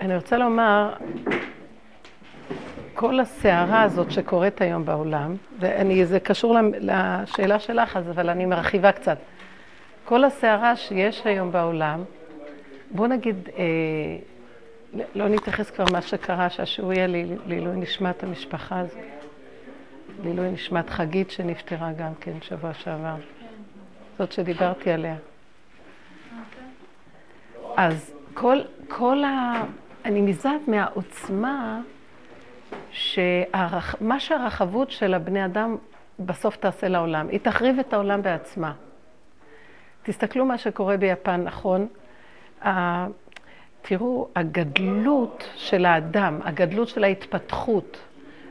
אני רוצה לומר, כל הסערה הזאת שקורית היום בעולם, וזה קשור לשאלה שלך, אבל אני מרחיבה קצת. כל הסערה שיש היום בעולם, בוא נגיד, אה, לא נתייחס כבר מה שקרה, שהשיעור יהיה לעילוי נשמת המשפחה הזאת, לעילוי נשמת חגית שנפטרה גם כן שבוע שעבר, זאת שדיברתי עליה. אז כל, כל ה... אני נזעת מהעוצמה שמה שהרחבות של הבני אדם בסוף תעשה לעולם. היא תחריב את העולם בעצמה. תסתכלו מה שקורה ביפן, נכון? תראו, הגדלות של האדם, הגדלות של ההתפתחות,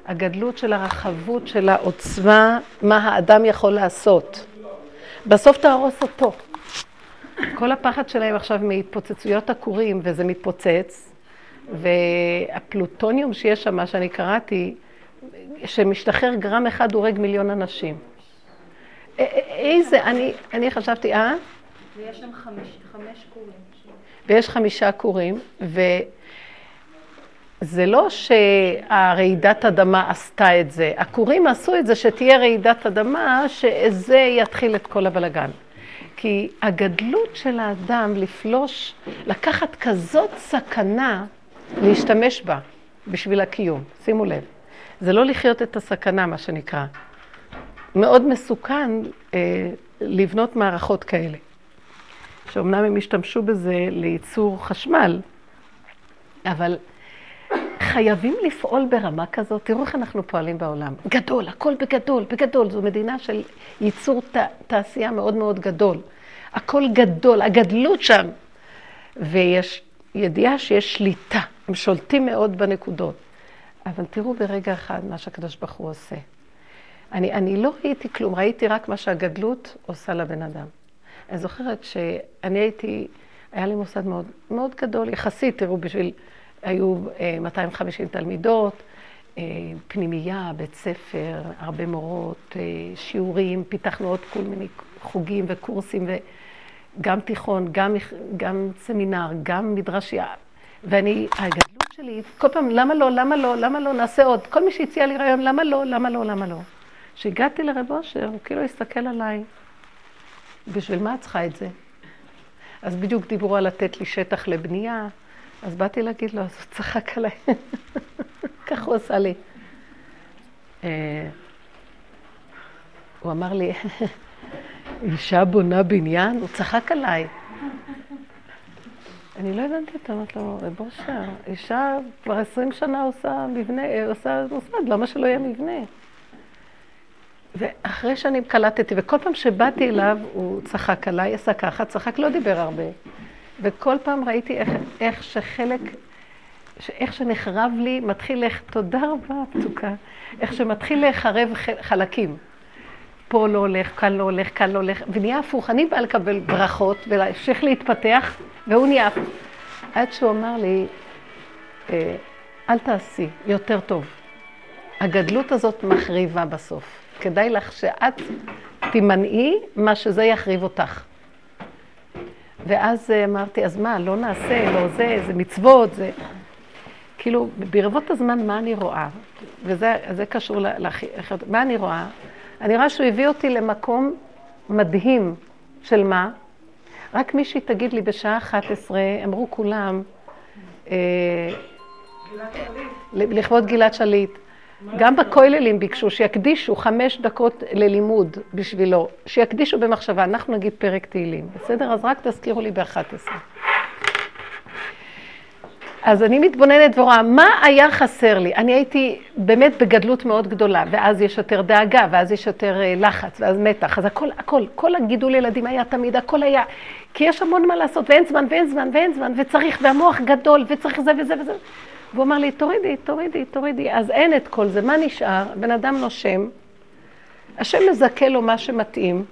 הגדלות של הרחבות של העוצמה, מה האדם יכול לעשות. בסוף תהרוס אותו. כל הפחד שלהם עכשיו מהתפוצצויות הכורים, וזה מתפוצץ, והפלוטוניום שיש שם, מה שאני קראתי, שמשתחרר גרם אחד הורג מיליון אנשים. איזה, אני, אני חשבתי, אה? ויש שם חמש, חמש כורים. ויש חמישה כורים, וזה לא שהרעידת אדמה עשתה את זה, הכורים עשו את זה שתהיה רעידת אדמה, שזה יתחיל את כל הבלגן. כי הגדלות של האדם לפלוש, לקחת כזאת סכנה, להשתמש בה בשביל הקיום. שימו לב. זה לא לחיות את הסכנה, מה שנקרא. מאוד מסוכן אה, לבנות מערכות כאלה. שאומנם הם השתמשו בזה לייצור חשמל, אבל חייבים לפעול ברמה כזאת. תראו איך אנחנו פועלים בעולם. גדול, הכל בגדול, בגדול. זו מדינה של ייצור ת, תעשייה מאוד מאוד גדול. הכל גדול, הגדלות שם. ויש ידיעה שיש שליטה, הם שולטים מאוד בנקודות. אבל תראו ברגע אחד מה שהקדוש ברוך הוא עושה. אני, אני לא ראיתי כלום, ראיתי רק מה שהגדלות עושה לבן אדם. אני זוכרת שאני הייתי, היה לי מוסד מאוד, מאוד גדול, יחסית, תראו, בשביל, היו 250 אה, תלמידות, אה, פנימייה, בית ספר, הרבה מורות, אה, שיעורים, פיתחנו עוד כל מיני חוגים וקורסים, וגם תיכון, גם, גם סמינר, גם מדרשייה. ואני, הגדלות שלי, כל פעם, למה לא, למה לא, למה לא, נעשה עוד. כל מי שהציע לי רעיון, למה לא, למה לא, למה לא. כשהגעתי לרב אושר, הוא כאילו הסתכל עליי. בשביל מה את צריכה את זה? אז בדיוק דיברו על לתת לי שטח לבנייה, אז באתי להגיד לו, אז הוא צחק עליי. כך הוא עשה לי. אה, הוא אמר לי, אישה בונה בניין? הוא צחק עליי. אני לא הבנתי אותו, אמרתי לו, רב אושר, אישה כבר עשרים שנה עושה מבנה, עושה מוסד, למה שלא יהיה מבנה? ואחרי שאני קלטתי, וכל פעם שבאתי אליו, הוא צחק עליי, עשה ככה, צחק, לא דיבר הרבה. וכל פעם ראיתי איך, איך שחלק, איך שנחרב לי, מתחיל איך, תודה רבה, פתוקה, איך שמתחיל להיחרב חלקים. פה לא הולך, כאן לא הולך, כאן לא הולך, ונהיה הפוך. אני באה לקבל ברכות ולהמשיך להתפתח, והוא נהיה הפוך. עד שהוא אמר לי, אה, אל תעשי, יותר טוב. הגדלות הזאת מחריבה בסוף. כדאי לך שאת תימנעי מה שזה יחריב אותך. ואז אמרתי, אז מה, לא נעשה, לא זה, זה מצוות, זה... כאילו, ברבות הזמן, מה אני רואה? וזה קשור לחיות. מה אני רואה? אני רואה שהוא הביא אותי למקום מדהים של מה? רק מישהי תגיד לי בשעה 11, אמרו כולם, אה, לכבוד גלעד שליט. גם בכוללים ביקשו שיקדישו חמש דקות ללימוד בשבילו, שיקדישו במחשבה, אנחנו נגיד פרק תהילים, בסדר? אז רק תזכירו לי ב-11. אז אני מתבוננת ורואה, מה היה חסר לי? אני הייתי באמת בגדלות מאוד גדולה, ואז יש יותר דאגה, ואז יש יותר אה, לחץ, ואז מתח, אז הכל, הכל, כל הגידול ילדים היה תמיד, הכל היה, כי יש המון מה לעשות, ואין זמן, ואין זמן, ואין זמן, וצריך, והמוח גדול, וצריך זה וזה וזה. והוא אמר לי, תורידי, תורידי, תורידי. אז אין את כל זה, מה נשאר? בן אדם נושם, השם מזכה לו מה שמתאים,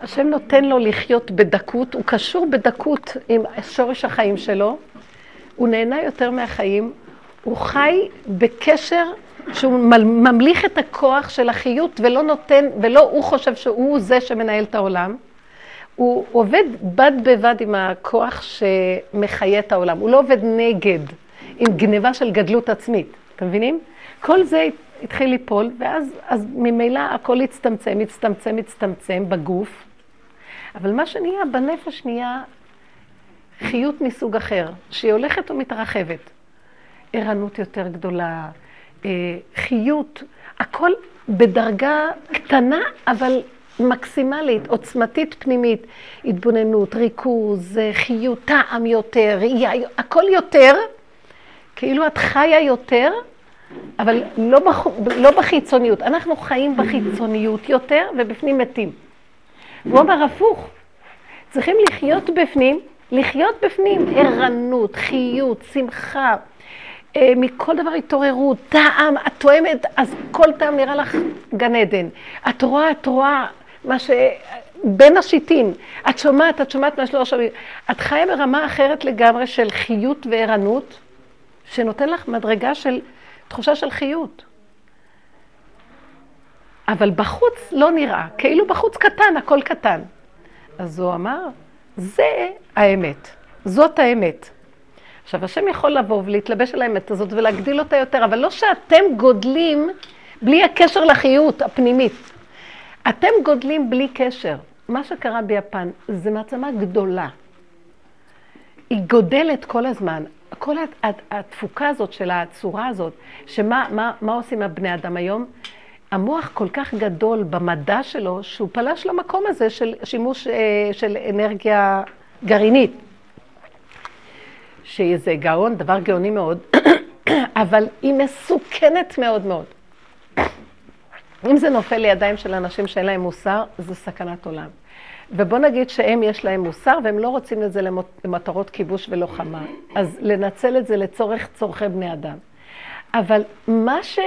השם נותן לו לחיות בדקות, הוא קשור בדקות עם שורש החיים שלו, הוא נהנה יותר מהחיים, הוא חי בקשר שהוא ממליך את הכוח של החיות ולא נותן, ולא הוא חושב שהוא זה שמנהל את העולם. הוא עובד בד בבד עם הכוח שמחיה את העולם. הוא לא עובד נגד, עם גניבה של גדלות עצמית. אתם מבינים? כל זה התחיל ליפול, ואז אז ממילא הכל הצטמצם, הצטמצם, הצטמצם בגוף. אבל מה שנהיה בנפש נהיה חיות מסוג אחר, שהיא הולכת ומתרחבת. ערנות יותר גדולה, אה, חיות, הכל בדרגה קטנה, אבל מקסימלית, עוצמתית פנימית, התבוננות, ריכוז, אה, חיות, טעם יותר, הכל יותר, כאילו את חיה יותר, אבל לא, בח... לא בחיצוניות. אנחנו חיים בחיצוניות יותר ובפנים מתים. הוא אומר הפוך, צריכים לחיות בפנים, לחיות בפנים, ערנות, חיות, שמחה, אה, מכל דבר התעוררות, טעם, את תואמת, אז כל טעם נראה לך גן עדן. את רואה, את רואה מה ש... בין השיטין. את שומעת, את שומעת מה שלא שומעים. את חיה ברמה אחרת לגמרי של חיות וערנות, שנותן לך מדרגה של תחושה של חיות. אבל בחוץ לא נראה, כאילו בחוץ קטן, הכל קטן. אז הוא אמר, זה האמת, זאת האמת. עכשיו, השם יכול לבוא ולהתלבש על האמת הזאת ולהגדיל אותה יותר, אבל לא שאתם גודלים בלי הקשר לחיות הפנימית. אתם גודלים בלי קשר. מה שקרה ביפן זה מעצמה גדולה. היא גודלת כל הזמן. כל התפוקה הזאת של הצורה הזאת, שמה מה, מה עושים הבני אדם היום? המוח כל כך גדול במדע שלו, שהוא פלש למקום הזה של שימוש אה, של אנרגיה גרעינית. שזה גאון, דבר גאוני מאוד, אבל היא מסוכנת מאוד מאוד. אם זה נופל לידיים של אנשים שאין להם מוסר, זה סכנת עולם. ובוא נגיד שהם יש להם מוסר והם לא רוצים את זה למטרות כיבוש ולוחמה. אז לנצל את זה לצורך צורכי בני אדם. אבל מה ש...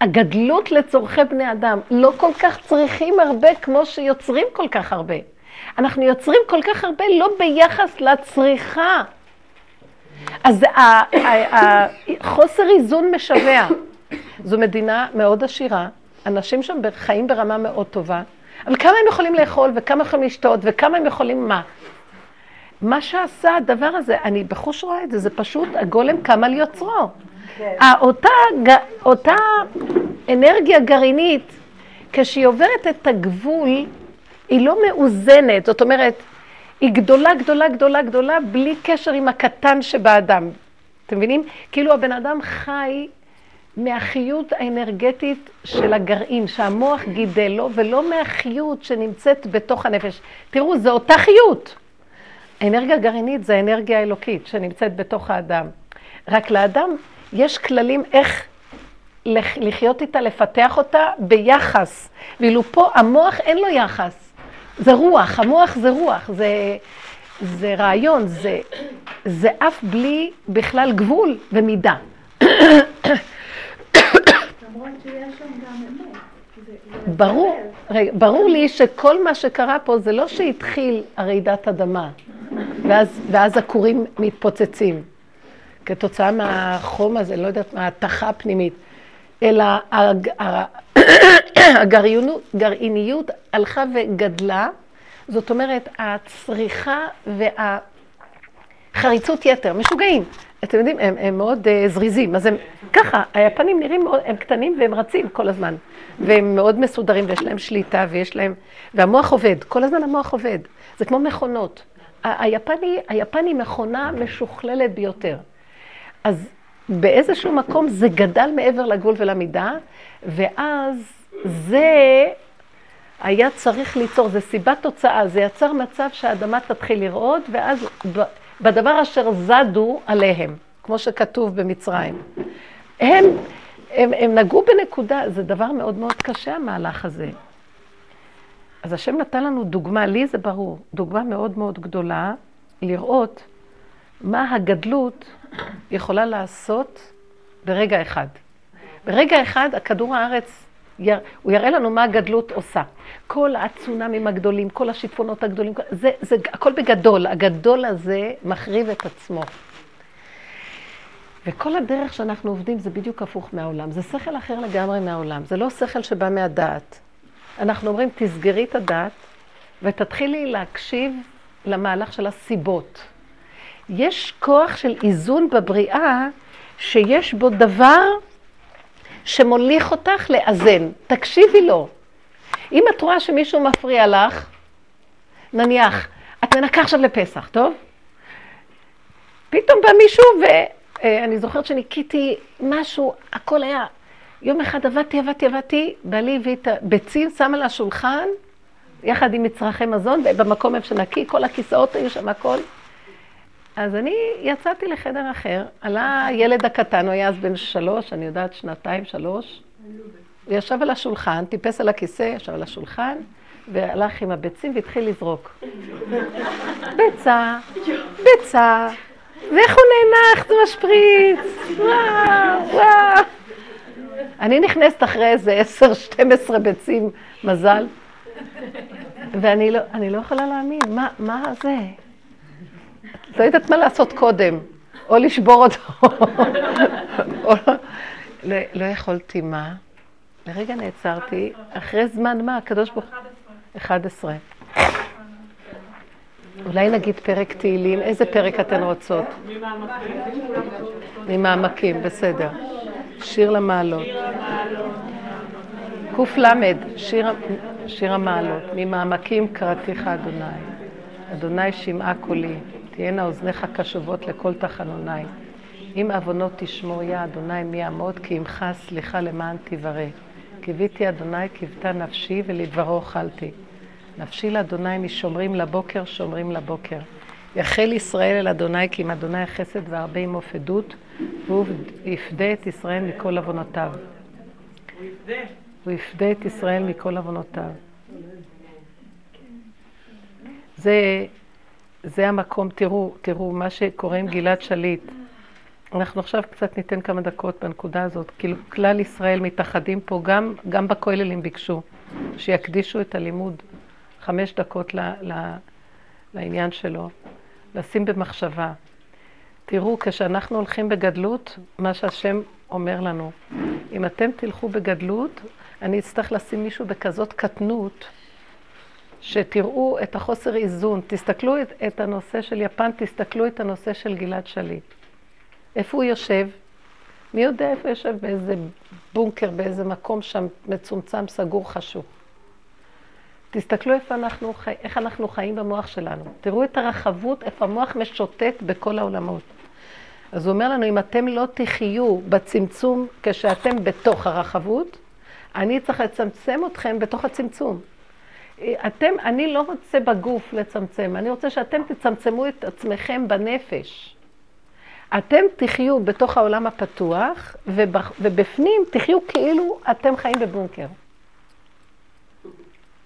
הגדלות לצורכי בני אדם, לא כל כך צריכים הרבה כמו שיוצרים כל כך הרבה. אנחנו יוצרים כל כך הרבה לא ביחס לצריכה. אז החוסר איזון משווע. זו מדינה מאוד עשירה, אנשים שם חיים ברמה מאוד טובה, אבל כמה הם יכולים לאכול, וכמה יכולים לשתות, וכמה הם יכולים מה? מה שעשה הדבר הזה, אני בחוש רואה את זה, זה פשוט הגולם קם על יוצרו. כן. אותה, אותה אנרגיה גרעינית, כשהיא עוברת את הגבול, היא לא מאוזנת. זאת אומרת, היא גדולה, גדולה, גדולה, גדולה, בלי קשר עם הקטן שבאדם. אתם מבינים? כאילו הבן אדם חי מהחיות האנרגטית של הגרעין, שהמוח גידל לו, ולא מהחיות שנמצאת בתוך הנפש. תראו, זו אותה חיות. האנרגיה הגרעינית זה האנרגיה האלוקית שנמצאת בתוך האדם. רק לאדם יש כללים איך לחיות איתה, לפתח אותה ביחס. ואילו פה המוח אין לו יחס. זה רוח, המוח זה רוח, זה, זה רעיון, זה, זה אף בלי בכלל גבול ומידה. ברור, רגע, ברור לי שכל מה שקרה פה זה לא שהתחיל הרעידת אדמה, ואז, ואז הכורים מתפוצצים, כתוצאה מהחום הזה, לא יודעת מה, ההתכה הפנימית, אלא הג, הגרעיניות הלכה וגדלה, זאת אומרת, הצריכה והחריצות יתר, משוגעים. אתם יודעים, הם, הם מאוד uh, זריזים, אז הם ככה, היפנים נראים מאוד, הם קטנים והם רצים כל הזמן, והם מאוד מסודרים ויש להם שליטה ויש להם, והמוח עובד, כל הזמן המוח עובד, זה כמו מכונות. היפני, היפני מכונה משוכללת ביותר. אז באיזשהו מקום זה גדל מעבר לגבול ולמידה, ואז זה היה צריך ליצור, זה סיבת תוצאה, זה יצר מצב שהאדמה תתחיל לרעוד, ואז בדבר אשר זדו עליהם, כמו שכתוב במצרים. הם, הם, הם נגעו בנקודה, זה דבר מאוד מאוד קשה המהלך הזה. אז השם נתן לנו דוגמה, לי זה ברור, דוגמה מאוד מאוד גדולה, לראות מה הגדלות יכולה לעשות ברגע אחד. ברגע אחד, הכדור הארץ, הוא יראה לנו מה הגדלות עושה. כל הצונאמים הגדולים, כל השיטפונות הגדולים, זה, זה הכל בגדול. הגדול הזה מחריב את עצמו. וכל הדרך שאנחנו עובדים זה בדיוק הפוך מהעולם. זה שכל אחר לגמרי מהעולם. זה לא שכל שבא מהדעת. אנחנו אומרים, תסגרי את הדעת ותתחילי להקשיב למהלך של הסיבות. יש כוח של איזון בבריאה שיש בו דבר שמוליך אותך לאזן. תקשיבי לו. אם את רואה שמישהו מפריע לך, נניח, את מנקה עכשיו לפסח, טוב? פתאום בא מישהו, ואני זוכרת שניקיתי משהו, הכל היה... יום אחד עבדתי, עבדתי, עבדתי, בעלי הביא את הביצים, שם על השולחן, יחד עם מצרכי מזון, במקום איפה שנקי, כל הכיסאות היו שם, הכל. אז אני יצאתי לחדר אחר, עלה הילד הקטן, הוא היה אז בן שלוש, אני יודעת, שנתיים, שלוש. הוא ישב על השולחן, טיפס על הכיסא, ישב על השולחן, והלך עם הביצים והתחיל לזרוק. ביצה, ביצה, ואיך הוא נאנח, זה משפריץ, וואו, וואו. אני נכנסת אחרי איזה עשר, שתים עשרה ביצים, מזל, ואני לא, לא יכולה להאמין, מה, מה זה? לא יודעת מה לעשות קודם, או לשבור אותו. או לא, לא יכולתי מה? לרגע נעצרתי, אחרי זמן מה? הקדוש ברוך הוא... 11. אולי נגיד פרק תהילים, איזה פרק אתן רוצות? ממעמקים, בסדר. שיר למעלות. קל, שיר המעלות. ממעמקים קראתיך אדוני. אדוני שמעה קולי. תהיינה אוזניך קשובות לכל תחנוני. אם עוונות תשמור יא אדוני מי יעמוד, כי עמך סליחה למען תברא. קיוויתי אדוני קיוותה נפשי ולדברו אוכלתי. נפשי לאדוני משומרים לבוקר, שומרים לבוקר. יחל ישראל אל אדוני כי אם אדוני החסד והרבה עמו פדות, והוא יפדה את ישראל מכל עוונותיו. הוא יפדה את ישראל מכל עוונותיו. זה זה המקום, תראו, תראו, מה שקורה עם גלעד שליט. אנחנו עכשיו קצת ניתן כמה דקות בנקודה הזאת. כאילו, כלל ישראל מתאחדים פה, גם, גם בכוללים ביקשו, שיקדישו את הלימוד חמש דקות ל, ל, לעניין שלו, לשים במחשבה. תראו, כשאנחנו הולכים בגדלות, מה שהשם אומר לנו, אם אתם תלכו בגדלות, אני אצטרך לשים מישהו בכזאת קטנות, שתראו את החוסר איזון, תסתכלו את, את הנושא של יפן, תסתכלו את הנושא של גלעד שליט. איפה הוא יושב? מי יודע איפה יושב? באיזה בונקר, באיזה מקום שם מצומצם, סגור, חשוך. תסתכלו איפה אנחנו. איך אנחנו חיים במוח שלנו. תראו את הרחבות, איפה המוח משוטט בכל העולמות. אז הוא אומר לנו, אם אתם לא תחיו בצמצום כשאתם בתוך הרחבות, אני צריך לצמצם אתכם בתוך הצמצום. אתם, אני לא רוצה בגוף לצמצם, אני רוצה שאתם תצמצמו את עצמכם בנפש. אתם תחיו בתוך העולם הפתוח, ובפנים תחיו כאילו אתם חיים בבונקר.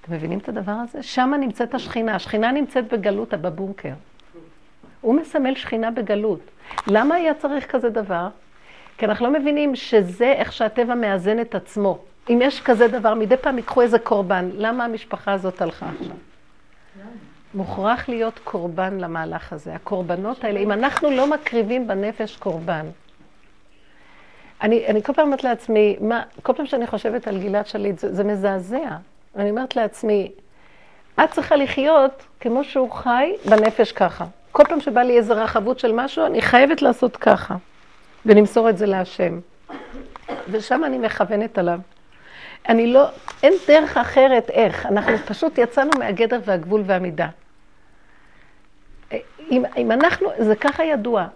אתם מבינים את הדבר הזה? שם נמצאת השכינה. השכינה נמצאת בגלות, בבונקר. הוא מסמל שכינה בגלות. למה היה צריך כזה דבר? כי אנחנו לא מבינים שזה איך שהטבע מאזן את עצמו. אם יש כזה דבר, מדי פעם ייקחו איזה קורבן. למה המשפחה הזאת הלכה עכשיו? מוכרח להיות קורבן למהלך הזה. הקורבנות האלה, אם אנחנו לא מקריבים בנפש קורבן, אני, אני כל פעם אומרת לעצמי, מה, כל פעם שאני חושבת על גלעד שליט, זה, זה מזעזע. אני אומרת לעצמי, את צריכה לחיות כמו שהוא חי בנפש ככה. כל פעם שבא לי איזו רחבות של משהו, אני חייבת לעשות ככה, ולמסור את זה להשם. ושם אני מכוונת עליו. אני לא, אין דרך אחרת איך. אנחנו פשוט יצאנו מהגדר והגבול והמידה. אם, אם אנחנו, זה ככה ידוע.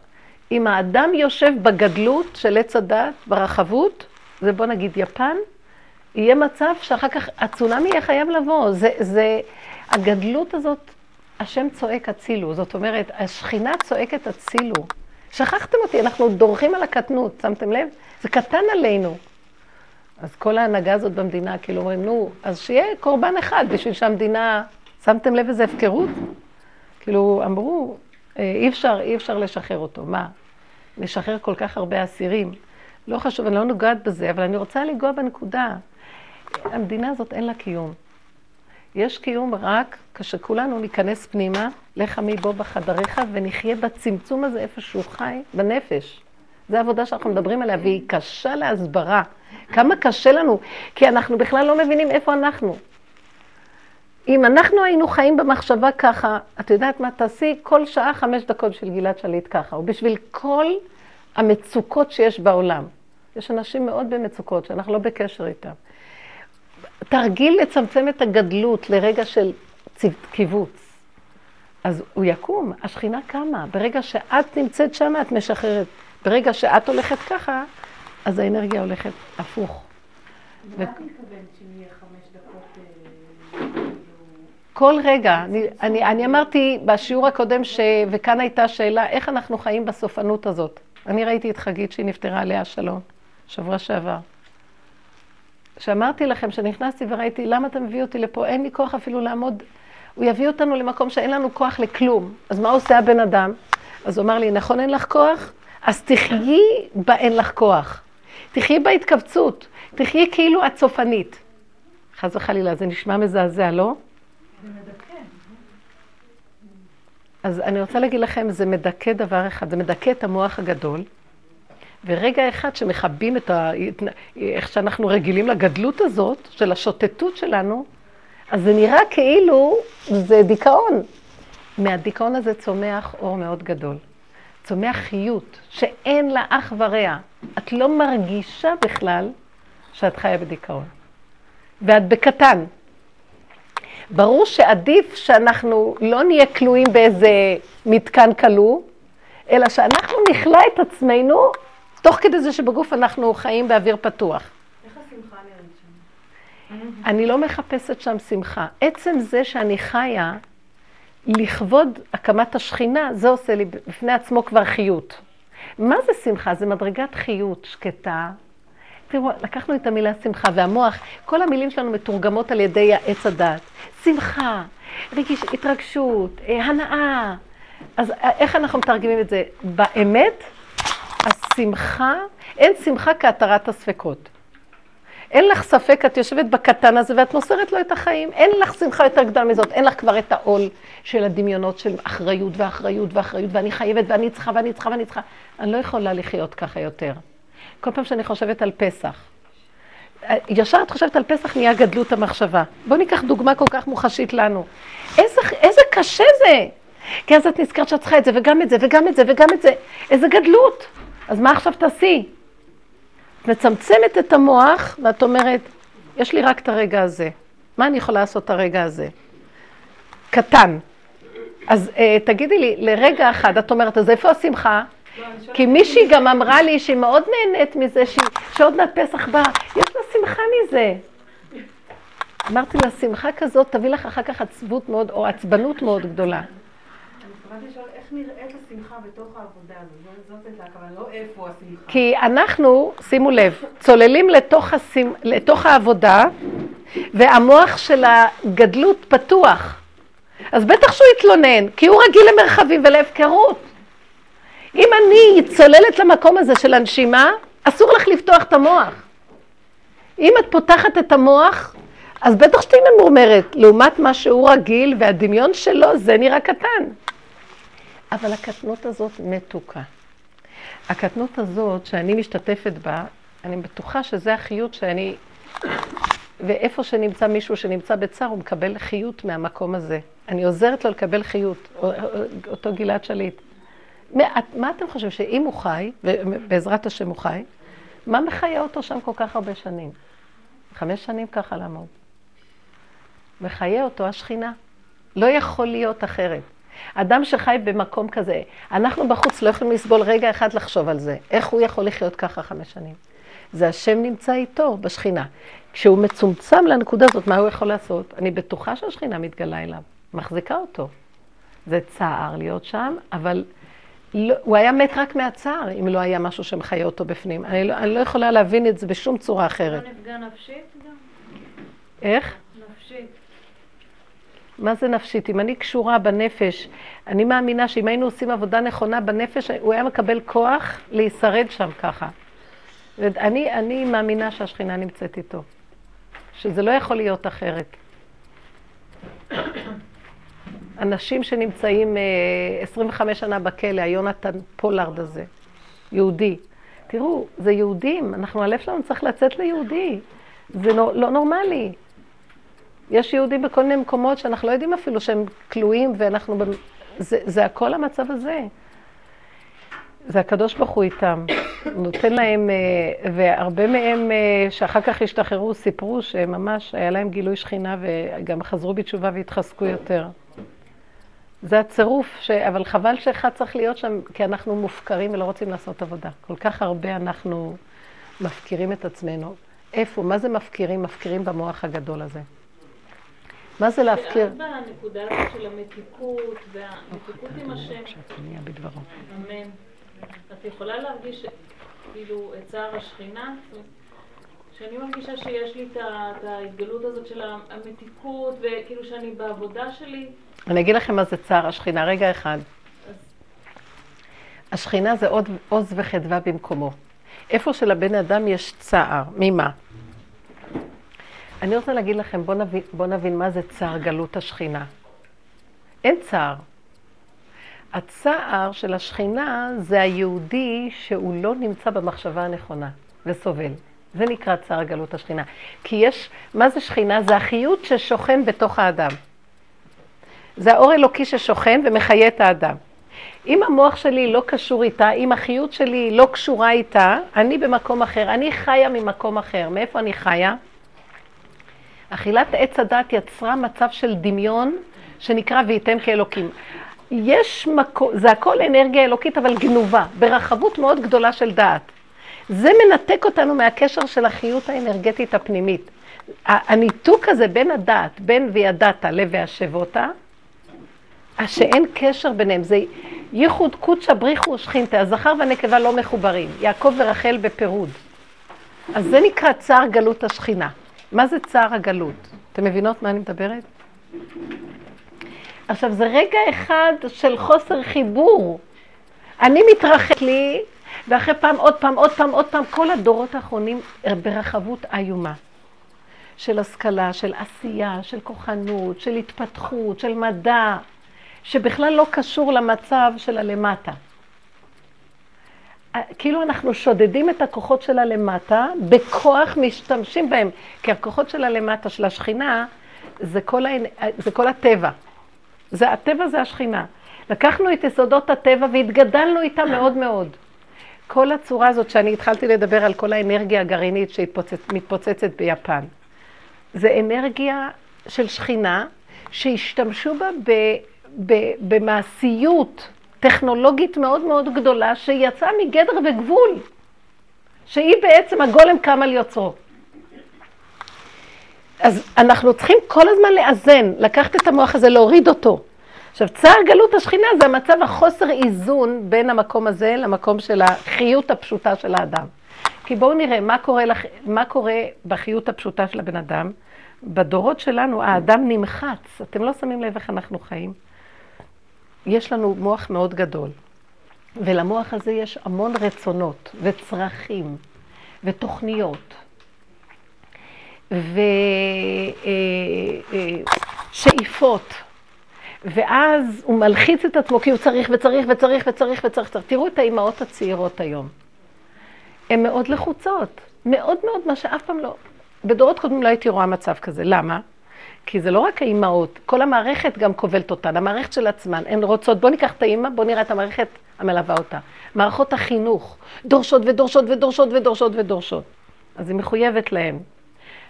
אם האדם יושב בגדלות של עץ הדת, ברחבות, זה בוא נגיד יפן, יהיה מצב שאחר כך הצונאמי יהיה חייב לבוא. זה, זה, הגדלות הזאת, השם צועק הצילו. זאת אומרת, השכינה צועקת הצילו. שכחתם אותי, אנחנו דורכים על הקטנות, שמתם לב? זה קטן עלינו. אז כל ההנהגה הזאת במדינה, כאילו אומרים, נו, אז שיהיה קורבן אחד בשביל שהמדינה... שמתם לב איזה הפקרות? כאילו, אמרו, אה, אי אפשר, אי אפשר לשחרר אותו. מה? לשחרר כל כך הרבה אסירים. לא חשוב, אני לא נוגעת בזה, אבל אני רוצה לנגוע בנקודה. המדינה הזאת אין לה קיום. יש קיום רק כשכולנו ניכנס פנימה, לך עמי בו בחדריך, ונחיה בצמצום הזה איפה שהוא חי, בנפש. זו העבודה שאנחנו מדברים עליה, והיא קשה להסברה. כמה קשה לנו, כי אנחנו בכלל לא מבינים איפה אנחנו. אם אנחנו היינו חיים במחשבה ככה, את יודעת מה, תעשי כל שעה חמש דקות בשביל גלעד שליט ככה, או בשביל כל המצוקות שיש בעולם. יש אנשים מאוד במצוקות, שאנחנו לא בקשר איתם. תרגיל לצמצם את הגדלות לרגע של קיבוץ. אז הוא יקום, השכינה קמה. ברגע שאת נמצאת שם, את משחררת. ברגע שאת הולכת ככה, אז האנרגיה הולכת הפוך. מה את מתכוונת שאם יהיה חמש דקות... אה, כאילו? כל רגע, אני, אני, אני אמרתי בשיעור הקודם, ש... וכאן הייתה שאלה, איך אנחנו חיים בסופנות הזאת? אני ראיתי את חגית שהיא נפטרה עליה שלום, שבוע שעבר. שאמרתי לכם, שנכנסתי וראיתי, למה אתה מביא אותי לפה? אין לי כוח אפילו לעמוד. הוא יביא אותנו למקום שאין לנו כוח לכלום. אז מה עושה הבן אדם? אז הוא אמר לי, נכון אין לך כוח? אז תחיי באין לך כוח. תחיי בהתכווצות. תחיי כאילו את סופנית. חס וחלילה, זה נשמע מזעזע, לא? זה מדכא. אז אני רוצה להגיד לכם, זה מדכא דבר אחד, זה מדכא את המוח הגדול, ורגע אחד שמכבים את ה... איך שאנחנו רגילים לגדלות הזאת, של השוטטות שלנו, אז זה נראה כאילו זה דיכאון. מהדיכאון הזה צומח אור מאוד גדול. צומח חיות שאין לה אח ורע. את לא מרגישה בכלל שאת חיה בדיכאון. ואת בקטן. ברור שעדיף שאנחנו לא נהיה כלואים באיזה מתקן כלוא, אלא שאנחנו נכלא את עצמנו תוך כדי זה שבגוף אנחנו חיים באוויר פתוח. איך השמחה נראית שם? אני לא מחפשת שם שמחה. עצם זה שאני חיה לכבוד הקמת השכינה, זה עושה לי בפני עצמו כבר חיות. מה זה שמחה? זה מדרגת חיות שקטה. תראו, לקחנו את המילה שמחה, והמוח, כל המילים שלנו מתורגמות על ידי עץ הדת. שמחה, רגיש, התרגשות, אה, הנאה. אז אה, איך אנחנו מתרגמים את זה? באמת, השמחה, אין שמחה כהתרת הספקות. אין לך ספק, את יושבת בקטן הזה ואת מוסרת לו את החיים. אין לך שמחה יותר גדולה מזאת, אין לך כבר את העול של הדמיונות של אחריות ואחריות ואחריות, ואני חייבת ואני צריכה ואני צריכה ואני צריכה. אני לא יכולה לחיות ככה יותר. כל פעם שאני חושבת על פסח, ישר את חושבת על פסח נהיה גדלות המחשבה. בואו ניקח דוגמה כל כך מוחשית לנו. איזה, איזה קשה זה! כי אז את נזכרת שאת צריכה את זה, וגם את זה, וגם את זה, וגם את זה. איזה גדלות. אז מה עכשיו תעשי? את מצמצמת את המוח, ואת אומרת, יש לי רק את הרגע הזה. מה אני יכולה לעשות את הרגע הזה? קטן. אז אה, תגידי לי, לרגע אחד, את אומרת, אז איפה השמחה? כי מישהי גם אמרה לי שהיא מאוד נהנית מזה, שעוד מעט פסח בא, יש לה שמחה מזה. אמרתי לה, שמחה כזאת תביא לך אחר כך עצבות מאוד, או עצבנות מאוד גדולה. אני התכוונתי לשאול איך נראית השמחה בתוך העבודה הזאת. לא. כי אנחנו, שימו לב, צוללים לתוך, השימ... לתוך העבודה, והמוח של הגדלות פתוח. אז בטח שהוא יתלונן, כי הוא רגיל למרחבים ולהפקרות. אם אני צוללת למקום הזה של הנשימה, אסור לך לפתוח את המוח. אם את פותחת את המוח, אז בטח שתהיי ממורמרת, לעומת מה שהוא רגיל, והדמיון שלו, זה נראה קטן. אבל הקטנות הזאת מתוקה. הקטנות הזאת, שאני משתתפת בה, אני בטוחה שזה החיות שאני... ואיפה שנמצא מישהו שנמצא בצער, הוא מקבל חיות מהמקום הזה. אני עוזרת לו לקבל חיות, או- או- אותו גלעד שליט. מה, מה אתם חושבים, שאם הוא חי, ובעזרת השם הוא חי, מה מחיה אותו שם כל כך הרבה שנים? חמש שנים ככה לעמוד. מחיה אותו השכינה. לא יכול להיות אחרת. אדם שחי במקום כזה, אנחנו בחוץ לא יכולים לסבול רגע אחד לחשוב על זה. איך הוא יכול לחיות ככה חמש שנים? זה השם נמצא איתו בשכינה. כשהוא מצומצם לנקודה הזאת, מה הוא יכול לעשות? אני בטוחה שהשכינה מתגלה אליו, מחזיקה אותו. זה צער להיות שם, אבל לא, הוא היה מת רק מהצער, אם לא היה משהו שמחיה אותו בפנים. אני לא, אני לא יכולה להבין את זה בשום צורה אחרת. לא נפגע נפשית גם? איך? נפשית. מה זה נפשית? אם אני קשורה בנפש, אני מאמינה שאם היינו עושים עבודה נכונה בנפש, הוא היה מקבל כוח להישרד שם ככה. ואני אני מאמינה שהשכינה נמצאת איתו, שזה לא יכול להיות אחרת. אנשים שנמצאים אה, 25 שנה בכלא, היונתן פולארד הזה, יהודי. תראו, זה יהודים, אנחנו, הלב שלנו צריך לצאת ליהודי. זה לא, לא נורמלי. יש יהודים בכל מיני מקומות שאנחנו לא יודעים אפילו שהם כלואים, ואנחנו... זה, זה הכל המצב הזה. זה הקדוש ברוך הוא איתם. נותן להם, אה, והרבה מהם אה, שאחר כך השתחררו, סיפרו שממש היה להם גילוי שכינה וגם חזרו בתשובה והתחזקו יותר. זה הצירוף, ש... אבל חבל שאחד צריך להיות שם, כי אנחנו מופקרים ולא רוצים לעשות עבודה. כל כך הרבה אנחנו מפקירים את עצמנו. איפה? מה זה מפקירים? מפקירים במוח הגדול הזה. מה זה להפקיר? ואת בנקודה הזאת של המתיקות, והמתיקות עם השם. אמן. את יכולה להרגיש כאילו את צער השכינה? שאני מרגישה שיש לי את ההתגלות הזאת של המתיקות, וכאילו שאני בעבודה שלי. אני אגיד לכם מה זה צער השכינה, רגע אחד. השכינה זה עוד עוז וחדווה במקומו. איפה שלבן אדם יש צער, ממה? אני רוצה להגיד לכם, בואו נבין, בוא נבין מה זה צער גלות השכינה. אין צער. הצער של השכינה זה היהודי שהוא לא נמצא במחשבה הנכונה וסובל. זה נקרא צער גלות השכינה. כי יש, מה זה שכינה? זה החיות ששוכן בתוך האדם. זה האור אלוקי ששוכן ומחיה את האדם. אם המוח שלי לא קשור איתה, אם החיות שלי לא קשורה איתה, אני במקום אחר. אני חיה ממקום אחר. מאיפה אני חיה? אכילת עץ הדת יצרה מצב של דמיון שנקרא וייתם כאלוקים. יש מקום, זה הכל אנרגיה אלוקית, אבל גנובה, ברחבות מאוד גדולה של דעת. זה מנתק אותנו מהקשר של החיות האנרגטית הפנימית. הניתוק הזה בין הדעת, בין וידעת לב והשבותה, שאין קשר ביניהם, זה ייחוד קודשא בריחו שכינתה, הזכר והנקבה לא מחוברים, יעקב ורחל בפירוד. אז זה נקרא צער גלות השכינה. מה זה צער הגלות? אתם מבינות מה אני מדברת? עכשיו, זה רגע אחד של חוסר חיבור. אני מתרחק לי, ואחרי פעם, עוד פעם, עוד פעם, עוד פעם, כל הדורות האחרונים ברחבות איומה. של השכלה, של עשייה, של כוחנות, של התפתחות, של מדע, שבכלל לא קשור למצב של הלמטה. כאילו אנחנו שודדים את הכוחות של הלמטה, בכוח משתמשים בהם, כי הכוחות של הלמטה, של השכינה, זה כל, ה... זה כל הטבע. זה, הטבע זה השכינה. לקחנו את יסודות הטבע והתגדלנו איתה מאוד מאוד. כל הצורה הזאת שאני התחלתי לדבר על כל האנרגיה הגרעינית שמתפוצצת ביפן, זה אנרגיה של שכינה שהשתמשו בה ב, ב, במעשיות טכנולוגית מאוד מאוד גדולה שיצאה מגדר וגבול, שהיא בעצם הגולם קם על יוצרו. אז אנחנו צריכים כל הזמן לאזן, לקחת את המוח הזה, להוריד אותו. עכשיו, צער גלות השכינה זה המצב החוסר איזון בין המקום הזה למקום של החיות הפשוטה של האדם. כי בואו נראה מה קורה, לח... מה קורה בחיות הפשוטה של הבן אדם. בדורות שלנו האדם נמחץ, אתם לא שמים לב איך אנחנו חיים. יש לנו מוח מאוד גדול, ולמוח הזה יש המון רצונות וצרכים ותוכניות. ושאיפות. ואז הוא מלחיץ את עצמו כי הוא צריך וצריך וצריך וצריך וצריך. תראו את האימהות הצעירות היום. הן מאוד לחוצות, מאוד מאוד, מה שאף פעם לא... בדורות קודמים לא הייתי רואה מצב כזה. למה? כי זה לא רק האימהות, כל המערכת גם כובלת אותן, המערכת של עצמן. הן רוצות, בוא ניקח את האימא, בוא נראה את המערכת המלווה אותה. מערכות החינוך דורשות ודורשות ודורשות ודורשות ודורשות. אז היא מחויבת להן.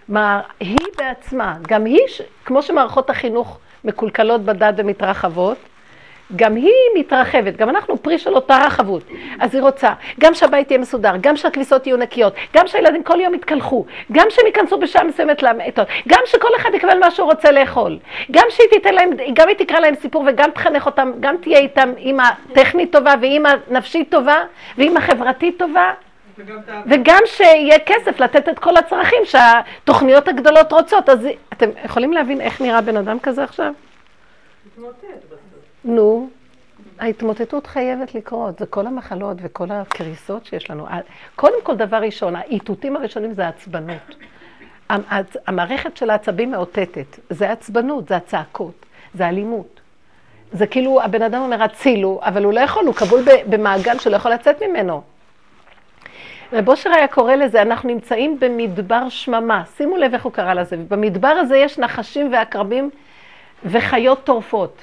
מה, היא בעצמה, גם היא, כמו שמערכות החינוך מקולקלות בדת ומתרחבות, גם היא מתרחבת, גם אנחנו פרי של אותה רחבות. אז היא רוצה, גם שהבית יהיה מסודר, גם שהכביסות יהיו נקיות, גם שהילדים כל יום יתקלחו, גם שהם ייכנסו בשעה מסוימת לעיתון, גם שכל אחד יקבל מה שהוא רוצה לאכול, גם שהיא תיתן להם, גם היא תקרא להם סיפור וגם תחנך אותם, גם תהיה איתם אימא טכנית טובה ואימא נפשית טובה ואימא חברתית טובה, וגם שיהיה כסף לתת את כל הצרכים שהתוכניות הגדולות רוצות. אז אתם יכולים להבין איך נראה בן אדם כזה עכשיו? נו, ההתמוטטות חייבת לקרות. זה כל המחלות וכל הקריסות שיש לנו. קודם כל, דבר ראשון, האיתותים הראשונים זה העצבנות. המערכת של העצבים מאותתת. זה עצבנות, זה הצעקות, זה אלימות. זה כאילו, הבן אדם אומר, הצילו, אבל הוא לא יכול, הוא כבול במעגל שלא יכול לצאת ממנו. רב אושר היה קורא לזה, אנחנו נמצאים במדבר שממה. שימו לב איך הוא קרא לזה. במדבר הזה יש נחשים ועקרבים וחיות טורפות.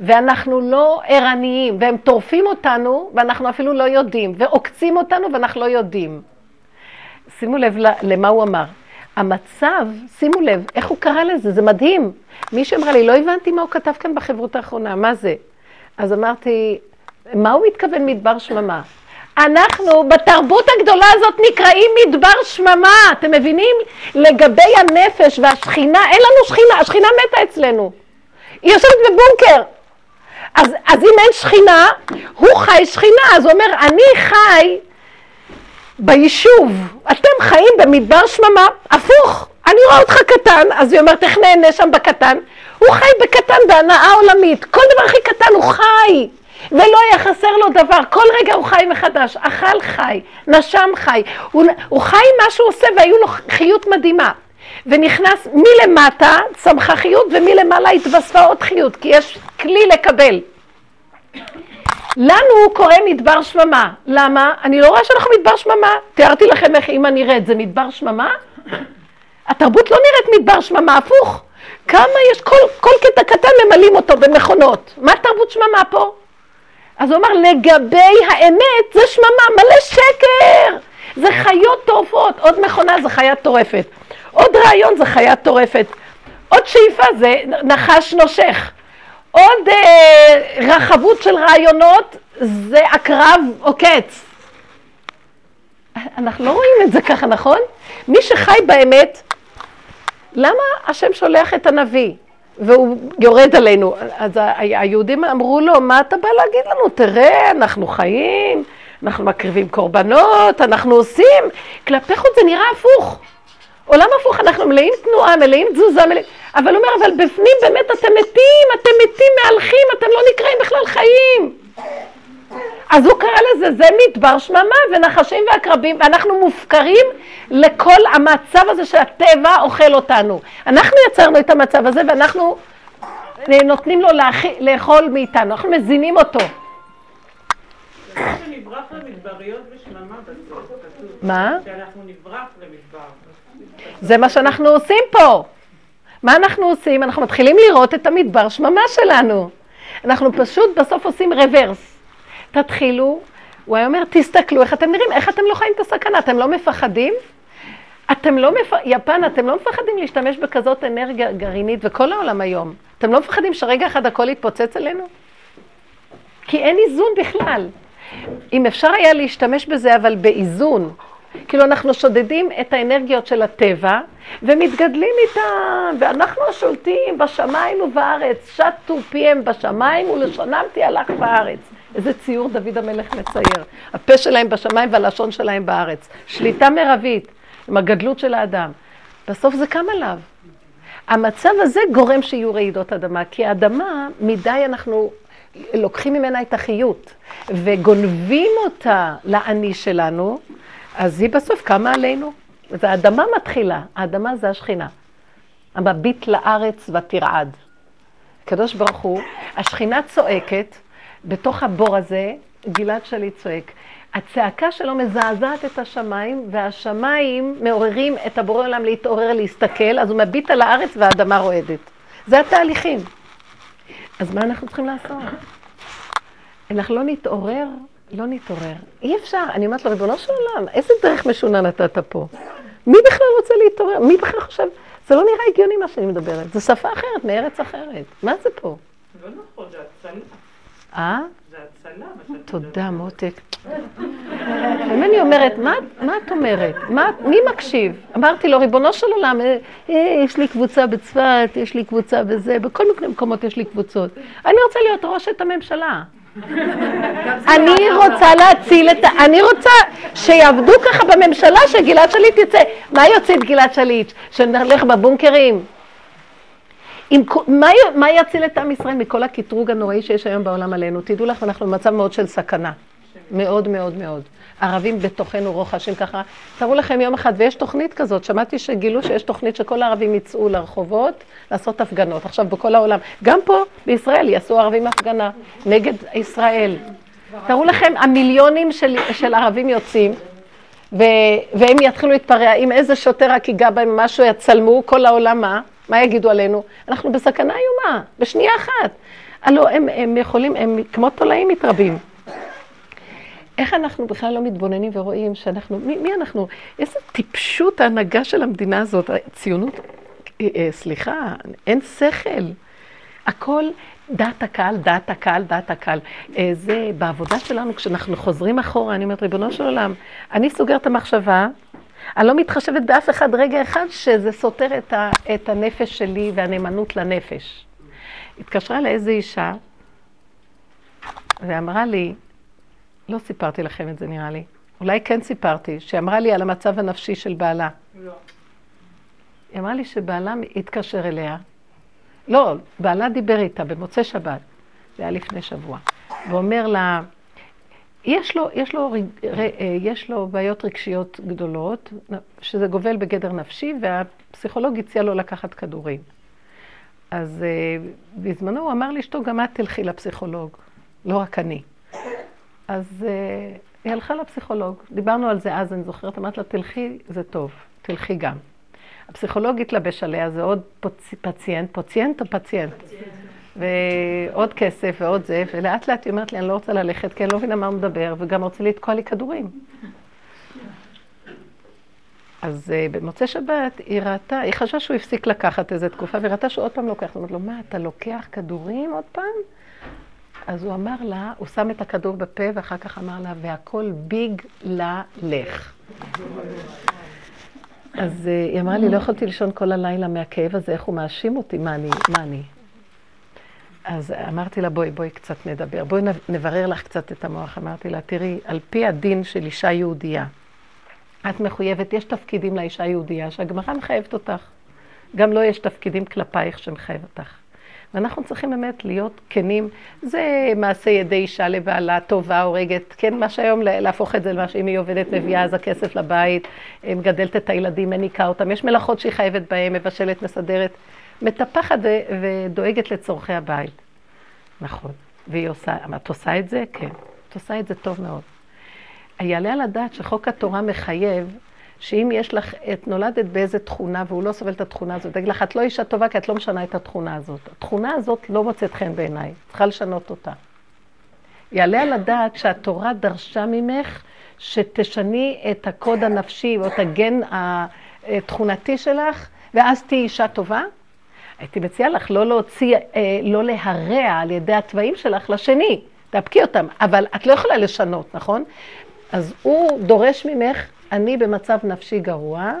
ואנחנו לא ערניים, והם טורפים אותנו, ואנחנו אפילו לא יודעים, ועוקצים אותנו, ואנחנו לא יודעים. שימו לב למה הוא אמר. המצב, שימו לב, איך הוא קרא לזה, זה מדהים. מישהו אמרה לי, לא הבנתי מה הוא כתב כאן בחברות האחרונה, מה זה? אז אמרתי, מה הוא מתכוון מדבר שממה? אנחנו בתרבות הגדולה הזאת נקראים מדבר שממה, אתם מבינים? לגבי הנפש והשכינה, אין לנו שכינה, השכינה מתה אצלנו. היא יושבת בבונקר. אז, אז אם אין שכינה, הוא חי שכינה, אז הוא אומר, אני חי ביישוב, אתם חיים במדבר שממה, הפוך, אני רואה אותך קטן, אז היא אומרת, איך נהנה שם בקטן? הוא חי בקטן בהנאה עולמית, כל דבר הכי קטן הוא חי. ולא היה חסר לו דבר, כל רגע הוא חי מחדש, אכל חי, נשם חי, הוא, הוא חי מה שהוא עושה והיו לו חיות מדהימה. ונכנס מלמטה צמחה חיות ומלמעלה התווספה עוד חיות, כי יש כלי לקבל. לנו הוא קורא מדבר שממה. למה? אני לא רואה שאנחנו מדבר שממה. תיארתי לכם איך אימא נראית, זה מדבר שממה? התרבות לא נראית מדבר שממה, הפוך. כמה יש, כל, כל קטע קטן ממלאים אותו במכונות. מה תרבות שממה פה? אז הוא אמר, לגבי האמת זה שממה, מלא שקר. זה חיות טורפות. עוד מכונה זה חיה טורפת. עוד רעיון זה חיה טורפת. עוד שאיפה זה נחש נושך. עוד אה, רחבות של רעיונות זה עקרב עוקץ. אנחנו לא רואים את זה ככה, נכון? מי שחי באמת, למה השם שולח את הנביא? והוא יורד עלינו. אז היהודים אמרו לו, מה אתה בא להגיד לנו? תראה, אנחנו חיים, אנחנו מקריבים קורבנות, אנחנו עושים. כלפי חוץ זה נראה הפוך. עולם הפוך, אנחנו מלאים תנועה, מלאים תזוזה, מלאים... אבל הוא אומר, אבל בפנים באמת אתם מתים, אתם מתים, מהלכים, אתם לא נקראים בכלל חיים. אז הוא קרא לזה, זה מדבר שממה ונחשים ועקרבים, ואנחנו מופקרים לכל המצב הזה שהטבע אוכל אותנו. אנחנו יצרנו את המצב הזה ואנחנו נותנים לו לאכ... לאכול מאיתנו, אנחנו מזינים אותו. מה? זה מה שאנחנו עושים פה. מה אנחנו עושים? אנחנו מתחילים לראות את המדבר שממה שלנו. אנחנו פשוט בסוף עושים רוורס. תתחילו, הוא היה אומר, תסתכלו איך אתם נראים, איך אתם לא חיים את הסכנה, אתם לא מפחדים? אתם לא מפ... יפן, אתם לא מפחדים להשתמש בכזאת אנרגיה גרעינית, וכל העולם היום. אתם לא מפחדים שרגע אחד הכל יתפוצץ עלינו? כי אין איזון בכלל. אם אפשר היה להשתמש בזה, אבל באיזון, כאילו אנחנו שודדים את האנרגיות של הטבע ומתגדלים איתם, ואנחנו השולטים בשמיים ובארץ, שטו פיהם בשמיים ולשונם תהלך בארץ. איזה ציור דוד המלך מצייר. הפה שלהם בשמיים והלשון שלהם בארץ. שליטה מרבית עם הגדלות של האדם. בסוף זה קם עליו. המצב הזה גורם שיהיו רעידות אדמה, כי האדמה, מדי אנחנו לוקחים ממנה את החיות וגונבים אותה לאני שלנו, אז היא בסוף קמה עלינו. אז האדמה מתחילה, האדמה זה השכינה. המביט לארץ ותרעד. הקדוש ברוך הוא, השכינה צועקת, בתוך הבור הזה, גלעד שליט צועק. הצעקה שלו מזעזעת את השמיים, והשמיים מעוררים את הבורא עולם להתעורר, להסתכל, אז הוא מביט על הארץ והאדמה רועדת. זה התהליכים. אז מה אנחנו צריכים לעשות? אנחנו לא נתעורר לא נתעורר. אי אפשר. אני אומרת לו, ריבונו של עולם, איזה דרך משונה נתת פה? מי בכלל רוצה להתעורר? מי בכלל חושב? זה לא נראה הגיוני מה שאני מדברת. זו שפה אחרת, מארץ אחרת. מה זה פה? לא נכון, זה. אה? זה הצלה, תודה, מותק. אם אני אומרת, מה את אומרת? מי מקשיב? אמרתי לו, ריבונו של עולם, אה, אה, יש לי קבוצה בצפת, יש לי קבוצה בזה, בכל מיני מקומות יש לי קבוצות. אני רוצה להיות ראשת הממשלה. אני רוצה להציל את ה... אני רוצה שיעבדו ככה בממשלה שגלעד שליט יצא. מה יוציא את גלעד שליט? שנלך בבונקרים? עם, מה, מה יציל את עם ישראל מכל הקטרוג הנוראי שיש היום בעולם עלינו? תדעו לך, אנחנו במצב מאוד של סכנה. מאוד מאוד מאוד. ערבים בתוכנו רוחשים ככה. תראו לכם יום אחד, ויש תוכנית כזאת, שמעתי שגילו שיש תוכנית שכל הערבים יצאו לרחובות לעשות הפגנות. עכשיו, בכל העולם. גם פה, בישראל, יעשו ערבים הפגנה נגד ישראל. תראו לכם, המיליונים של, של ערבים יוצאים, ו... והם יתחילו להתפרע, אם איזה שוטר רק ייגע בהם משהו, יצלמו, כל העולם מה? מה יגידו עלינו? אנחנו בסכנה איומה, בשנייה אחת. הלוא הם, הם יכולים, הם כמו תולעים מתרבים. איך אנחנו בכלל לא מתבוננים ורואים שאנחנו, מי, מי אנחנו? איזה טיפשות ההנהגה של המדינה הזאת, ציונות, אה, אה, סליחה, אין שכל. הכל דעת הקהל, דעת הקהל, דעת הקהל. אה, זה בעבודה שלנו, כשאנחנו חוזרים אחורה, אני אומרת, ריבונו של עולם, אני סוגר את המחשבה, אני לא מתחשבת באף אחד רגע אחד שזה סותר את, ה, את הנפש שלי והנאמנות לנפש. התקשרה לאיזו אישה ואמרה לי, לא סיפרתי לכם את זה נראה לי, אולי כן סיפרתי, שאמרה לי על המצב הנפשי של בעלה. לא. היא אמרה לי שבעלה התקשר אליה, לא, בעלה דיבר איתה במוצאי שבת, זה היה לפני שבוע, ואומר לה, יש לו, יש, לו, אה, יש לו בעיות רגשיות גדולות, שזה גובל בגדר נפשי, והפסיכולוג הציע לו לקחת כדורים. אז uh, בזמנו הוא אמר לאשתו, גם את תלכי לפסיכולוג, לא רק אני. אז uh, היא הלכה לפסיכולוג, דיברנו על זה אז, אני זוכרת, אמרת לה, תלכי, זה טוב, תלכי גם. הפסיכולוג התלבש עליה, זה עוד. פציינט, פוציינט או פציינט? ועוד כסף ועוד זה, ולאט לאט היא אומרת לי, אני לא רוצה ללכת, כי אני לא מבינה מה הוא מדבר, וגם רוצה לתקוע לי כדורים. אז uh, במוצאי שבת היא ראתה, היא חשבה שהוא הפסיק לקחת איזה תקופה, והיא ראתה שהוא עוד פעם לוקח. היא אומרת לו, מה, אתה לוקח כדורים עוד פעם? אז הוא אמר לה, הוא שם את הכדור בפה, ואחר כך אמר לה, והכל ביג לה לך. אז uh, היא אמרה לי, לא יכולתי לישון כל הלילה מהכאב הזה, איך הוא מאשים אותי, מה אני, מה אני. אז אמרתי לה, בואי, בואי קצת נדבר, בואי נברר לך קצת את המוח. אמרתי לה, תראי, על פי הדין של אישה יהודייה, את מחויבת, יש תפקידים לאישה יהודייה שהגמרא מחייבת אותך. גם לא יש תפקידים כלפייך שמחייב אותך. ואנחנו צריכים באמת להיות כנים. זה מעשה ידי אישה לבעלה, טובה, הורגת, כן, מה שהיום להפוך את זה למה שאם היא עובדת, מביאה אז הכסף לבית, מגדלת את הילדים, מניקה אותם. יש מלאכות שהיא חייבת בהן, מבשלת, מסדרת, מטפחת ודואגת לצורכי הבית. נכון. והיא עושה, את עושה את זה? כן. את עושה את זה טוב מאוד. היעלה על הדעת שחוק התורה מחייב שאם יש לך, את נולדת באיזה תכונה והוא לא סובל את התכונה הזאת, תגיד לך, את לא אישה טובה כי את לא משנה את התכונה הזאת. התכונה הזאת לא מוצאת חן בעיניי, צריכה לשנות אותה. יעלה על הדעת שהתורה דרשה ממך שתשני את הקוד הנפשי או את הגן התכונתי שלך, ואז תהיי אישה טובה? הייתי מציעה לך לא להוציא, אה, לא להרע על ידי התוואים שלך לשני, תאפקי אותם, אבל את לא יכולה לשנות, נכון? אז הוא דורש ממך אני במצב נפשי גרוע,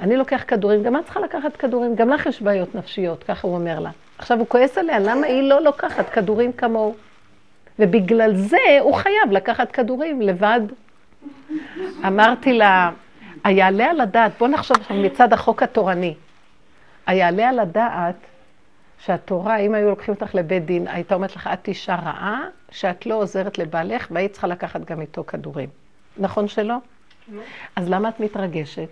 אני לוקח כדורים, גם את צריכה לקחת כדורים, גם לך יש בעיות נפשיות, ככה הוא אומר לה. עכשיו הוא כועס עליה, למה היא לא לוקחת כדורים כמוהו? ובגלל זה הוא חייב לקחת כדורים לבד. אמרתי לה, היעלה על הדעת, בוא נחשוב מצד החוק התורני, היעלה על הדעת שהתורה, אם היו לוקחים אותך לבית דין, הייתה אומרת לך, את אישה רעה, שאת לא עוזרת לבעלך, והיית צריכה לקחת גם איתו כדורים. נכון שלא? אז למה את מתרגשת?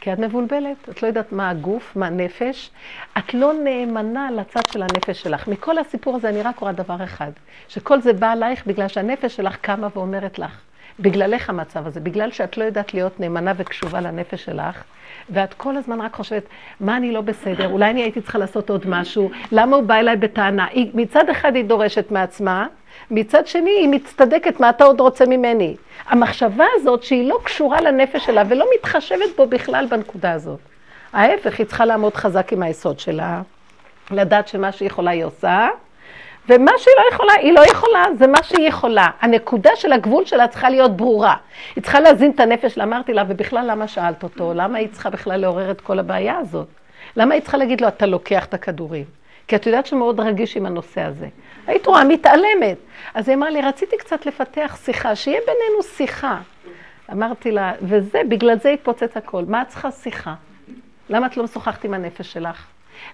כי את מבולבלת, את לא יודעת מה הגוף, מה הנפש. את לא נאמנה לצד של הנפש שלך. מכל הסיפור הזה אני רק רואה דבר אחד, שכל זה בא עלייך בגלל שהנפש שלך קמה ואומרת לך, בגללך המצב הזה, בגלל שאת לא יודעת להיות נאמנה וקשובה לנפש שלך, ואת כל הזמן רק חושבת, מה אני לא בסדר, אולי אני הייתי צריכה לעשות עוד משהו, למה הוא בא אליי בטענה? היא, מצד אחד היא דורשת מעצמה, מצד שני היא מצטדקת, מה אתה עוד רוצה ממני? המחשבה הזאת שהיא לא קשורה לנפש שלה ולא מתחשבת בו בכלל בנקודה הזאת. ההפך, היא צריכה לעמוד חזק עם היסוד שלה, לדעת שמה שהיא יכולה היא עושה, ומה שהיא לא יכולה, היא לא יכולה, זה מה שהיא יכולה. הנקודה של הגבול שלה צריכה להיות ברורה. היא צריכה להזין את הנפש אמרתי לה, ובכלל למה שאלת אותו? למה היא צריכה בכלל לעורר את כל הבעיה הזאת? למה היא צריכה להגיד לו, אתה לוקח את הכדורים? כי את יודעת שהוא מאוד רגיש עם הנושא הזה. היית רואה, מתעלמת. אז היא אמרה לי, רציתי קצת לפתח שיחה, שיהיה בינינו שיחה. אמרתי לה, וזה, בגלל זה התפוצץ הכל. מה את צריכה שיחה? למה את לא משוחחת עם הנפש שלך?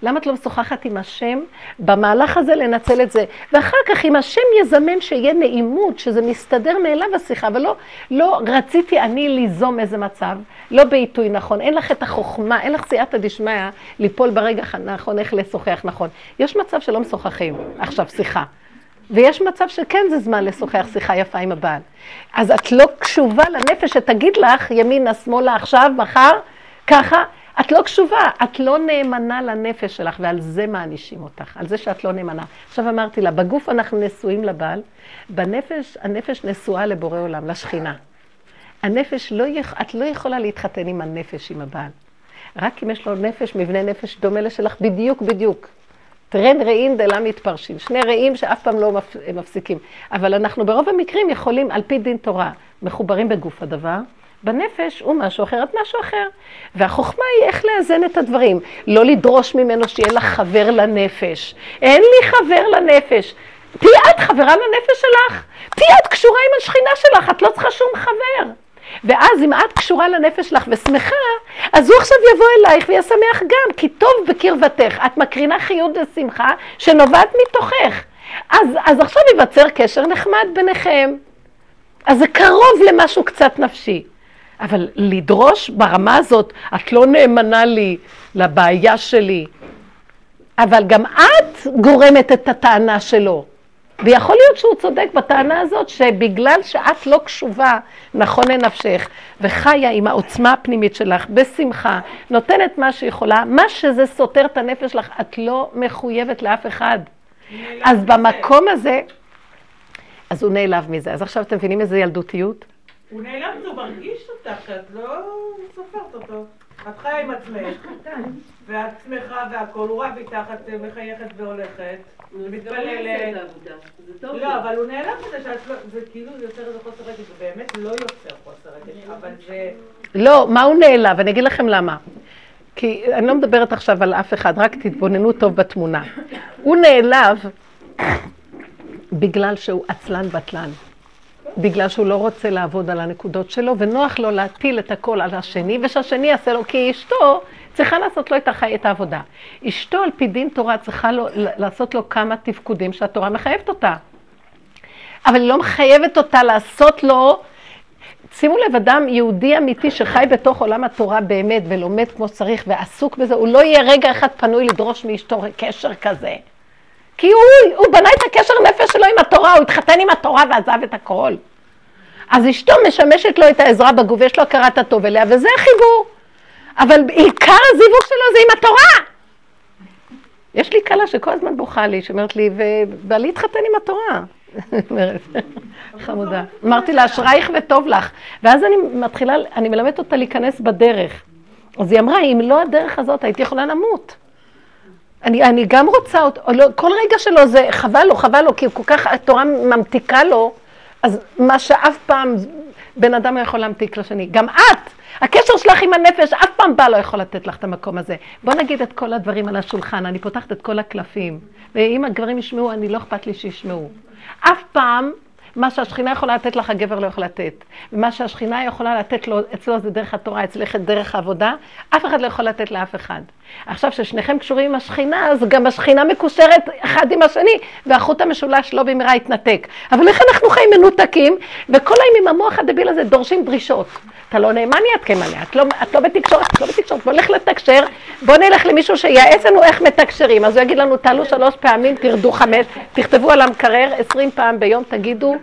למה את לא משוחחת עם השם במהלך הזה לנצל את זה? ואחר כך אם השם יזמן שיהיה נעימות, שזה מסתדר מאליו השיחה, ולא לא רציתי אני ליזום איזה מצב, לא בעיתוי נכון, אין לך את החוכמה, אין לך סייעתא דשמיא ליפול ברגע הנכון, איך לשוחח נכון. יש מצב שלא משוחחים, עכשיו שיחה. ויש מצב שכן זה זמן לשוחח שיחה יפה עם הבעל. אז את לא קשובה לנפש שתגיד לך ימינה, שמאלה, עכשיו, מחר, ככה. את לא קשובה, את לא נאמנה לנפש שלך, ועל זה מענישים אותך, על זה שאת לא נאמנה. עכשיו אמרתי לה, בגוף אנחנו נשואים לבעל, בנפש, הנפש נשואה לבורא עולם, לשכינה. הנפש לא. את לא יכולה להתחתן עם הנפש, עם הבעל. רק אם יש לו נפש, מבנה נפש דומה לשלך, בדיוק, בדיוק. טרן רעים דלה מתפרשים, שני רעים שאף פעם לא מפסיקים. אבל אנחנו ברוב המקרים יכולים, על פי דין תורה, מחוברים בגוף הדבר, בנפש הוא משהו אחר, את משהו אחר. והחוכמה היא איך לאזן את הדברים. לא לדרוש ממנו שיהיה לך חבר לנפש. אין לי חבר לנפש. תהיי את חברה לנפש שלך. תהיי את קשורה עם השכינה שלך, את לא צריכה שום חבר. ואז אם את קשורה לנפש שלך ושמחה, אז הוא עכשיו יבוא אלייך ויהיה שמח גם, כי טוב בקרבתך. את מקרינה חיות ושמחה שנובעת מתוכך. אז, אז עכשיו ייווצר קשר נחמד ביניכם. אז זה קרוב למשהו קצת נפשי. אבל לדרוש ברמה הזאת, את לא נאמנה לי לבעיה שלי, אבל גם את גורמת את הטענה שלו. ויכול להיות שהוא צודק בטענה הזאת, שבגלל שאת לא קשובה נכון לנפשך, וחיה עם העוצמה הפנימית שלך, בשמחה, נותנת מה שיכולה, מה שזה סותר את הנפש שלך, את לא מחויבת לאף אחד. אז במקום הזה, אז הוא נעלב מזה. אז עכשיו אתם מבינים איזה ילדותיות? הוא נעלם, הוא מרגיש אותך, את לא סופרת אותו. את חיה עם עצמך, ואת שמחה והכול, הוא רק איתך, את מחייכת והולכת, מתפללת. לא, אבל הוא נעלם מזה שאת לא, זה כאילו זה יוצר איזה חוסר רגש, זה באמת לא יוצר חוסר רגש, אבל זה... לא, מה הוא נעלב? אני אגיד לכם למה. כי אני לא מדברת עכשיו על אף אחד, רק תתבוננו טוב בתמונה. הוא נעלב בגלל שהוא עצלן בטלן. בגלל שהוא לא רוצה לעבוד על הנקודות שלו, ונוח לו להטיל את הכל על השני, ושהשני יעשה לו, כי אשתו צריכה לעשות לו את, החי, את העבודה. אשתו על פי דין תורה צריכה לו, לעשות לו כמה תפקודים שהתורה מחייבת אותה. אבל היא לא מחייבת אותה לעשות לו... שימו לב, אדם יהודי אמיתי שחי בתוך עולם התורה באמת ולומד כמו שצריך ועסוק בזה, הוא לא יהיה רגע אחד פנוי לדרוש מאשתו קשר כזה. כי הוא, הוא בנה את הקשר נפש שלו עם התורה, הוא התחתן עם התורה ועזב את הכל. אז אשתו משמשת לו את העזרה בגוף, יש לו הכרת הטוב אליה, וזה החיבור. אבל עיקר הזיווג שלו זה עם התורה. יש לי כלה שכל הזמן בוכה לי, שאומרת לי, ובעלי התחתן עם התורה. חמודה. אמרתי לה, אשרייך וטוב לך. ואז אני מתחילה, אני מלמדת אותה להיכנס בדרך. אז היא אמרה, אם לא הדרך הזאת, הייתי יכולה למות. אני, אני גם רוצה אותו, לא, כל רגע שלו זה חבל לו, חבל לו, כי כל כך התורה ממתיקה לו, אז מה שאף פעם בן אדם לא יכול להמתיק לשני. גם את, הקשר שלך עם הנפש, אף פעם בא לא יכול לתת לך את המקום הזה. בוא נגיד את כל הדברים על השולחן, אני פותחת את כל הקלפים, ואם הגברים ישמעו, אני לא אכפת לי שישמעו. אף פעם מה שהשכינה יכולה לתת לך, הגבר לא יכול לתת. ומה שהשכינה יכולה לתת לו, אצלו זה דרך התורה, אצלך דרך העבודה, אף אחד לא יכול לתת לאף אחד. עכשיו, כששניכם קשורים עם השכינה, אז גם השכינה מקושרת אחד עם השני, והחוט המשולש לא במהרה יתנתק. אבל איך אנחנו חיים מנותקים, וכל היום עם המוח הדביל הזה דורשים דרישות. אתה לא נאמן יד כמלא, את לא, את לא בתקשורת, את לא בתקשורת, בוא נלך לתקשר, בוא נלך למישהו שייעץ לנו איך מתקשרים. אז הוא יגיד לנו, תעלו שלוש פעמים, תרדו חמש, תכתבו על המקרר עשרים פעם ביום, תגידו.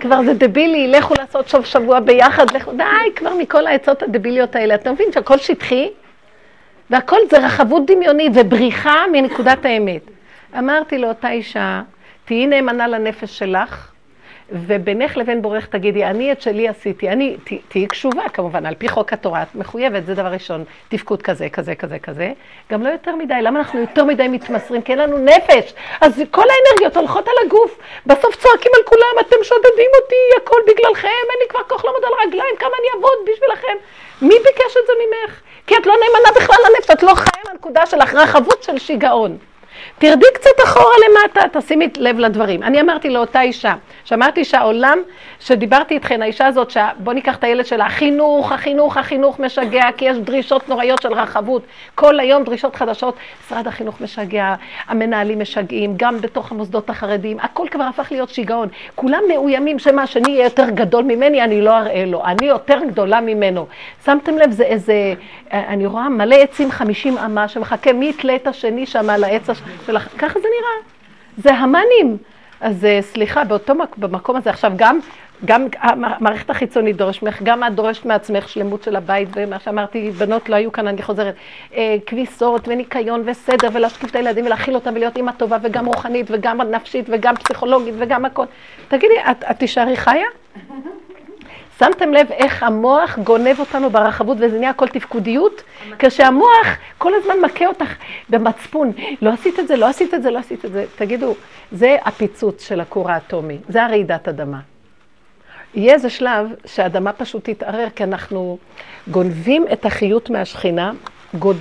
כבר זה דבילי, לכו לעשות סוף שבוע ביחד, לכו, די כבר מכל העצות הדביליות האלה. אתה מבין שהכל שטחי? והכל זה רחבות דמיונית ובריחה מנקודת האמת. אמרתי לאותה אישה, תהיי נאמנה לנפש שלך, ובינך לבין בורך תגידי, אני את שלי עשיתי, אני, תהיי קשובה כמובן, על פי חוק התורה, את מחויבת, זה דבר ראשון, תפקוד כזה, כזה, כזה, כזה. גם לא יותר מדי, למה אנחנו יותר מדי מתמסרים? כי אין לנו נפש. אז כל האנרגיות הולכות על הגוף, בסוף צועקים על כולם, אתם שודדים אותי, הכל בגללכם, אין לי כבר כוח לעמוד על הרגליים, כמה אני אעבוד בשבילכם. מי ביקש את זה ממך? כי את לא נאמנה בכלל לנפש, את לא חיה מהנקודה שלך, רחבות של שיגעון. תרדי קצת אחורה למטה, תשימי לב לדברים. אני אמרתי לאותה אישה, שאמרתי שהעולם, שדיברתי איתכן, האישה הזאת, בוא ניקח את הילד שלה, החינוך, החינוך, החינוך משגע, כי יש דרישות נוראיות של רחבות. כל היום דרישות חדשות, משרד החינוך משגע, המנהלים משגעים, גם בתוך המוסדות החרדיים, הכל כבר הפך להיות שיגעון. כולם מאוימים שמה, שאני יהיה יותר גדול ממני, אני לא אראה לו, אני יותר גדולה ממנו. שמתם לב, זה איזה, אני רואה מלא עצים חמישים אמה שמחכה מי יתלה את השני שם על העץ שלך, ככה זה נראה. זה המאנים. אז אה, סליחה, באותו מק... במקום הזה, עכשיו גם, גם המערכת החיצונית דורשת ממך, גם את דורשת מעצמך שלמות של הבית, ומה שאמרתי, בנות לא היו כאן, אני חוזרת, אה, כביסות וניקיון וסדר, ולהשקיף את הילדים ולהכיל אותם ולהיות אימא טובה, וגם רוחנית, וגם נפשית, וגם פסיכולוגית, וגם הכל. תגידי, את, את תישארי חיה? שמתם לב איך המוח גונב אותנו ברחבות וזה נהיה הכל תפקודיות? כשהמוח כל הזמן מכה אותך במצפון, לא עשית את זה, לא עשית את זה, לא עשית את זה. תגידו, זה הפיצוץ של הכור האטומי, זה הרעידת אדמה. יהיה איזה שלב שהאדמה פשוט תתערער, כי אנחנו גונבים את החיות מהשכינה, גוד,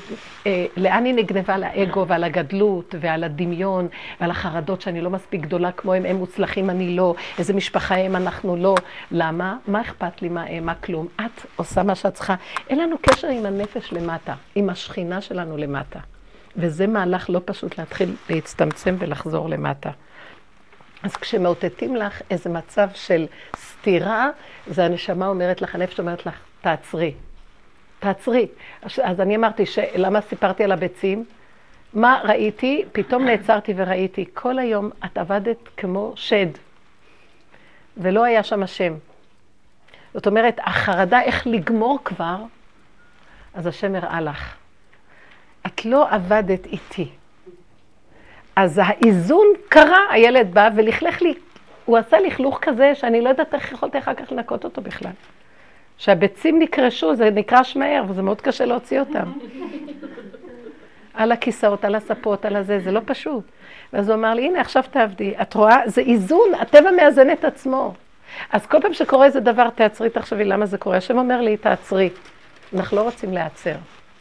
לאן היא נגנבה? על האגו ועל הגדלות ועל הדמיון ועל החרדות שאני לא מספיק גדולה כמו הם, הם מוצלחים, אני לא, איזה משפחה הם, אנחנו לא. למה? מה אכפת לי מה הם, מה כלום? את עושה מה שאת צריכה. אין לנו קשר עם הנפש למטה, עם השכינה שלנו למטה. וזה מהלך לא פשוט להתחיל להצטמצם ולחזור למטה. אז כשמאותתים לך איזה מצב של סתירה, זה הנשמה אומרת לך, הנפש אומרת לך, תעצרי. תעצרי. אז אני אמרתי, למה סיפרתי על הביצים? מה ראיתי? פתאום נעצרתי וראיתי, כל היום את עבדת כמו שד, ולא היה שם השם. זאת אומרת, החרדה איך לגמור כבר, אז השם הראה לך. את לא עבדת איתי. אז האיזון קרה, הילד בא ולכלך לי, הוא עשה לכלוך כזה שאני לא יודעת איך יכולתי אחר כך לנקות אותו בכלל. שהביצים נקרשו, זה נקרש מהר, וזה מאוד קשה להוציא אותם. על הכיסאות, על הספות, על הזה, זה לא פשוט. ואז הוא אמר לי, הנה, עכשיו תעבדי. את רואה? זה איזון, הטבע מאזן את עצמו. אז כל פעם שקורה איזה דבר, תעצרי, תחשבי למה זה קורה. השם אומר לי, תעצרי. אנחנו לא רוצים להיעצר.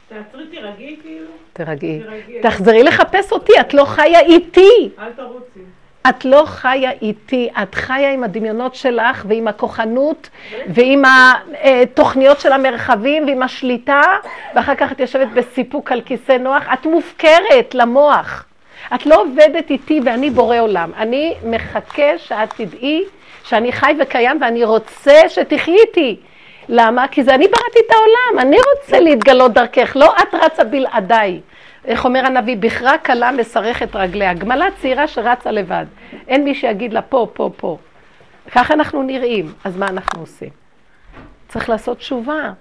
תעצרי, תירגעי כאילו. תירגעי. תחזרי לחפש אותי, את לא חיה איתי. אל תרוצי. את לא חיה איתי, את חיה עם הדמיונות שלך ועם הכוחנות ועם התוכניות של המרחבים ועם השליטה, ואחר כך את יושבת בסיפוק על כיסא נוח. את מופקרת למוח. את לא עובדת איתי ואני בורא עולם. אני מחכה שאת תדעי שאני חי וקיים ואני רוצה שתחי איתי. למה? כי זה אני בראתי את העולם, אני רוצה להתגלות דרכך, לא את רצה בלעדיי. איך אומר הנביא, בכרה קלה מסרכת רגליה, גמלה צעירה שרצה לבד. אין מי שיגיד לה פה, פה, פה. ככה אנחנו נראים, אז מה אנחנו עושים? צריך לעשות תשובה.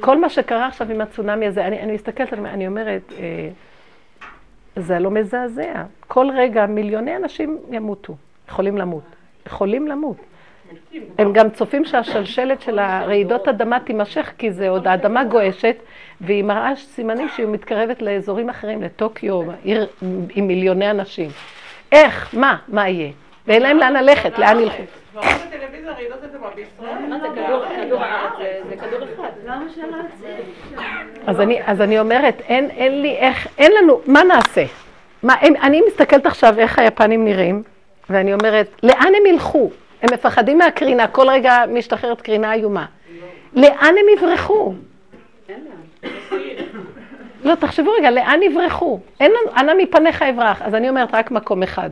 כל מה שקרה עכשיו עם הצונאמי הזה, אני, אני מסתכלת אני אומרת, אה, זה לא מזעזע. כל רגע מיליוני אנשים ימותו, יכולים למות. יכולים למות. הם גם צופים שהשלשלת של הרעידות אדמה תימשך, כי זה עוד האדמה גועשת, והיא מראה סימנים שהיא מתקרבת לאזורים אחרים, לטוקיו, עיר עם מיליוני אנשים. איך? מה? מה יהיה? ואין להם לאן ללכת, לאן ילכו. אז אני אומרת, אין לי איך, אין לנו, מה נעשה? אני מסתכלת עכשיו איך היפנים נראים, ואני אומרת, לאן הם ילכו? הם מפחדים מהקרינה, כל רגע משתחררת קרינה איומה. לאן הם יברחו? לא, תחשבו רגע, לאן יברחו? אין לנו, אנא מפניך אברח. אז אני אומרת רק מקום אחד.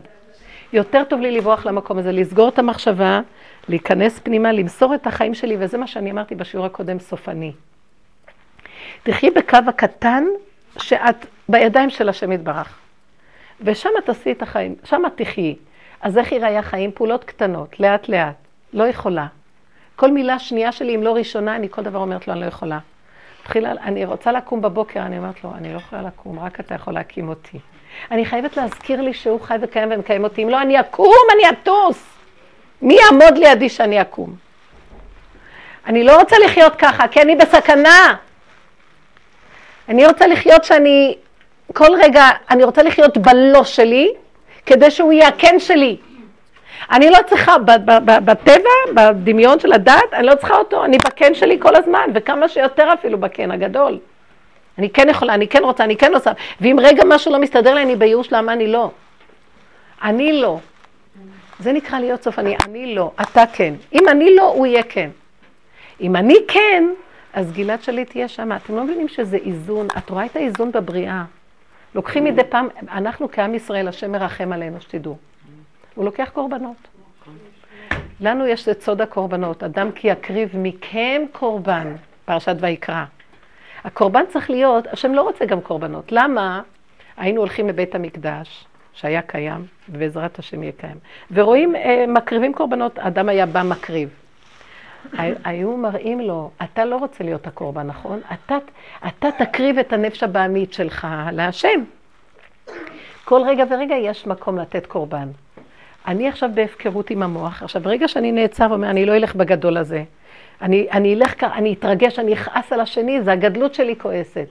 יותר טוב לי לברוח למקום הזה, לסגור את המחשבה, להיכנס פנימה, למסור את החיים שלי, וזה מה שאני אמרתי בשיעור הקודם, סופני. תחי בקו הקטן שאת בידיים של השם יתברך. ושם תעשי את החיים, שם תחיי. אז איך יראה חיים? פעולות קטנות, לאט לאט. לא יכולה. כל מילה שנייה שלי, אם לא ראשונה, אני כל דבר אומרת לו, אני לא יכולה. תחילה, אני רוצה לקום בבוקר, אני אומרת לו, אני לא יכולה לקום, רק אתה יכול להקים אותי. אני חייבת להזכיר לי שהוא חי וקיים ומקיים אותי. אם לא, אני אקום, אני אטוס. מי יעמוד לידי שאני אקום? אני לא רוצה לחיות ככה, כי אני בסכנה. אני רוצה לחיות שאני, כל רגע, אני רוצה לחיות בלא שלי, כדי שהוא יהיה הכן שלי. אני לא צריכה, בטבע, בדמיון של הדת, אני לא צריכה אותו, אני בכן שלי כל הזמן, וכמה שיותר אפילו בכן הגדול. אני כן יכולה, אני כן רוצה, אני כן עושה, ואם רגע משהו לא מסתדר לי, אני בייאוש למה אני לא. אני לא. זה נקרא להיות סוף אני, אני לא, אתה כן. אם אני לא, הוא יהיה כן. אם אני כן, אז גלעד שליט יהיה שם. אתם לא מבינים שזה איזון, את רואה את האיזון בבריאה. לוקחים מדי פעם, אנחנו כעם ישראל, השם מרחם עלינו, שתדעו. הוא לוקח קורבנות. לנו יש את סוד הקורבנות, אדם כי יקריב מכם קורבן, פרשת ויקרא. הקורבן צריך להיות, השם לא רוצה גם קורבנות. למה? היינו הולכים לבית המקדש, שהיה קיים, ובעזרת השם יהיה קיים. ורואים, אה, מקריבים קורבנות, אדם היה בא מקריב. היו מראים לו, אתה לא רוצה להיות הקורבן, נכון? אתה, אתה תקריב את הנפש הבעמית שלך להשם. כל רגע ורגע יש מקום לתת קורבן. אני עכשיו בהפקרות עם המוח. עכשיו, ברגע שאני נעצר ואומר, אני לא אלך בגדול הזה, אני, אני אלך ככה, אני אתרגש, אני אכעס על השני, זה הגדלות שלי כועסת.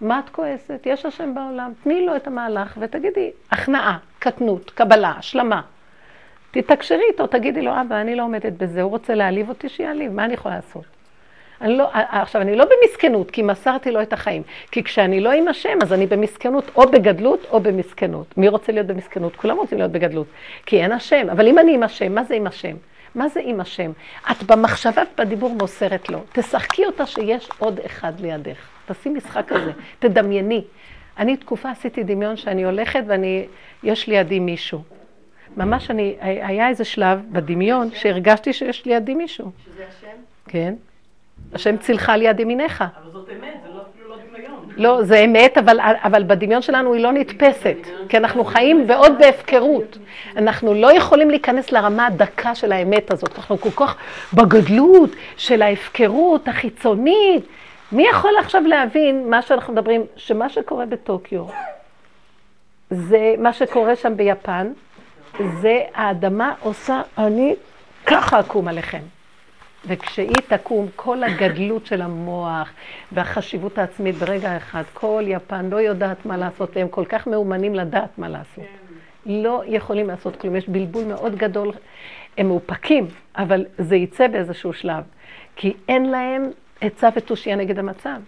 מה את כועסת? יש השם בעולם, תני לו את המהלך ותגידי, הכנעה, קטנות, קבלה, השלמה. תתקשרי איתו, תגידי לו, אבא, אני לא עומדת בזה, הוא רוצה להעליב אותי, שיעליב, מה אני יכולה לעשות? אני לא, עכשיו, אני לא במסכנות, כי מסרתי לו את החיים. כי כשאני לא עם השם, אז אני במסכנות, או בגדלות או במסכנות. מי רוצה להיות במסכנות? כולם רוצים להיות בגדלות. כי אין השם. אבל אם אני עם השם, מה זה עם השם? מה זה עם השם? את במחשבה ובדיבור מוסרת לו. תשחקי אותה שיש עוד אחד לידך. תעשי משחק כזה, תדמייני. אני תקופה עשיתי דמיון שאני הולכת ואני, יש לידי מישהו. ממש אני, היה איזה שלב בדמיון שהרגשתי שיש לידי מישהו. שזה השם? כן. השם צילך על יד ימיניך. אבל זאת אמת, זה לא אפילו לא דמיון. לא, זה אמת, אבל, אבל בדמיון שלנו היא לא נתפסת, כי אנחנו חיים בעוד בהפקרות. אנחנו לא יכולים להיכנס לרמה הדקה של האמת הזאת. אנחנו כל כך בגדלות של ההפקרות החיצונית. מי יכול עכשיו להבין מה שאנחנו מדברים, שמה שקורה בטוקיו, זה מה שקורה שם ביפן, זה האדמה עושה, אני ככה אקום עליכם. וכשהיא תקום, כל הגדלות של המוח והחשיבות העצמית ברגע אחד, כל יפן לא יודעת מה לעשות, והם כל כך מאומנים לדעת מה לעשות. לא יכולים לעשות כלום, יש בלבול מאוד גדול, הם מאופקים, אבל זה יצא באיזשהו שלב, כי אין להם עצה ותושייה נגד המצב.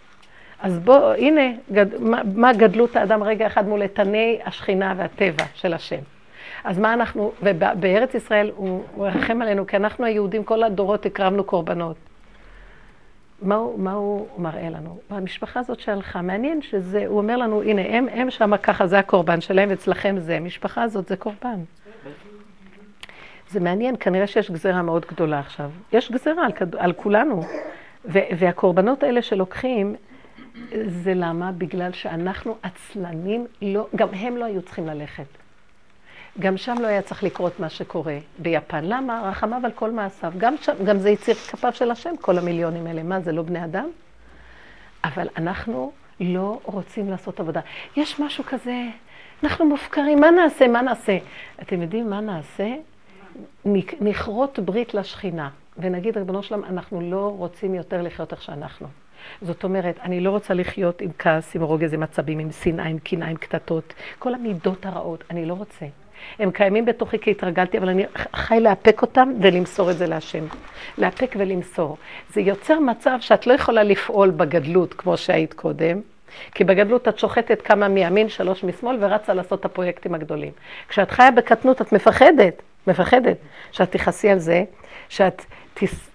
אז בואו, הנה, גד, מה, מה גדלות האדם רגע אחד מול איתני השכינה והטבע של השם. אז מה אנחנו, ובארץ ישראל הוא מרחם עלינו, כי אנחנו היהודים כל הדורות הקרבנו קורבנות. מה הוא, מה הוא מראה לנו? המשפחה הזאת שהלכה, מעניין שזה, הוא אומר לנו, הנה, הם, הם שמה ככה, זה הקורבן שלהם, ואצלכם זה, המשפחה הזאת זה קורבן. זה מעניין, כנראה שיש גזירה מאוד גדולה עכשיו. יש גזירה על, על כולנו. והקורבנות האלה שלוקחים, זה למה? בגלל שאנחנו עצלנים, לא, גם הם לא היו צריכים ללכת. גם שם לא היה צריך לקרות מה שקורה ביפן. למה? רחמיו על כל מעשיו. גם, שם, גם זה יציר כפיו של השם, כל המיליונים האלה. מה, זה לא בני אדם? אבל אנחנו לא רוצים לעשות עבודה. יש משהו כזה, אנחנו מופקרים, מה נעשה, מה נעשה? אתם יודעים מה נעשה? נכרות ברית לשכינה, ונגיד, ריבונו שלם, אנחנו לא רוצים יותר לחיות איך שאנחנו. זאת אומרת, אני לא רוצה לחיות עם כעס, עם רוגז, עם עצבים, עם שנאה, עם קנאה, עם קטטות. כל המידות הרעות, אני לא רוצה. הם קיימים בתוכי כי התרגלתי, אבל אני חי לאפק אותם ולמסור את זה להשם. לאפק ולמסור. זה יוצר מצב שאת לא יכולה לפעול בגדלות כמו שהיית קודם, כי בגדלות את שוחטת כמה מימין, שלוש משמאל, ורצה לעשות את הפרויקטים הגדולים. כשאת חיה בקטנות, את מפחדת, מפחדת, שאת תכעסי על זה, שאת, תס,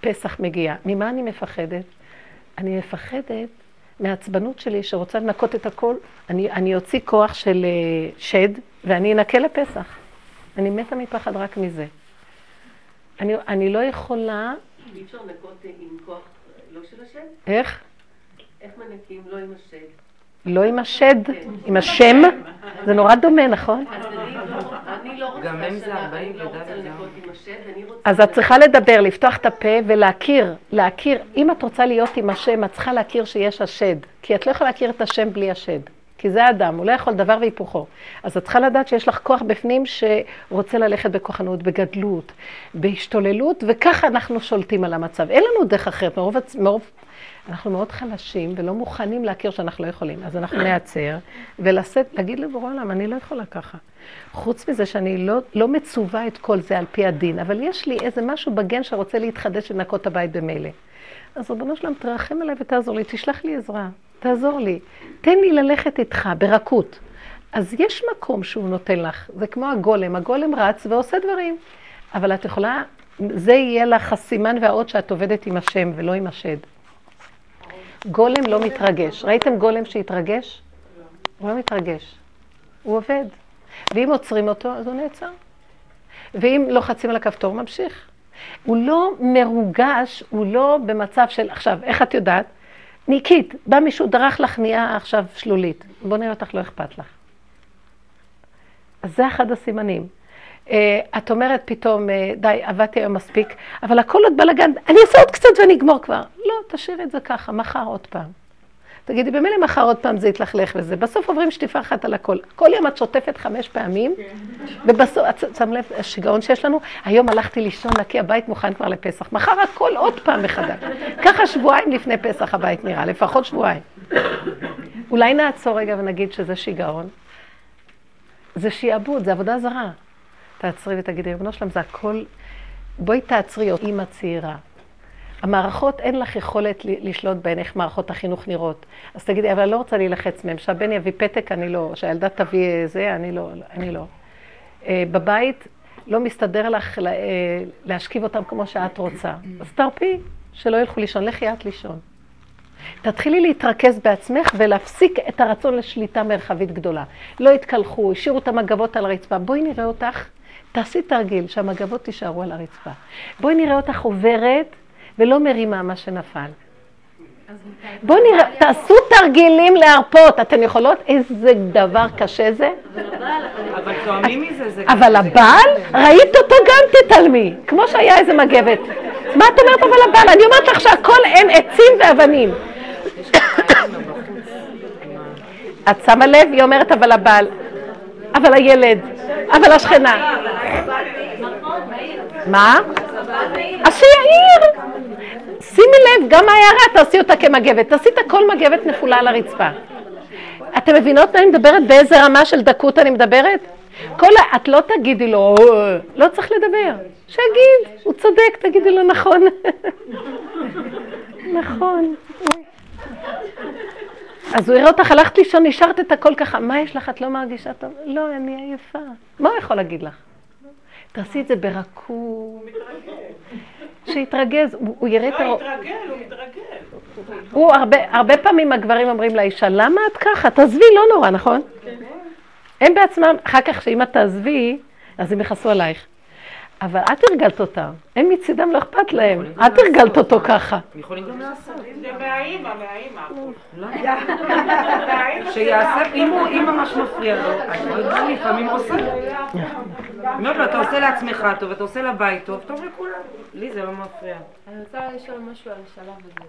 פסח מגיע. ממה אני מפחדת? אני מפחדת מהעצבנות שלי שרוצה לנקות את הכל. אני, אני אוציא כוח של אה, שד ואני אנקה לפסח. אני מתה מפחד רק מזה. אני, אני לא יכולה... אי אפשר לנקות עם כוח לא של השד? איך? איך מנקים לא עם השד? לא עם השד, עם השם, זה נורא דומה, נכון? אז את צריכה לדבר, לפתוח את הפה ולהכיר, להכיר. אם את רוצה להיות עם השם, את צריכה להכיר שיש השד. כי את לא יכולה להכיר את השם בלי השד. כי זה האדם, הוא לא יכול דבר והיפוכו. אז את צריכה לדעת שיש לך כוח בפנים שרוצה ללכת בכוחנות, בגדלות, בהשתוללות, וככה אנחנו שולטים על המצב. אין לנו דרך אחרת, מרוב, מרוב אנחנו מאוד חלשים ולא מוכנים להכיר שאנחנו לא יכולים. אז אנחנו נעצר ולהגיד לבורא עולם, אני לא יכולה ככה. חוץ מזה שאני לא, לא מצווה את כל זה על פי הדין, אבל יש לי איזה משהו בגן שרוצה להתחדש ולנקות את הבית במילא. אז רבונו שלם, תרחם עליי ותעזור לי, תשלח לי עזרה, תעזור לי. תן לי ללכת איתך ברכות. אז יש מקום שהוא נותן לך, זה כמו הגולם, הגולם רץ ועושה דברים. אבל את יכולה, זה יהיה לך הסימן והאות שאת עובדת עם השם ולא עם השד. גולם לא מתרגש. ראיתם גולם שהתרגש? הוא לא מתרגש. הוא עובד. ואם עוצרים אותו, אז הוא נעצר. ואם לוחצים על הכפתור, ממשיך. הוא לא מרוגש, הוא לא במצב של... עכשיו, איך את יודעת? ניקית, בא מישהו, דרך לך, נהיה עכשיו שלולית. בוא נראה אותך, לא אכפת לך. אז זה אחד הסימנים. Uh, את אומרת פתאום, uh, די, עבדתי היום מספיק, אבל הכל עוד בלאגן, אני אעשה עוד קצת ואני אגמור כבר. לא, תשאיר את זה ככה, מחר עוד פעם. תגידי, במילא מחר עוד פעם זה יתלכלך וזה. בסוף עוברים שטיפה אחת על הכל. כל יום את שוטפת חמש פעמים, ובסוף, את שם לב, השיגעון שיש לנו, היום הלכתי לישון נקי, הבית מוכן כבר לפסח. מחר הכל עוד פעם מחדש. ככה שבועיים לפני פסח הבית נראה, לפחות שבועיים. אולי נעצור רגע ונגיד שזה שיגעון. זה שיעבוד, זה עבודה זרה. תעצרי ותגידי, ריבונו שלם, זה הכל... בואי תעצרי, אימא צעירה. המערכות, אין לך יכולת לשלוט בהן, איך מערכות החינוך נראות. אז תגידי, אבל אני לא רוצה להילחץ מהן. שהבן יביא פתק, אני לא. שהילדה תביא זה, אני לא. אני לא. אה, בבית לא מסתדר לך אה, להשכיב אותם כמו שאת רוצה. אז תרפי, שלא ילכו לישון. לכי את לישון. תתחילי להתרכז בעצמך ולהפסיק את הרצון לשליטה מרחבית גדולה. לא יתקלחו, השאירו את המגבות על הרצפה. בואי נראה אותך, תעשי תרגיל שהמגבות תישארו על הרצפה. בואי נראה אותך עוברת ולא מרימה מה שנפל. בואו נראה, תעשו תרגילים להרפות. אתן יכולות? איזה דבר קשה זה. אבל תואמים מזה, אבל הבעל, ראית אותו גם תתעלמי, כמו שהיה איזה מגבת. מה את אומרת אבל הבעל? אני אומרת לך שהכל הם עצים ואבנים. את שמה לב? היא אומרת אבל הבעל. אבל הילד. אבל השכנה. מה? אז שיעיר. שימי לב, גם ההערה תעשי אותה כמגבת. תעשי את הכל מגבת נפולה על הרצפה. אתם מבינות מה אני מדברת? באיזה רמה של דקות אני מדברת? כל ה... את לא תגידי לו, לא צריך לדבר. שיגיד, הוא צודק, תגידי לו נכון. נכון. אז הוא יראה אותך, הלכת לישון, נשארת את הכל ככה, מה יש לך, את לא מרגישה טוב? לא, אני עייפה. מה הוא יכול להגיד לך? תעשי את זה ברכות. שיתרגז, הוא יראה את ה... לא, יתרגל, הוא יתרגל. הוא הרבה, הרבה פעמים הגברים אומרים לאישה, למה את ככה? תעזבי, לא נורא, נכון? כן. הם בעצמם, אחר כך שאם את תעזבי, אז הם יכעסו עלייך. אבל את הרגלת אותם, הם מצידם לא אכפת להם, את הרגלת אותו ככה. יכולים גם לעשות. זה מהאימא, מהאימא. שיעשה, אם ממש מפריע לו, אז הוא לפעמים עושה. אומרת לו, אתה עושה לעצמך טוב, אתה עושה לבית טוב, טוב לכולם. לי זה לא מפריע. אני רוצה לשאול משהו על השלב הזה.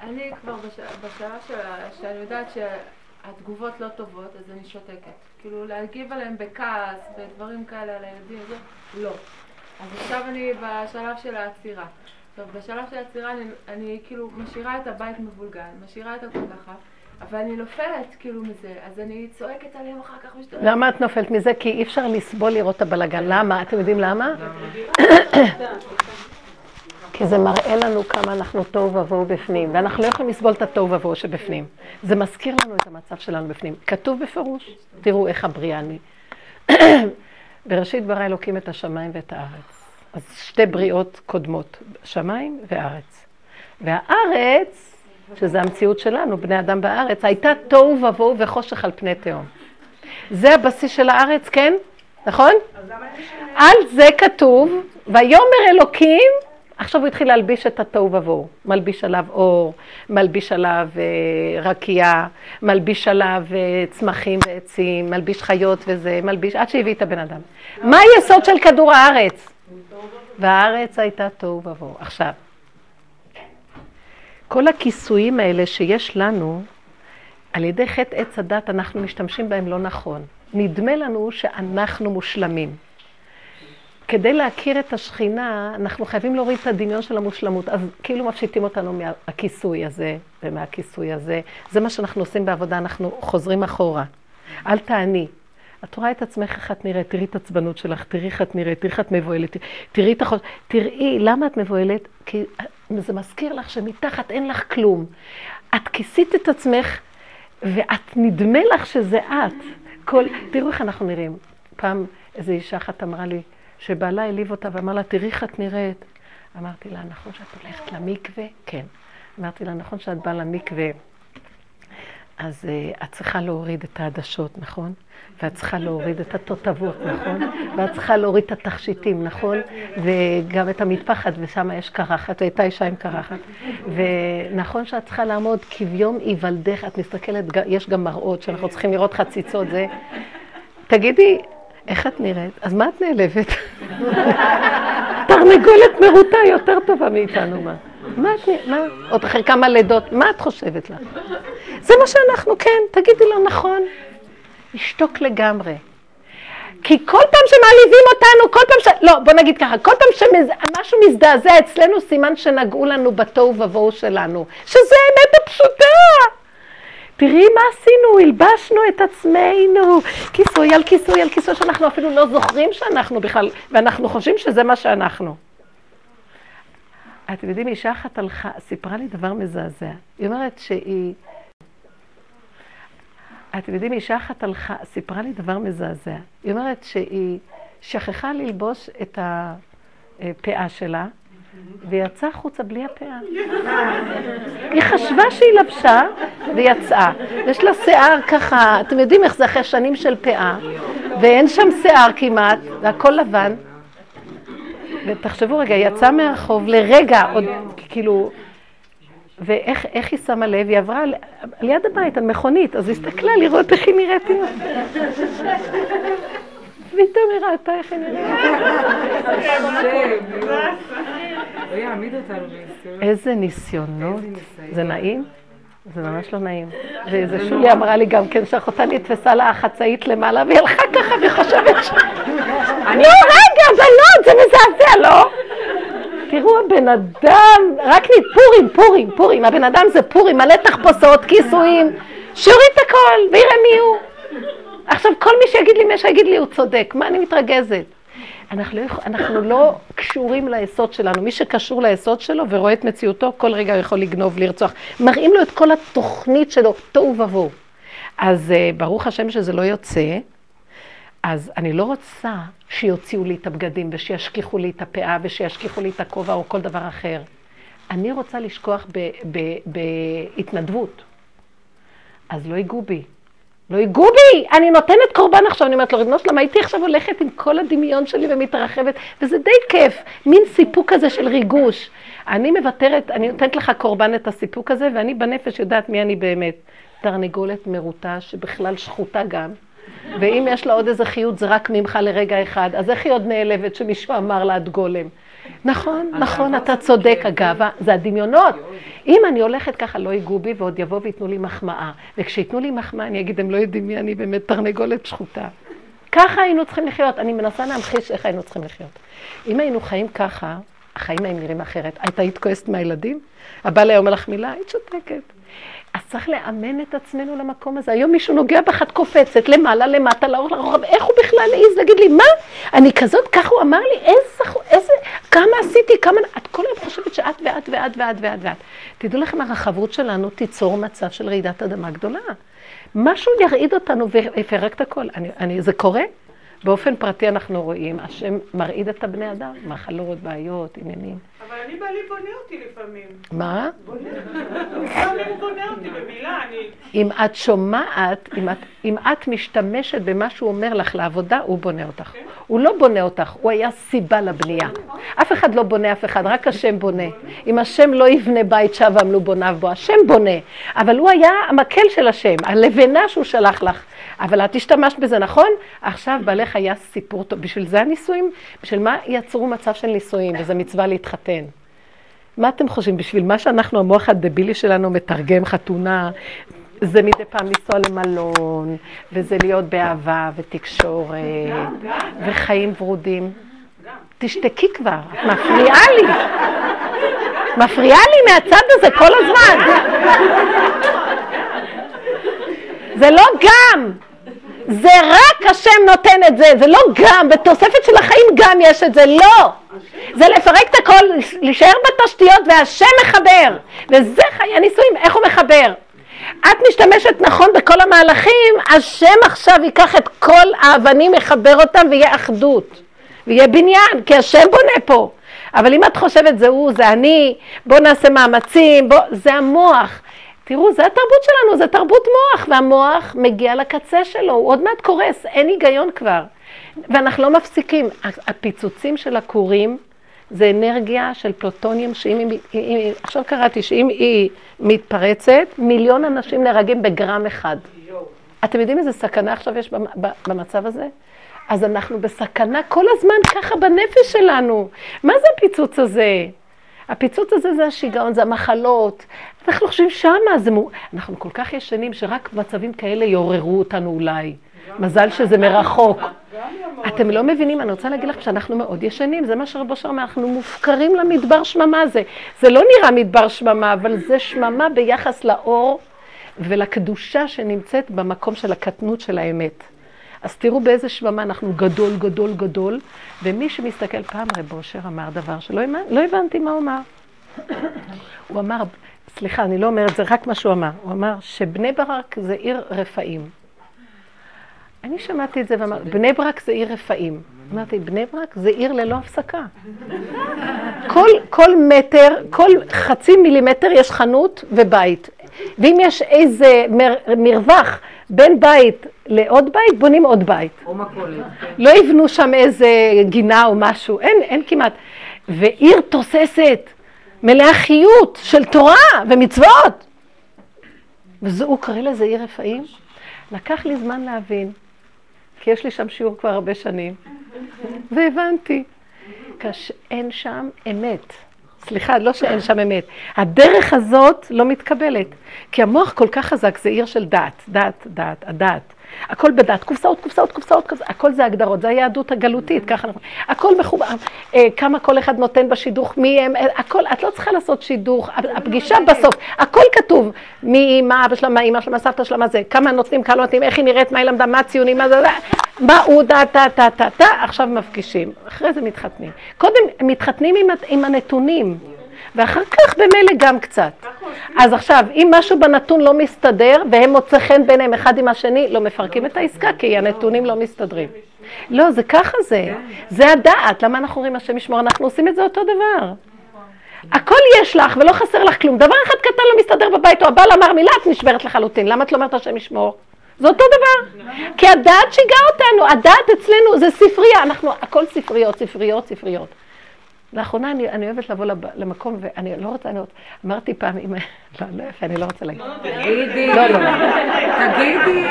אני כבר בשלב שאני יודעת שהתגובות לא טובות, אז אני שותקת. כאילו להגיב עליהם בכעס ודברים כאלה על הילדים, זה לא. אז עכשיו אני בשלב של העצירה. טוב, בשלב של העצירה אני, אני כאילו משאירה את הבית מבולגן, משאירה את הכל ככה. אבל אני נופלת כאילו מזה, אז אני צועקת עליהם אחר כך משתוללת. למה את נופלת מזה? כי אי אפשר לסבול לראות את הבלגן. למה? אתם יודעים למה? כי זה מראה לנו כמה אנחנו תוהו ובוהו בפנים, ואנחנו לא יכולים לסבול את התוהו ובוהו שבפנים. זה מזכיר לנו את המצב שלנו בפנים. כתוב בפירוש, תראו איך הבריאה אני. בראשית ברא אלוקים את השמיים ואת הארץ. אז שתי בריאות קודמות, שמיים וארץ. והארץ, שזה המציאות שלנו, בני אדם בארץ, הייתה תוהו ובוהו וחושך על פני תהום. זה הבסיס של הארץ, כן? נכון? על זה כתוב, ויאמר אלוקים עכשיו הוא התחיל להלביש את התוהו ובוהו, מלביש עליו אור, מלביש עליו אה, רקיעה, מלביש עליו אה, צמחים ועצים, מלביש חיות וזה, מלביש, עד שהביא את הבן אדם. מה היסוד של כדור הארץ? והארץ הייתה תוהו ובוהו. עכשיו, כל הכיסויים האלה שיש לנו, על ידי חטא עץ הדת אנחנו משתמשים בהם לא נכון. נדמה לנו שאנחנו מושלמים. כדי להכיר את השכינה, אנחנו חייבים להוריד את הדמיון של המושלמות. אז כאילו מפשיטים אותנו מהכיסוי הזה ומהכיסוי הזה. זה מה שאנחנו עושים בעבודה, אנחנו חוזרים אחורה. אל תעני. את רואה את עצמך איך את נראית, תראי את עצבנות שלך, תראי איך את נראית, תראי איך את מבוהלת, תראי את החוש... תראי, למה את מבוהלת? כי זה מזכיר לך שמתחת אין לך כלום. את כיסית את עצמך, ואת, נדמה לך שזה את. כל... תראו איך אנחנו נראים. פעם איזו אישה אחת אמרה לי, שבעלה העליב אותה ואמר לה, תראי איך את נראית. אמרתי לה, נכון שאת הולכת למקווה? כן. אמרתי לה, נכון שאת באה למקווה, אז uh, את צריכה להוריד את העדשות, נכון? ואת צריכה להוריד את התותבות, נכון? ואת צריכה להוריד את התכשיטים, נכון? וגם את המטפחת, ושם יש קרחת, והייתה אישה עם קרחת. ונכון שאת צריכה לעמוד כביום היוולדך, את מסתכלת, יש גם מראות שאנחנו צריכים לראות חציצות, זה... תגידי, איך את נראית? אז מה את נעלבת? תרנגולת מרוטה יותר טובה מאיתנו, מה? מה את נראית? מה? עוד אחרי כמה לידות, מה את חושבת לך? זה מה שאנחנו, כן, תגידי לו נכון. ישתוק לגמרי. כי כל פעם שמעליבים אותנו, כל פעם ש... לא, בוא נגיד ככה, כל פעם שמשהו מזדעזע אצלנו, סימן שנגעו לנו בתוהו ובוהו שלנו, שזה האמת הפשוטה. תראי מה עשינו, הלבשנו את עצמנו, כיסוי על כיסוי על כיסוי, שאנחנו אפילו לא זוכרים שאנחנו בכלל, ואנחנו חושבים שזה מה שאנחנו. אתם יודעים, אישה אחת הלכה, סיפרה לי דבר מזעזע. היא אומרת שהיא... אתם יודעים, אישה אחת הלכה, סיפרה לי דבר מזעזע. היא אומרת שהיא שכחה ללבוש את הפאה שלה, ויצאה החוצה בלי הפאה. היא חשבה שהיא לבשה ויצאה. יש לה שיער ככה, אתם יודעים איך זה אחרי שנים של פאה, ואין שם שיער כמעט, והכל לבן. ותחשבו רגע, היא יצאה מהרחוב לרגע, עוד כאילו, ואיך היא שמה לב? היא עברה על, יד הבית, על מכונית, אז היא הסתכלה לראות איך היא נראית. פתאום היא ראתה איך היא נראית. איזה ניסיונות. זה נעים? זה ממש לא נעים. ואיזה שולי אמרה לי גם כן שאחותה נתפסה לה החצאית למעלה, והיא הלכה ככה וחושבת ש... לא, רגע, בנות, זה מזעזע, לא? תראו, הבן אדם, רק נ... פורים, פורים, פורים, הבן אדם זה פורים, מלא תחפושות, כיסויים, שיוריד את הכל ויראה מי הוא. עכשיו, כל מי שיגיד לי מה שיגיד לי, הוא צודק. מה אני מתרגזת? אנחנו לא, אנחנו לא קשורים ליסוד שלנו. מי שקשור ליסוד שלו ורואה את מציאותו, כל רגע הוא יכול לגנוב, לרצוח. מראים לו את כל התוכנית שלו, תוהו ובוהו. אז uh, ברוך השם שזה לא יוצא. אז אני לא רוצה שיוציאו לי את הבגדים ושישכיחו לי את הפאה ושישכיחו לי את הכובע או כל דבר אחר. אני רוצה לשכוח בהתנדבות. אז לא ייגעו בי. לא ייגעו בי, אני נותנת קורבן עכשיו, אני אומרת לו, ריבונו שלמה, הייתי עכשיו הולכת עם כל הדמיון שלי ומתרחבת, וזה די כיף, מין סיפוק כזה של ריגוש. אני מוותרת, אני נותנת לך קורבן את הסיפוק הזה, ואני בנפש יודעת מי אני באמת. תרנגולת מרוטה, שבכלל שחוטה גם, ואם יש לה עוד איזה חיות, זה רק ממך לרגע אחד, אז איך היא עוד נעלבת שמישהו אמר לה את גולם? נכון, נכון, אתה צודק, אגב, זה הדמיונות. אם אני הולכת ככה, לא ייגעו בי ועוד יבואו וייתנו לי מחמאה. וכשייתנו לי מחמאה, אני אגיד, הם לא יודעים מי אני באמת תרנגולת שחוטה. ככה היינו צריכים לחיות. אני מנסה להמחיש איך היינו צריכים לחיות. אם היינו חיים ככה, החיים היו נראים אחרת. את היית כועסת מהילדים? הבעל היה אומר לך מילה, היית שותקת. אז צריך לאמן את עצמנו למקום הזה. היום מישהו נוגע בך, את קופצת למעלה, למטה, לאורך, לרוחב, איך הוא בכלל העז להגיד לי, מה? אני כזאת, ככה הוא אמר לי, איזה, איזה, כמה עשיתי, כמה, את כל היום חושבת שאת ואת ואת ואת ואת ואת. תדעו לכם, הרחבות שלנו תיצור מצב של רעידת אדמה גדולה. משהו ירעיד אותנו ויפרק את הכל. אני, אני, זה קורה? באופן פרטי אנחנו רואים, השם מרעיד את הבני אדם, מחלות, בעיות, עניינים. אבל אני בעלי בונה אותי לפעמים. מה? בונה. לפעמים בונה אותי במילה, אני... אם את שומעת, אם את, אם את משתמשת במה שהוא אומר לך לעבודה, הוא בונה אותך. כן. הוא לא בונה אותך, הוא היה סיבה לבנייה. אף אחד לא בונה אף אחד, רק השם בונה. אם השם לא יבנה בית שב עמלו בוניו בו, השם בונה. אבל הוא היה המקל של השם, הלבנה שהוא שלח לך. אבל את השתמשת בזה, נכון? עכשיו בעלך היה סיפור טוב. בשביל זה הנישואים? בשביל מה יצרו מצב של נישואים? וזו מצווה להתחתן. מה אתם חושבים? בשביל מה שאנחנו, המוח הדבילי שלנו מתרגם חתונה, זה מדי פעם לנסוע למלון, וזה להיות באהבה ותקשורת, וחיים ורודים. תשתקי כבר, את מפריעה לי. מפריעה לי מהצד הזה כל הזמן. זה לא גם. זה רק השם נותן את זה, זה לא גם, בתוספת של החיים גם יש את זה, לא. זה לפרק את הכל, להישאר בתשתיות והשם מחבר. וזה חיי הנישואים, איך הוא מחבר? את משתמשת נכון בכל המהלכים, השם עכשיו ייקח את כל האבנים, יחבר אותם ויהיה אחדות. ויהיה בניין, כי השם בונה פה. אבל אם את חושבת זה הוא, זה אני, בוא נעשה מאמצים, בוא, זה המוח. תראו, זה התרבות שלנו, זה תרבות מוח, והמוח מגיע לקצה שלו, הוא עוד מעט קורס, אין היגיון כבר. ואנחנו לא מפסיקים. הפיצוצים של הכורים זה אנרגיה של פלוטוניום, שאם היא, עכשיו קראתי שאם היא מתפרצת, מיליון אנשים נהרגים בגרם אחד. אתם יודעים איזה סכנה עכשיו יש במצב הזה? אז אנחנו בסכנה כל הזמן ככה בנפש שלנו. מה זה הפיצוץ הזה? הפיצוץ הזה זה השיגעון, זה המחלות. אנחנו חושבים שמה, זה מ... אנחנו כל כך ישנים שרק מצבים כאלה יעוררו אותנו אולי. מזל שזה מרחוק. אתם לא מבינים, אני רוצה להגיד לכם שאנחנו מאוד ישנים, זה מה שרבו שר אומר, אנחנו מופקרים למדבר שממה הזה. זה לא נראה מדבר שממה, אבל זה שממה ביחס לאור ולקדושה שנמצאת במקום של הקטנות של האמת. אז תראו באיזה שממה אנחנו גדול, גדול, גדול, ומי שמסתכל, פעם רב אושר אמר דבר שלא לא הבנתי מה הוא אמר. הוא אמר, סליחה, אני לא אומרת, זה רק מה שהוא אמר. הוא אמר שבני ברק זה עיר רפאים. אני שמעתי את זה ואמרתי, בני ברק זה עיר רפאים. אמרתי, בני ברק זה עיר ללא הפסקה. כל, כל מטר, כל חצי מילימטר יש חנות ובית. ואם יש איזה מר, מרווח בין בית לעוד בית, בונים עוד בית. או מכולת. לא יבנו שם איזה גינה או משהו, אין, אין כמעט. ועיר תוססת, מלאה חיות של תורה ומצוות. והוא קורא לזה עיר רפאים. לקח לי זמן להבין, כי יש לי שם שיעור כבר הרבה שנים, והבנתי, אין שם אמת. סליחה, לא שאין שם אמת. הדרך הזאת לא מתקבלת. כי המוח כל כך חזק, זה עיר של דת, דת, דת, הדת. הכל בדת, קופסאות, קופסאות, קופסאות, קופסאות, הכל זה הגדרות, זה היהדות הגלותית, ככה אנחנו, הכל מחובר, אה, כמה כל אחד נותן בשידוך, מי הם, אה, הכל, את לא צריכה לעשות שידוך, הפגישה בסוף, הכל כתוב, מי, מה אבא שלה, מה אמא שלה, מה סבתא שלה, מה זה, כמה נותנים, כמה לא נותנים, איך היא נראית, מה היא למדה, מה הציונים, מה זה, מה הוא, דה, דה, דה, דה, עכשיו מפגישים, אחרי זה מתחתנים. קודם מתחתנים עם הנתונים. ואחר כך במילא גם קצת. אז עכשיו, אם משהו בנתון לא מסתדר, והם מוצא חן ביניהם אחד עם השני, לא מפרקים את העסקה, כי הנתונים לא מסתדרים. לא, זה ככה זה. זה הדעת. למה אנחנו אומרים השם ישמור? אנחנו עושים את זה אותו דבר. הכל יש לך ולא חסר לך כלום. דבר אחד קטן לא מסתדר בבית, או הבעל אמר מילה, את נשברת לחלוטין. למה את לא אומרת השם ישמור? זה אותו דבר. כי הדעת שיגעה אותנו, הדעת אצלנו זה ספרייה, אנחנו, הכל ספריות, ספריות, ספריות. לאחרונה אני, אני אוהבת לבוא לב, למקום, ואני לא רוצה, אני אמרתי פעם, אם, לא, לא יפה, אני לא רוצה להגיד. תגידי, לא, לא, לא. תגידי,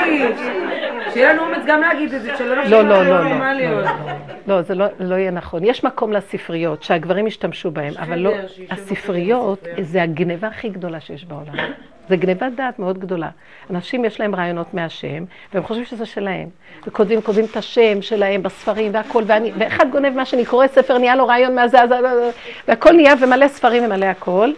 שיהיה לנו אומץ גם להגיד את זה, שלא לא, לא, לא, לא, לא, לא, זה לא, לא יהיה נכון. יש מקום לספריות, שהגברים ישתמשו בהם, אבל לא, הספריות זה הגניבה הכי גדולה שיש בעולם. זה גניבת דעת מאוד גדולה. אנשים יש להם רעיונות מהשם, והם חושבים שזה שלהם. וכותבים, כותבים את השם שלהם בספרים והכל, ואני, ואחד גונב מה שאני קורא ספר, נהיה לו רעיון מהזה, והכל נהיה ומלא ספרים ומלא הכל.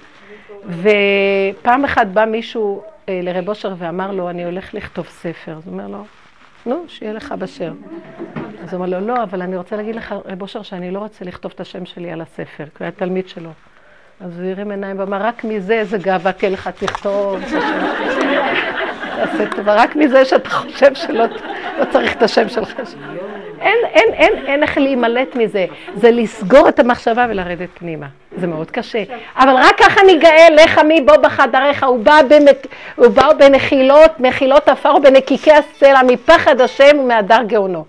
ופעם אחת בא מישהו אה, לרב אושר ואמר לו, אני הולך לכתוב ספר. אז הוא אומר לו, נו, שיהיה לך בשר. אז הוא אומר לו, לא, אבל אני רוצה להגיד לך, רב אושר, שאני לא רוצה לכתוב את השם שלי על הספר, כי הוא היה תלמיד שלו. אז הוא הרים עיניים ואמר, רק מזה איזה גאווה תהיה לך, תכתוב. רק מזה שאתה חושב שלא לא צריך את השם שלך. אין, אין, אין, אין איך להימלט מזה. זה לסגור את המחשבה ולרדת פנימה. זה מאוד קשה. אבל רק ככה ניגאל, לך מי בוא בחדריך, הוא בא, במק... הוא בא בנחילות, מחילות עפר ובנקיקי הסלע, מפחד השם ומהדר גאונו.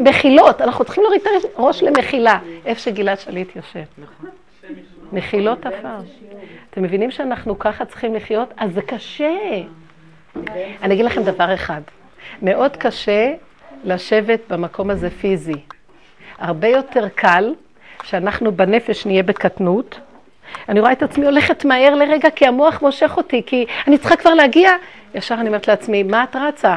במחילות, אנחנו צריכים להוריד את הראש למחילה, איפה שגלעד שליט יושב. מחילות עפר. אתם מבינים שאנחנו ככה צריכים לחיות? אז זה קשה. אני אגיד לכם דבר אחד, מאוד קשה לשבת במקום הזה פיזי. הרבה יותר קל שאנחנו בנפש נהיה בקטנות. אני רואה את עצמי הולכת מהר לרגע כי המוח מושך אותי, כי אני צריכה כבר להגיע. ישר אני אומרת לעצמי, מה את רצה?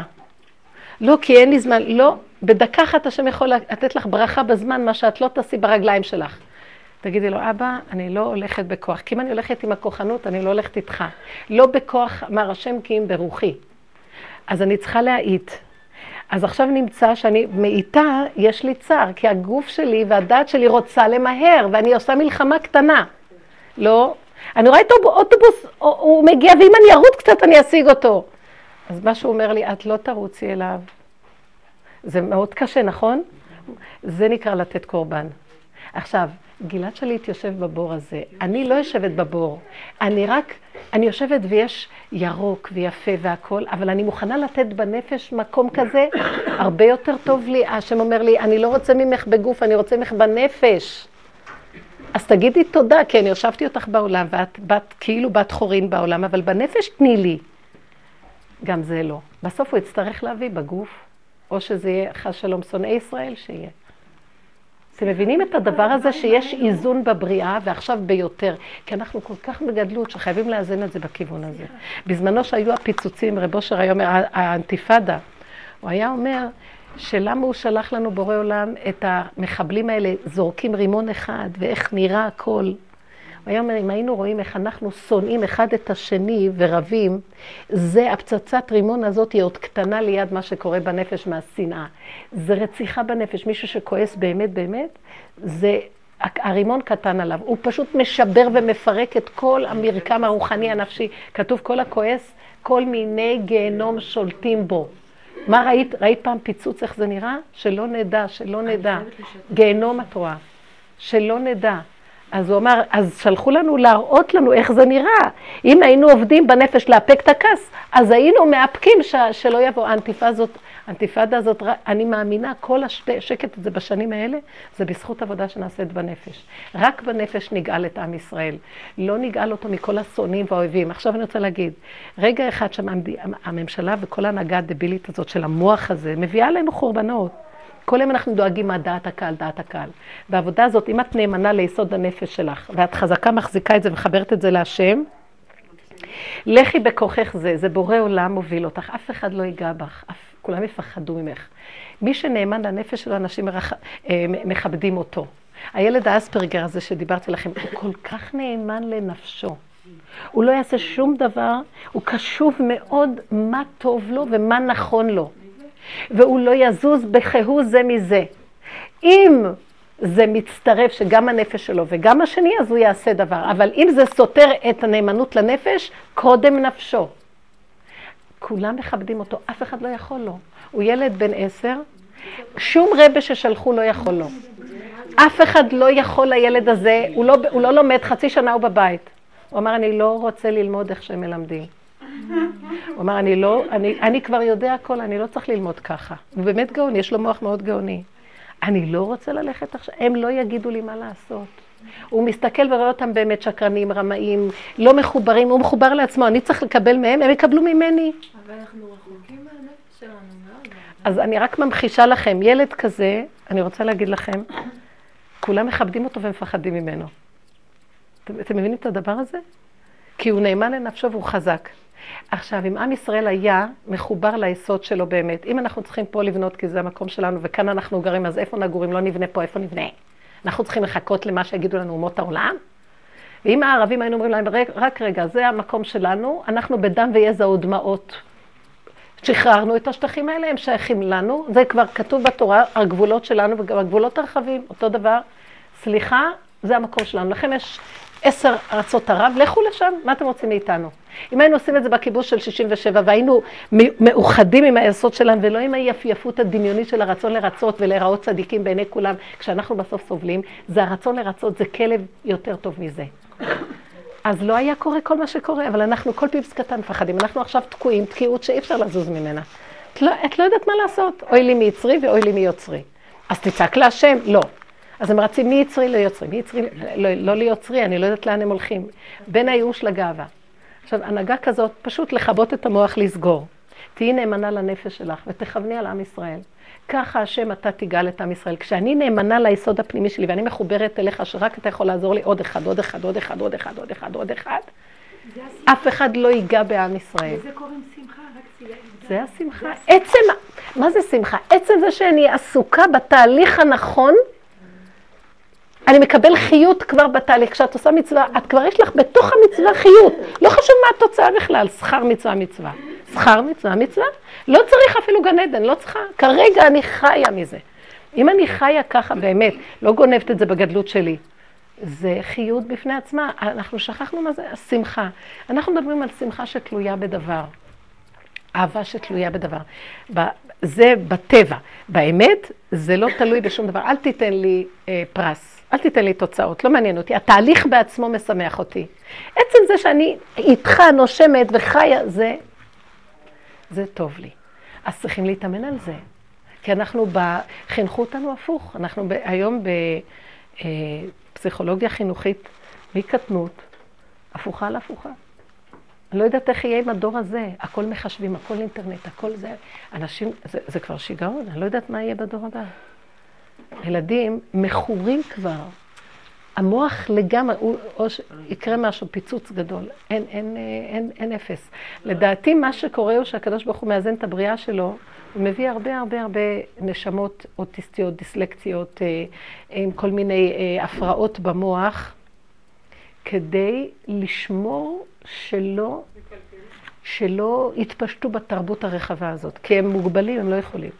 לא, כי אין לי זמן. לא, בדקה אחת השם יכול לתת לך ברכה בזמן, מה שאת לא תעשי ברגליים שלך. תגידי לו, אבא, אני לא הולכת בכוח. כי אם אני הולכת עם הכוחנות, אני לא הולכת איתך. לא בכוח, אמר השם כי אם ברוחי. אז אני צריכה להאיט. אז עכשיו נמצא שאני מאיתה, יש לי צער, כי הגוף שלי והדעת שלי רוצה למהר, ואני עושה מלחמה קטנה. לא, אני רואה את האוטובוס, הוא מגיע, ואם אני ארוץ קצת, אני אשיג אותו. אז מה שהוא אומר לי, את לא תרוצי אליו. זה מאוד קשה, נכון? זה נקרא לתת קורבן. עכשיו, גלעד שליט יושב בבור הזה. אני לא יושבת בבור. אני רק, אני יושבת ויש ירוק ויפה והכול, אבל אני מוכנה לתת בנפש מקום כזה, הרבה יותר טוב לי. השם אומר לי, אני לא רוצה ממך בגוף, אני רוצה ממך בנפש. אז תגידי תודה, כי אני הושבתי אותך בעולם, ואת בת, כאילו בת חורין בעולם, אבל בנפש תני לי. גם זה לא. בסוף הוא יצטרך להביא בגוף. או שזה יהיה חס שלום שונאי ישראל, שיהיה. אתם מבינים את הדבר הזה שיש איזון בבריאה ועכשיו ביותר? כי אנחנו כל כך בגדלות שחייבים לאזן את זה בכיוון הזה. בזמנו שהיו הפיצוצים, רב אושר היה אומר, האנתיפאדה, הוא היה אומר שלמה הוא שלח לנו בורא עולם את המחבלים האלה, זורקים רימון אחד, ואיך נראה הכל. אומר, אם היינו רואים איך אנחנו שונאים אחד את השני ורבים, זה, הפצצת רימון הזאת היא עוד קטנה ליד מה שקורה בנפש מהשנאה. זה רציחה בנפש. מישהו שכועס באמת באמת, זה הרימון קטן עליו. הוא פשוט משבר ומפרק את כל המרקם הרוחני הנפשי. כתוב כל הכועס, כל מיני גיהנום שולטים בו. מה ראית? ראית פעם פיצוץ איך זה נראה? שלא נדע, שלא נדע. גיהנום את רואה. שלא נדע. אז הוא אמר, אז שלחו לנו להראות לנו איך זה נראה. אם היינו עובדים בנפש לאפק את הכעס, אז היינו מאפקים ש, שלא יבוא. האנטיפה הזאת, הזאת, אני מאמינה, כל השקט הזה בשנים האלה, זה בזכות עבודה שנעשית בנפש. רק בנפש נגאל את עם ישראל. לא נגאל אותו מכל השונאים והאויבים. עכשיו אני רוצה להגיד, רגע אחד שהממשלה וכל ההנהגה הדבילית הזאת של המוח הזה, מביאה עלינו חורבנות. כל יום אנחנו דואגים מה דעת הקהל, דעת הקהל. בעבודה הזאת, אם את נאמנה ליסוד הנפש שלך, ואת חזקה מחזיקה את זה ומחברת את זה להשם, לכי בכוחך זה, זה בורא עולם מוביל אותך, אף אחד לא ייגע בך, אף, כולם יפחדו ממך. מי שנאמן לנפש שלו, אנשים מרח, אה, מכבדים אותו. הילד האספרגר הזה שדיברתי לכם, הוא כל כך נאמן לנפשו. הוא לא יעשה שום דבר, הוא קשוב מאוד מה טוב לו ומה נכון לו. והוא לא יזוז בכהוא זה מזה. אם זה מצטרף שגם הנפש שלו וגם השני, אז הוא יעשה דבר. אבל אם זה סותר את הנאמנות לנפש, קודם נפשו. כולם מכבדים אותו, אף אחד לא יכול לו. הוא ילד בן עשר, שום רבה ששלחו לא יכול לו. אף אחד לא יכול לילד הזה, הוא לא, הוא לא לומד, חצי שנה הוא בבית. הוא אמר, אני לא רוצה ללמוד איך שהם מלמדים. הוא אמר, אני לא, אני, אני כבר יודע הכל, אני לא צריך ללמוד ככה. הוא באמת גאון, יש לו מוח מאוד גאוני. אני לא רוצה ללכת עכשיו, הם לא יגידו לי מה לעשות. הוא מסתכל ורואה אותם באמת שקרנים, רמאים, לא מחוברים, הוא מחובר לעצמו, אני צריך לקבל מהם, הם יקבלו ממני. אבל אנחנו רחוקים מהנפש שלנו מאוד. אז אני רק ממחישה לכם, ילד כזה, אני רוצה להגיד לכם, כולם מכבדים אותו ומפחדים ממנו. אתם, אתם מבינים את הדבר הזה? כי הוא נאמן לנפשו והוא חזק. עכשיו, אם עם ישראל היה מחובר ליסוד שלו באמת, אם אנחנו צריכים פה לבנות כי זה המקום שלנו וכאן אנחנו גרים, אז איפה נגור? אם לא נבנה פה, איפה נבנה? אנחנו צריכים לחכות למה שיגידו לנו אומות העולם? ואם הערבים היינו אומרים להם, רק רגע, זה המקום שלנו, אנחנו בדם ויזע ודמעות. שחררנו את השטחים האלה, הם שייכים לנו, זה כבר כתוב בתורה, הגבולות שלנו וגם הגבולות הרחבים, אותו דבר. סליחה, זה המקום שלנו. לכם יש עשר ארצות ערב, לכו לשם, מה אתם רוצים מאיתנו? אם היינו עושים את זה בכיבוש של 67 והיינו מאוחדים עם היסוד שלנו ולא עם היפייפות הדמיונית של הרצון לרצות ולהיראות צדיקים בעיני כולם, כשאנחנו בסוף סובלים, זה הרצון לרצות, זה כלב יותר טוב מזה. אז לא היה קורה כל מה שקורה, אבל אנחנו כל פיפס קטן מפחדים. אנחנו עכשיו תקועים, תקיעות שאי אפשר לזוז ממנה. את לא, את לא יודעת מה לעשות, אוי לי מיצרי ואוי לי מיוצרי. אז תצעק להשם, לא. אז הם רצים מי יצרי ליוצרי, מי יצרי, לא, לא ליוצרי, אני לא יודעת לאן הם הולכים. בין הייאוש לגאווה. עכשיו, הנהגה כזאת, פשוט לכבות את המוח לסגור. תהיי נאמנה לנפש שלך ותכווני על עם ישראל. ככה השם אתה תגאל את עם ישראל. כשאני נאמנה ליסוד הפנימי שלי ואני מחוברת אליך, שרק אתה יכול לעזור לי עוד אחד, עוד אחד, עוד אחד, עוד אחד, עוד אחד, עוד אחד, אף אחד לא ייגע בעם ישראל. לזה קוראים שמחה, רק. זה השמחה. עצם, מה זה שמחה? עצם זה שאני עסוקה בתהליך הנכון, אני מקבל חיות כבר בתהליך. כשאת עושה מצווה, את כבר יש לך בתוך המצווה חיות. לא חשוב מה התוצאה בכלל, שכר מצווה מצווה. שכר מצווה מצווה? לא צריך אפילו גן עדן, לא צריכה. כרגע אני חיה מזה. אם אני חיה ככה באמת, לא גונבת את זה בגדלות שלי, זה חיות בפני עצמה. אנחנו שכחנו מה זה השמחה. אנחנו מדברים על שמחה שתלויה בדבר. אהבה שתלויה בדבר. זה בטבע. באמת, זה לא תלוי בשום דבר. אל תיתן לי אה, פרס. אל תיתן לי תוצאות, לא מעניין אותי. התהליך בעצמו משמח אותי. עצם זה שאני איתך נושמת וחיה, זה, זה טוב לי. אז צריכים להתאמן על זה. כי אנחנו, ב... חינכו אותנו הפוך. אנחנו ב... היום בפסיכולוגיה אה, חינוכית מקטנות, הפוכה על הפוכה. אני לא יודעת איך יהיה עם הדור הזה. הכל מחשבים, הכל אינטרנט, הכל זה. אנשים, זה, זה כבר שיגעון, אני לא יודעת מה יהיה בדור הבא. ילדים מכורים כבר. המוח לגמרי, הוא, או שיקרה משהו, פיצוץ גדול, אין, אין, אין, אין אפס. לדעתי מה שקורה הוא שהקדוש ברוך הוא מאזן את הבריאה שלו, הוא מביא הרבה הרבה הרבה נשמות אוטיסטיות, דיסלקציות, אה, עם כל מיני אה, הפרעות במוח, כדי לשמור שלא, שלא יתפשטו בתרבות הרחבה הזאת, כי הם מוגבלים, הם לא יכולים.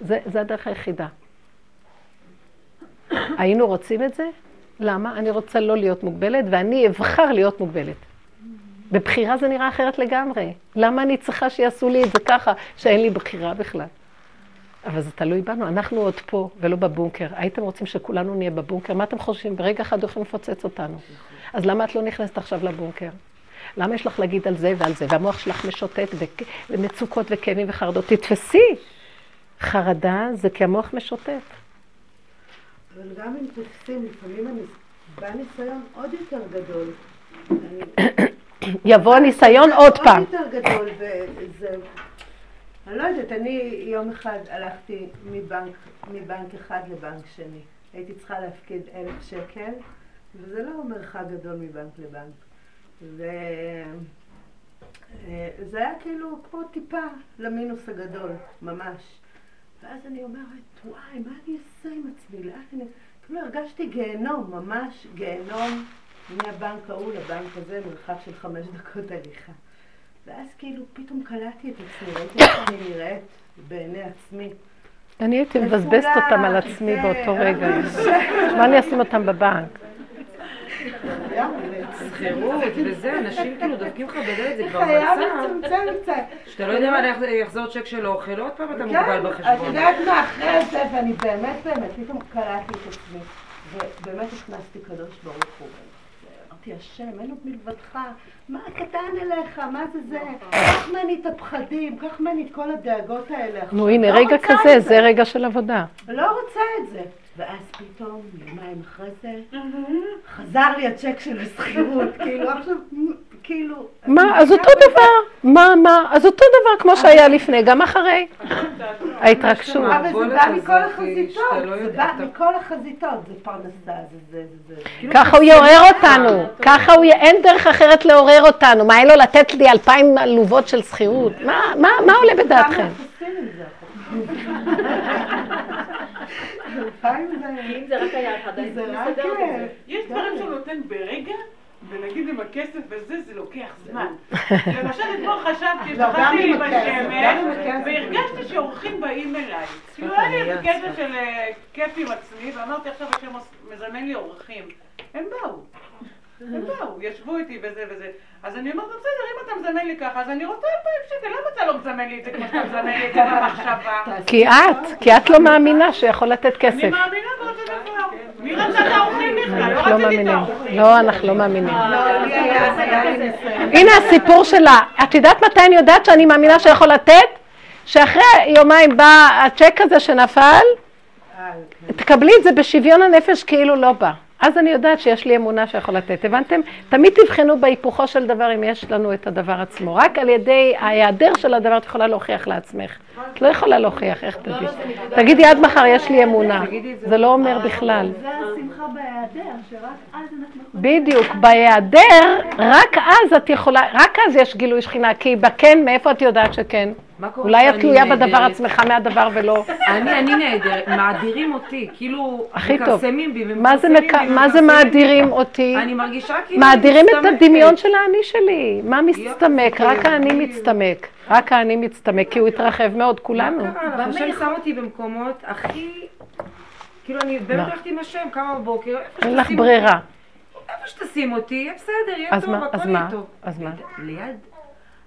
זה, זה הדרך היחידה. היינו רוצים את זה? למה? אני רוצה לא להיות מוגבלת, ואני אבחר להיות מוגבלת. בבחירה זה נראה אחרת לגמרי. למה אני צריכה שיעשו לי את זה ככה, שאין לי בחירה בכלל? אבל זה תלוי בנו, אנחנו עוד פה ולא בבונקר. הייתם רוצים שכולנו נהיה בבונקר? מה אתם חושבים? ברגע אחד יכולים לפוצץ אותנו. אז למה את לא נכנסת עכשיו לבונקר? למה יש לך להגיד על זה ועל זה? והמוח שלך משוטט ומצוקות וכאבים וחרדות. תתפסי. חרדה זה כי המוח משוטט. אבל גם אם תופסים, לפעמים אני בא ניסיון עוד יותר גדול. יבוא ניסיון עוד פעם. עוד יותר גדול, וזה... אני לא יודעת, אני יום אחד הלכתי מבנק, מבנק אחד לבנק שני. הייתי צריכה להפקיד אלף שקל, וזה לא מרחק גדול מבנק לבנק. וזה היה כאילו כמו טיפה למינוס הגדול, ממש. ואז אני אומרת, וואי, מה אני אעשה עם עצמי? לאן אני... כאילו הרגשתי גיהנום, ממש גיהנום, מהבנק ההוא לבנק הזה, מרחק של חמש דקות הליכה. ואז כאילו פתאום קלטתי את עצמי, ראיתי איך אני נראית בעיני עצמי. אני הייתי מבזבזת אותם על עצמי באותו רגע. מה אני אשים אותם בבנק? שכירות וזה, אנשים כאילו דופקים לך בדלת, זה כבר מצב. שאתה לא יודע מה יחזור צ'ק של אוכל, עוד פעם אתה כן, מוגבל בחשבון. את יודעת מה, אחרי זה, ואני באמת באמת, פתאום קלטתי את עצמי. ובאמת הכנסתי קדוש ברוך הוא. אמרתי, השם, אין עוד מלבדך, מה קטן אליך, מה זה זה? קח ממני את הפחדים, קח ממני את כל הדאגות האלה. נו הנה, לא רגע כזה, זה רגע של עבודה. לא רוצה את זה. ואז פתאום, יומיים אחרי זה, חזר לי הצ'ק של השכירות, כאילו עכשיו, כאילו... מה, אז אותו דבר, מה, מה, אז אותו דבר כמו שהיה לפני, גם אחרי. ההתרגשות. אבל זה בא מכל החזיתות, לא זה בא מכל החזיתות, זה פרנסה, זה זה זה. כאילו ככה הוא יעורר אותנו, ככה הוא, אין דרך אחרת לעורר אותנו. מה, אין לו לתת לי אלפיים עלובות של שכירות? מה, מה, מה עולה בדעתכם? עם זה? אלפיים זה... אם זה רק היה אחד, זה רק... זה. יש דברים שהוא נותן ברגע, ונגיד עם הכסף וזה, זה לוקח זמן. למשל, אתמול חשבתי, לא, גם שכבתי לי בשמש. והרגשתי שאורחים באים אליי. כאילו היה לי איזה קטע של אה, כיף עם עצמי, ואמרתי עכשיו השם מזמן לי אורחים. הם באו. הם באו, ישבו איתי וזה וזה. אז אני אומרת, בסדר, אם אתה מזמן לי ככה, אז אני רוצה אלפיים שקל, למה אתה לא מזמן לי את זה כמו שאתה מזמן לי את זה במחשבה? כי את, כי את לא מאמינה שיכול לתת אני כסף. מאמינה באותו דבר. מי רצה את האורחים בכלל? לא לא רציתי את מאמינים. האורחים. לא, אנחנו לא מאמינים. לא. הנה הסיפור שלה. את יודעת מתי אני יודעת שאני מאמינה שיכול לתת? שאחרי יומיים בא הצ'ק הזה שנפל, אה, תקבלי את זה בשוויון הנפש כאילו לא בא. אז אני יודעת שיש לי אמונה שיכול לתת. הבנתם? תמיד תבחנו בהיפוכו של דבר אם יש לנו את הדבר עצמו. רק על ידי ההיעדר של הדבר את יכולה להוכיח לעצמך. את לא יכולה להוכיח, איך תדעי? תגידי עד מחר יש לי אמונה. זה לא אומר בכלל. זה השמחה בהיעדר, שרק אז אנחנו. בדיוק, בהיעדר, רק אז את יכולה, רק אז יש גילוי שכינה, כי בכן, מאיפה את יודעת שכן? מה קורה אולי את תלויה? בדבר עצמך מהדבר ולא. אני, אני נהדרת, מאדירים אותי, כאילו, הכי טוב. מכרסמים בי, מה זה, ומכרסמים. בי, מה זה. מאדירים אותי? אני מרגישה כאילו... מאדירים את. הדמיון של האני שלי. מה מצטמק? יופי, רק האני כאילו. מצטמק. רק האני מצטמק, כי הוא התרחב מאוד, כולנו. מה קרה? השם שם אותי במקומות הכי... כאילו, אני באמת מה? הולכת עם השם, קמה בבוקר, איפה אין לך שתשים ברירה. איפה שתשים אותי, יהיה בסדר, יהיה אז טוב, מה? הכל אז יהיה מה? טוב. אז מה? ליד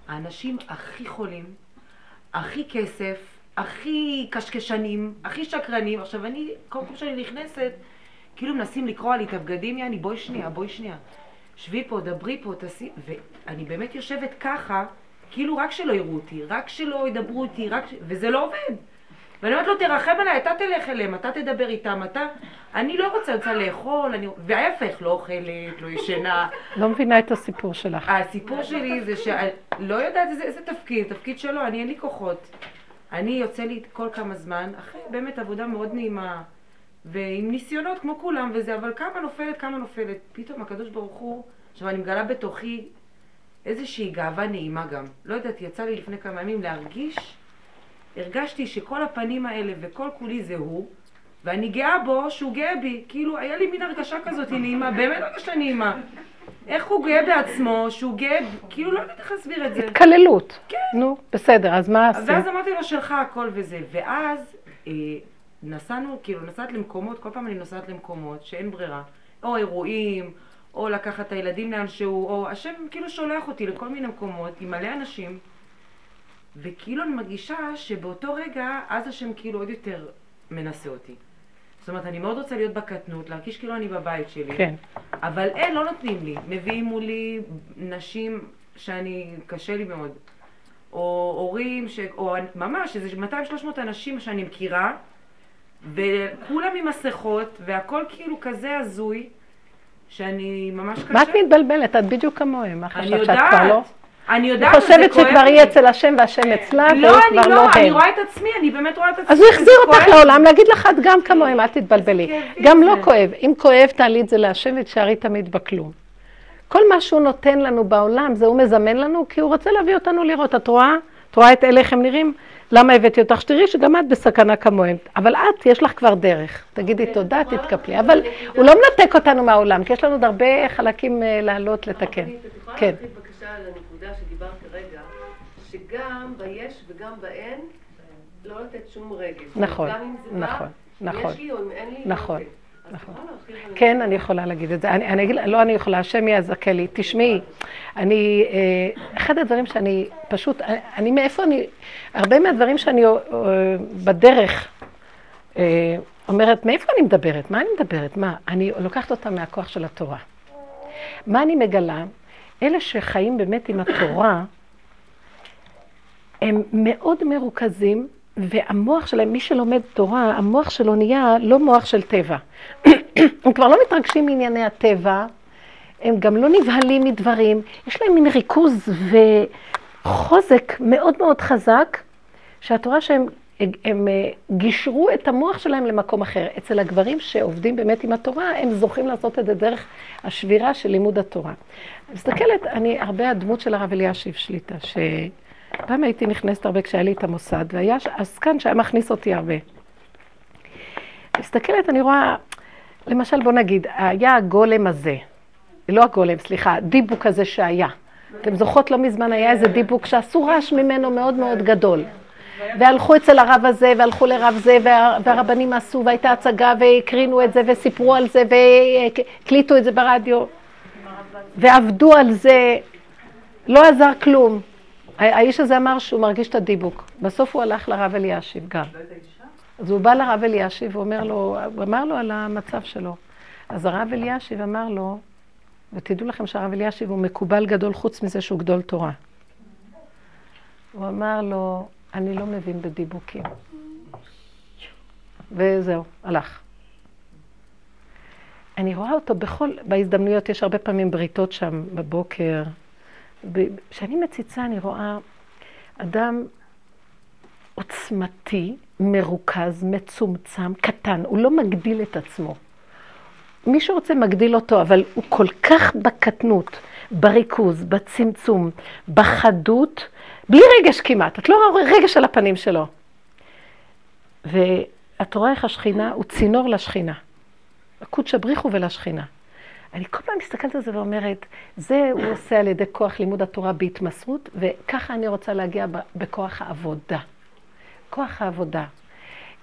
האנשים הכי חולים, הכי כסף, הכי קשקשנים, הכי שקרנים. עכשיו, אני, כל פעם שאני נכנסת, כאילו מנסים לקרוע לי את הבגדים, יעני, בואי שנייה, בואי שנייה. שבי פה, דברי פה, תעשי... ואני באמת יושבת ככה, כאילו רק שלא יראו אותי, רק שלא ידברו איתי, רק. וזה לא עובד. ואני אומרת לו, תרחם עליי, אתה תלך אליהם, אתה תדבר איתם, אתה... אני לא רוצה, רוצה לאכול, אני... וההפך, לא אוכלת, לא ישנה. לא מבינה את הסיפור שלך. הסיפור שלי זה שלא יודעת איזה, איזה תפקיד, תפקיד שלו, אני אין לי כוחות. אני יוצא לי כל כמה זמן, אחרי באמת עבודה מאוד נעימה, ועם ניסיונות כמו כולם וזה, אבל כמה נופלת, כמה נופלת. פתאום הקדוש ברוך הוא, עכשיו אני מגלה בתוכי איזושהי גאווה נעימה גם. לא יודעת, יצא לי לפני כמה ימים להרגיש, הרגשתי שכל הפנים האלה וכל כולי זה הוא, ואני גאה בו שהוא גאה בי. כאילו, היה לי מין הרגשה כזאת נעימה, באמת הרגשה נעימה. איך הוא גאה בעצמו, שהוא גאה, כאילו לא יודעת איך להסביר את זה. התקללות. כן. נו, בסדר, אז מה עשית? ואז אמרתי לו, שלך הכל וזה. ואז אה, נסענו, כאילו, נסעת למקומות, כל פעם אני נוסעת למקומות שאין ברירה. או אירועים, או לקחת את הילדים לאנשהו, או השם כאילו שולח אותי לכל מיני מקומות עם מלא אנשים. וכאילו אני מרגישה שבאותו רגע, אז השם כאילו עוד יותר מנסה אותי. זאת אומרת, אני מאוד רוצה להיות בקטנות, להרגיש כאילו אני בבית שלי. כן. אבל אין, לא נותנים לי. מביאים מולי נשים שאני, קשה לי מאוד. או הורים, ש... או ממש איזה 200-300 אנשים שאני מכירה, וכולם עם מסכות, והכל כאילו כזה הזוי, שאני ממש קשה. מה את מתבלבלת? את בדיוק כמוהם. אני חשבת שאת לא? יודעת, אני יודעת, היא וזה חושבת כואב שכבר לי. היא אצל השם והשם אצלה, לא, אני כבר לא, לא אני הם. רואה את עצמי, אני באמת רואה את עצמי. אז הוא החזיר אותך כואב לי. לעולם, להגיד לך, את גם כמוהם, אל תתבלבלי. גם לא. כואב. אם כואב, תעלי את זה להשם ותשארי תמיד בכלום. כל מה שהוא נותן לנו בעולם, זה הוא מזמן לנו, כי הוא רוצה להביא אותנו לראות. את רואה? את רואה את אלה איך הם נראים? למה הבאתי אותך? שתראי שגם את בסכנה כמוהם. אבל את, יש לך כבר דרך. תגידי תודה, תתקפלי. אבל הוא לא מנתק אותנו מהעולם, כי יש לנו עוד הרבה חלקים אה, לעלות, לתקן. הרבנית, את יכולה כן. בבקשה על הנקודה שדיברת כרגע, שגם ביש וגם באין, לא לתת שום רגל. נכון, נכון, נכון, יש לי או אין לי, נכון, נכון. כן, אני יכולה להגיד את זה. אני, אני אגיד, לא אני יכולה, השם יזכה לי. תשמעי, אני, אה, אחד הדברים שאני פשוט, אני, אני מאיפה אני, הרבה מהדברים שאני אה, בדרך אה, אומרת, מאיפה אני מדברת? מה אני מדברת? מה? אני לוקחת אותה מהכוח של התורה. מה אני מגלה? אלה שחיים באמת עם התורה, הם מאוד מרוכזים, והמוח שלהם, מי שלומד תורה, המוח שלו נהיה לא מוח של טבע. הם כבר לא מתרגשים מענייני הטבע, הם גם לא נבהלים מדברים, יש להם מין ריכוז וחוזק מאוד מאוד חזק, שהתורה שהם הם אה, גישרו את המוח שלהם למקום אחר. אצל הגברים שעובדים באמת עם התורה, הם זוכים לעשות את זה דרך השבירה של לימוד התורה. מסתכלת, אני, הרבה הדמות של הרב אלישיב שליטה, שפעם הייתי נכנסת הרבה כשהיה לי את המוסד, והיה עסקן שהיה מכניס אותי הרבה. מסתכלת, אני רואה, למשל, בוא נגיד, היה הגולם הזה, לא הגולם, סליחה, הדיבוק הזה שהיה. אתם זוכרות, לא מזמן היה איזה דיבוק שעשו רעש ממנו מאוד מאוד גדול. והלכו אצל הרב הזה, והלכו לרב זה, וה, והרבנים עשו, והייתה הצגה, והקרינו את זה, וסיפרו על זה, והקליטו את זה ברדיו, ועבדו על זה, לא עזר כלום. האיש הזה אמר שהוא מרגיש את הדיבוק. בסוף הוא הלך לרב אלישיב גם. אז הוא בא לרב אלישיב ואומר לו, הוא אמר לו על המצב שלו. אז הרב אלישיב אמר לו, ותדעו לכם שהרב אלישיב הוא מקובל גדול חוץ מזה שהוא גדול תורה. הוא אמר לו, אני לא מבין בדיבוקים. וזהו, הלך. אני רואה אותו בכל, בהזדמנויות, יש הרבה פעמים בריתות שם בבוקר. כשאני מציצה, אני רואה אדם עוצמתי, מרוכז, מצומצם, קטן, הוא לא מגדיל את עצמו. מי שרוצה מגדיל אותו, אבל הוא כל כך בקטנות, בריכוז, בצמצום, בחדות, בלי רגש כמעט, את לא רואה רגש על הפנים שלו. ואת רואה איך השכינה, הוא צינור לשכינה. הקודש הבריחו ולשכינה. אני כל פעם מסתכלת על זה ואומרת, זה הוא עושה על ידי כוח לימוד התורה בהתמסרות, וככה אני רוצה להגיע בכוח העבודה. כוח העבודה.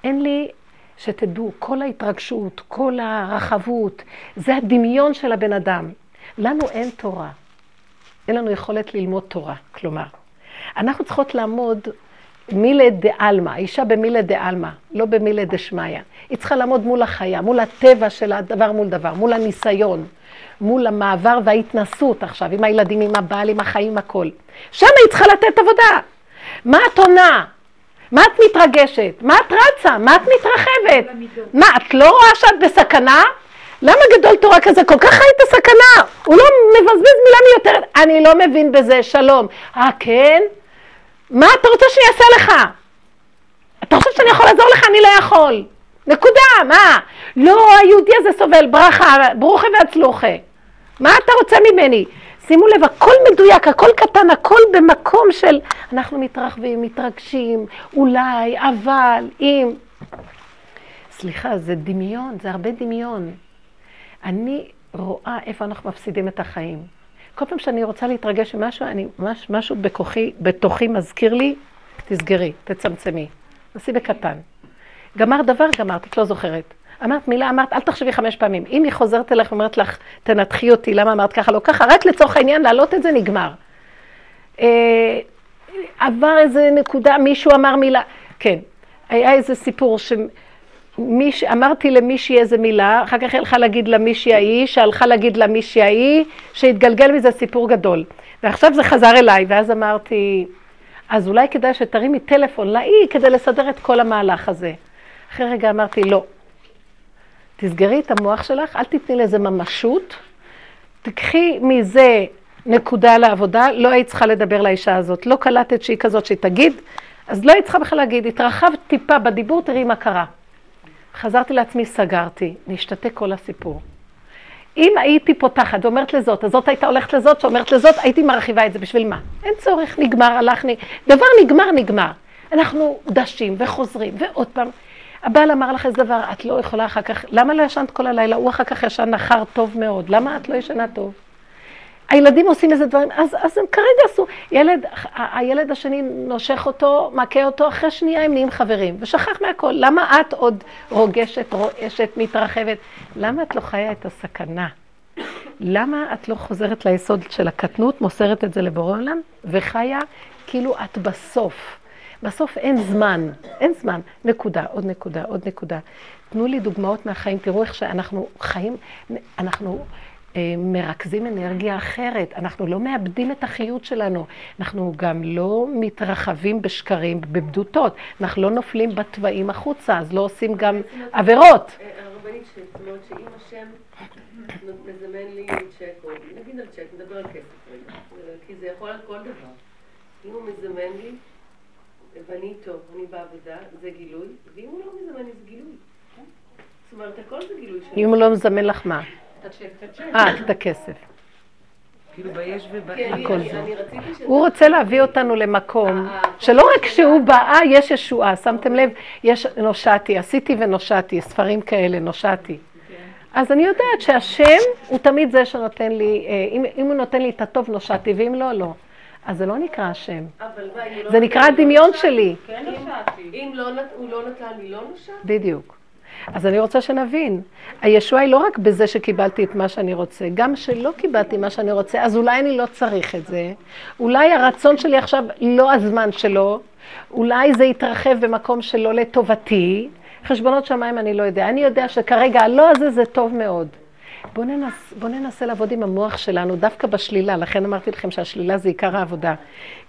אין לי, שתדעו, כל ההתרגשות, כל הרחבות, זה הדמיון של הבן אדם. לנו אין תורה. אין לנו יכולת ללמוד תורה, כלומר. אנחנו צריכות לעמוד מילי דה-עלמא, האישה במילי דה-עלמא, לא במילי דה-שמיא. היא צריכה לעמוד מול החיה, מול הטבע של הדבר מול דבר, מול הניסיון, מול המעבר וההתנסות עכשיו, עם הילדים, עם הבעל, עם החיים, הכל. שם היא צריכה לתת עבודה. מה את עונה? מה את מתרגשת? מה את רצה? מה את מתרחבת? מה, את לא רואה שאת בסכנה? למה גדול תורה כזה כל כך חי את הסכנה? הוא לא מבזבז מילה מיותרת. אני לא מבין בזה, שלום. אה, כן? מה אתה רוצה שאני אעשה לך? אתה חושב שאני יכול לעזור לך? אני לא יכול. נקודה, מה? לא, היהודי הזה סובל, ברכה, ברוכה והצלוחה. מה אתה רוצה ממני? שימו לב, הכל מדויק, הכל קטן, הכל במקום של אנחנו מתרחבים, מתרגשים, אולי, אבל, אם. סליחה, זה דמיון, זה הרבה דמיון. אני רואה איפה אנחנו מפסידים את החיים. כל פעם שאני רוצה להתרגש ממשהו, אני, מש, משהו בכוחי, בתוכי מזכיר לי, תסגרי, תצמצמי. תעשי בקטן. גמר דבר, גמרת, את לא זוכרת. אמרת מילה, אמרת, אל תחשבי חמש פעמים. אם היא חוזרת אליך ואומרת לך, תנתחי אותי, למה אמרת ככה, לא ככה, רק לצורך העניין, להעלות את זה, נגמר. אה, עבר איזה נקודה, מישהו אמר מילה, כן, היה איזה סיפור שמיש, אמרתי למישהי איזה מילה, אחר כך הלכה להגיד למישהי ההיא, שהלכה להגיד למישהי ההיא, שהתגלגל מזה סיפור גדול. ועכשיו זה חזר אליי, ואז אמרתי, אז אולי כדאי שתרימי טלפון להיא כדי לסדר את כל המהלך הזה. אחרי רגע אמרתי, לא, תסגרי את המוח שלך, אל תתני לזה ממשות, תקחי מזה נקודה לעבודה, לא היית צריכה לדבר לאישה הזאת, לא קלטת שהיא כזאת שהיא תגיד, אז לא היית צריכה בכלל להגיד, התרחבת טיפה בדיבור, תראי מה קרה. חזרתי לעצמי, סגרתי, נשתתק כל הסיפור. אם הייתי פותחת ואומרת לזאת, אז זאת הייתה הולכת לזאת, שאומרת לזאת, הייתי מרחיבה את זה, בשביל מה? אין צורך, נגמר, הלך, דבר נגמר, נגמר. אנחנו דשים וחוזרים, ועוד פעם. הבעל אמר לך איזה דבר, את לא יכולה אחר כך, למה לא ישנת כל הלילה? הוא אחר כך ישן נחר טוב מאוד, למה את לא ישנה טוב? הילדים עושים איזה דברים, אז, אז הם כרגע עשו, ילד, הילד השני נושך אותו, מכה אותו, אחרי שנייה הם נהיים חברים, ושכח מהכל. למה את עוד רוגשת, רועשת, מתרחבת? למה את לא חיה את הסכנה? למה את לא חוזרת ליסוד של הקטנות, מוסרת את זה לבורא עולם, וחיה כאילו את בסוף? בסוף אין זמן, אין זמן. נקודה, עוד נקודה, עוד נקודה. תנו לי דוגמאות מהחיים, תראו איך שאנחנו חיים, אנחנו אה, מרכזים אנרגיה אחרת, אנחנו לא מאבדים את החיות שלנו, אנחנו גם לא מתרחבים בשקרים, בבדותות, אנחנו לא נופלים בתוואים החוצה, אז לא עושים גם עבירות. אה, הרבנית זאת אומרת שאם השם מזמן לי צ'ק, או נגיד על צ'ק, נדבר על כסף רגע, כי זה יכול על כל דבר. אם הוא מזמן לי, ואני איתו, אני בעבודה, זה גילוי, ואם הוא לא מזמן לי זה גילוי. זאת אומרת, הכל זה גילוי שלו. אם הוא לא מזמן לך מה? אה, את הכסף. כאילו ביש כן, הכל זה. הוא רוצה להביא אותנו למקום אה, שלא רק שהוא בא, יש ישועה, שמתם לב? יש נושעתי, עשיתי ונושעתי, ספרים כאלה, נושעתי. אז אני יודעת שהשם הוא תמיד זה שנותן לי, אה, אם, אם הוא נותן לי את הטוב נושעתי, ואם לא, לא. אז זה לא נקרא השם. לא זה נקרא הדמיון שלי. כן נושעתי. אם לא הוא לא נתן לי, לא נושעתי? בדיוק. אז אני רוצה שנבין, הישועה היא לא רק בזה שקיבלתי את מה שאני רוצה, גם שלא קיבלתי מה שאני רוצה, אז אולי אני לא צריך את זה, אולי הרצון שלי עכשיו לא הזמן שלו, אולי זה יתרחב במקום שלא לטובתי, חשבונות שמיים אני לא יודע, אני יודע שכרגע הלא הזה זה טוב מאוד. בואו ננס, בוא ננסה לעבוד עם המוח שלנו דווקא בשלילה, לכן אמרתי לכם שהשלילה זה עיקר העבודה.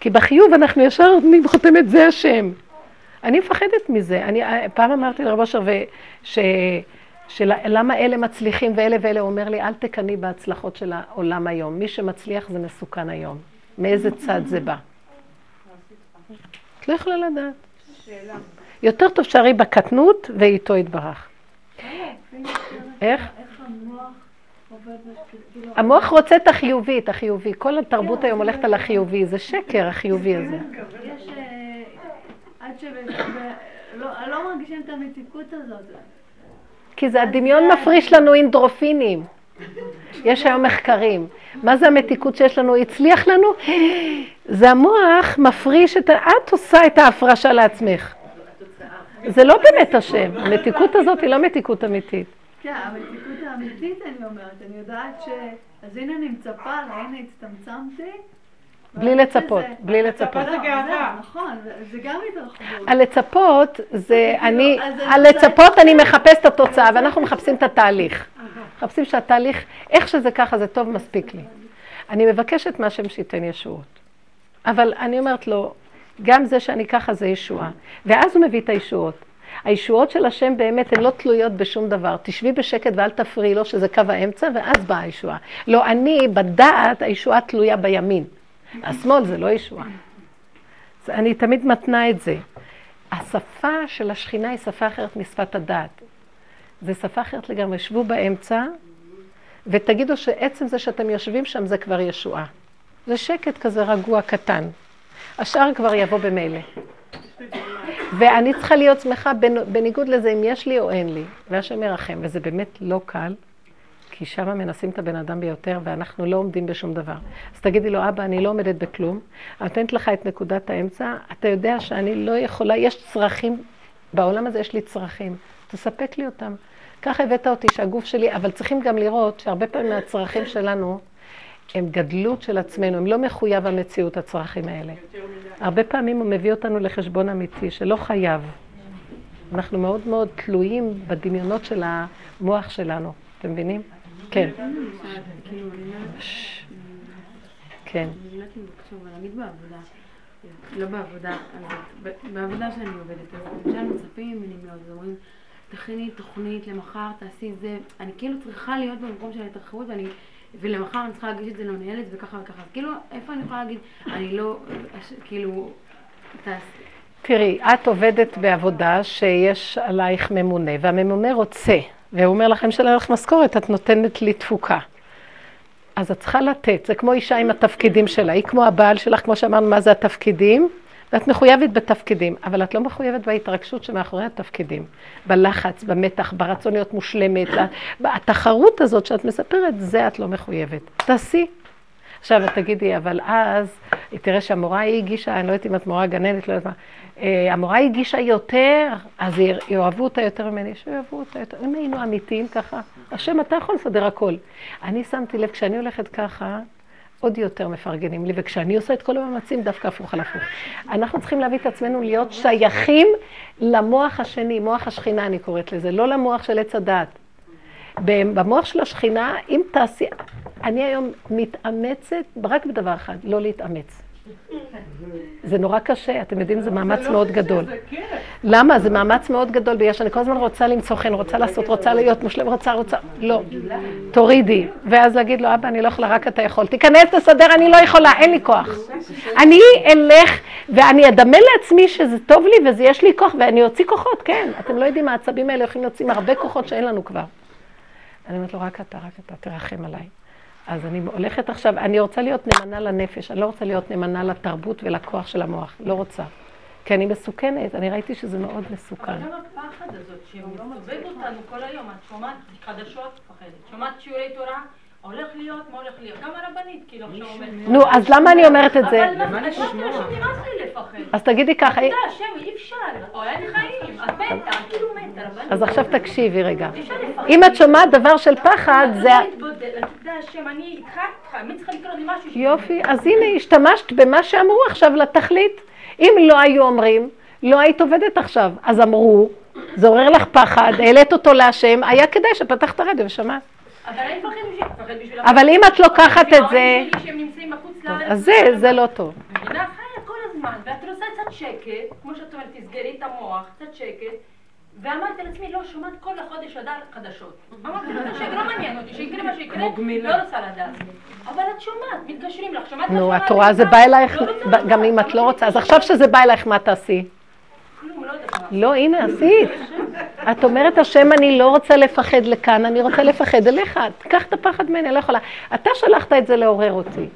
כי בחיוב אנחנו ישר נותנים חותמת זה השם. אני מפחדת מזה. אני פעם אמרתי לרב אשר, ש... שלמה אלה מצליחים ואלה ואלה, הוא אומר לי, אל תקנאי בהצלחות של העולם היום. מי שמצליח זה מסוכן היום. מאיזה צד זה בא? את לא יכולה לדעת. יותר טוב שערי בקטנות ואיתו יתברך. איך? המוח רוצה את החיובי, את החיובי. כל התרבות היום הולכת על החיובי, זה שקר החיובי הזה. יש... אה, עד שלא מרגישים את המתיקות הזאת. כי זה הדמיון מפריש לנו אינדרופינים. יש היום מחקרים. מה זה המתיקות שיש לנו? הצליח לנו? זה המוח מפריש את ה... את עושה את ההפרשה לעצמך. זה לא באמת השם. המתיקות הזאת היא לא מתיקות אמיתית. כן, המתיקות האמיתית אני אומרת, אני יודעת ש... אז הנה אני מצפה הנה הצטמצמתי. בלי לצפות, בלי לצפות. זה גאווה. נכון, זה גם התרחבות. הלצפות זה, אני, הלצפות אני מחפש את התוצאה, ואנחנו מחפשים את התהליך. מחפשים שהתהליך, איך שזה ככה, זה טוב מספיק לי. אני מבקשת מהשם שייתן ישועות. אבל אני אומרת לו, גם זה שאני ככה זה ישועה. ואז הוא מביא את הישועות. הישועות של השם באמת הן לא תלויות בשום דבר. תשבי בשקט ואל תפריעי לו שזה קו האמצע, ואז באה הישועה. לא, אני, בדעת, הישועה תלויה בימין. השמאל זה לא ישועה. אני תמיד מתנה את זה. השפה של השכינה היא שפה אחרת משפת הדעת. זה שפה אחרת לגמרי. שבו באמצע, ותגידו שעצם זה שאתם יושבים שם זה כבר ישועה. זה שקט כזה רגוע קטן. השאר כבר יבוא במילא. ואני צריכה להיות שמחה בניגוד לזה אם יש לי או אין לי, והשם ירחם, וזה באמת לא קל, כי שם מנסים את הבן אדם ביותר, ואנחנו לא עומדים בשום דבר. אז תגידי לו, אבא, אני לא עומדת בכלום, אני נותנת לך את נקודת האמצע, אתה יודע שאני לא יכולה, יש צרכים, בעולם הזה יש לי צרכים, תספק לי אותם. ככה הבאת אותי שהגוף שלי, אבל צריכים גם לראות שהרבה פעמים מהצרכים שלנו הם גדלות של עצמנו, הם לא מחויב המציאות, הצרכים האלה. הרבה פעמים הוא מביא אותנו לחשבון אמיתי, שלא חייב. אנחנו מאוד מאוד תלויים בדמיונות של המוח שלנו, אתם מבינים? כן. כן. לא בעבודה, בעבודה שאני עובדת, אז למשל מצפים ממני מאוד, אומרים, תכיני תוכנית למחר, תעשי זה, אני כאילו צריכה להיות במקום של ההתרחבות, ואני ולמחר אני צריכה להגיש את זה למנהלת וככה וככה. כאילו, איפה אני יכולה להגיד, אני לא, כאילו, תעשי. תראי, את עובדת בעבודה שיש עלייך ממונה, והממונה רוצה, והוא אומר לכם שאין לך משכורת, את נותנת לי תפוקה. אז את צריכה לתת, זה כמו אישה עם התפקידים שלה, היא כמו הבעל שלך, כמו שאמרנו, מה זה התפקידים, ואת מחויבת בתפקידים, אבל את לא מחויבת בהתרגשות שמאחורי התפקידים, בלחץ, במתח, ברצון להיות מושלמת, התחרות הזאת שאת מספרת, זה את לא מחויבת. תעשי. עכשיו, את תגידי, אבל אז, תראה שהמורה היא הגישה, אני לא יודעת אם את מורה גננת, לא יודעת מה, אה, המורה הגישה יותר, אז יאהבו אותה יותר ממני, שיאהבו אותה יותר. אם היינו אמיתיים ככה, השם, אתה יכול לסדר הכל. אני שמתי לב, כשאני הולכת ככה, עוד יותר מפרגנים לי, וכשאני עושה את כל המאמצים, דווקא הפוך על הפוך. אנחנו צריכים להביא את עצמנו להיות שייכים למוח השני, מוח השכינה אני קוראת לזה, לא למוח של עץ הדעת. במוח של השכינה, אם תעשי... אני היום מתאמצת רק בדבר אחד, לא להתאמץ. זה נורא קשה, אתם יודעים, זה מאמץ לא מאוד גדול. למה? זה מאמץ מאוד גדול, בגלל שאני כל הזמן רוצה למצוא חן, רוצה לעשות, רוצה להיות מושלם, רוצה, רוצה, לא. תורידי. ואז להגיד לו, אבא, אני לא יכולה, רק אתה יכול. תיכנס, תסדר, אני לא יכולה, אין לי כוח. אני אלך ואני אדמה לעצמי שזה טוב לי וזה יש לי כוח, ואני אוציא כוחות, כן. אתם לא יודעים, העצבים האלה יכולים להוציא הרבה כוחות שאין לנו כבר. אני אומרת לו, רק אתה, רק אתה, תרחם עליי. אז אני הולכת עכשיו, אני רוצה להיות נאמנה לנפש, אני לא רוצה להיות נאמנה לתרבות ולכוח של המוח, לא רוצה. כי אני מסוכנת, אני ראיתי שזה מאוד מסוכן. אבל גם הפחד הזאת שמסובב אותנו כל היום, את שומעת חדשות, מפחדת, שומעת שיעורי תורה, הולך להיות, מה הולך להיות? גם הרבנית, כאילו עכשיו אומרת. נו, אז למה אני אומרת את זה? אבל מה נמאס לי לפחד. אז תגידי ככה. אתה יודע, השם, אי אפשר, אין חיים, את מתה, כאילו מתה, רבנית. אז עכשיו תקשיבי רגע. אם את שומעת דבר של פחד, זה... משהו? יופי, אז הנה, השתמשת במה שאמרו עכשיו לתכלית. אם לא היו אומרים, לא היית עובדת עכשיו. אז אמרו, זה עורר לך פחד, העלית אותו להשם, היה כדאי שפתחת רדיו ושמעת. אבל אם את לוקחת את זה... אז זה, זה לא טוב. מבינה חיה כל הזמן, ואת רוצה קצת שקט, כמו שאת אומרת, תסגרי את המוח, קצת שקט, ואמרתי לעצמי, לא, שומעת כל החודש אדר חדשות. אמרתי לו, שקט, לא מעניין אותי, שיקרה מה שיקרה, לא רוצה לדעת. אבל את שומעת, מתקשרים לך, שומעת נו, את רואה, זה בא אלייך, גם אם את לא רוצה, אז עכשיו שזה בא אלייך, מה תעשי? לא, הנה, עשית. את אומרת, השם, אני לא רוצה לפחד לכאן, אני רוצה לפחד אליך. תיקח את הפחד ממני, אני לא יכולה. אתה שלחת את זה לעורר אותי.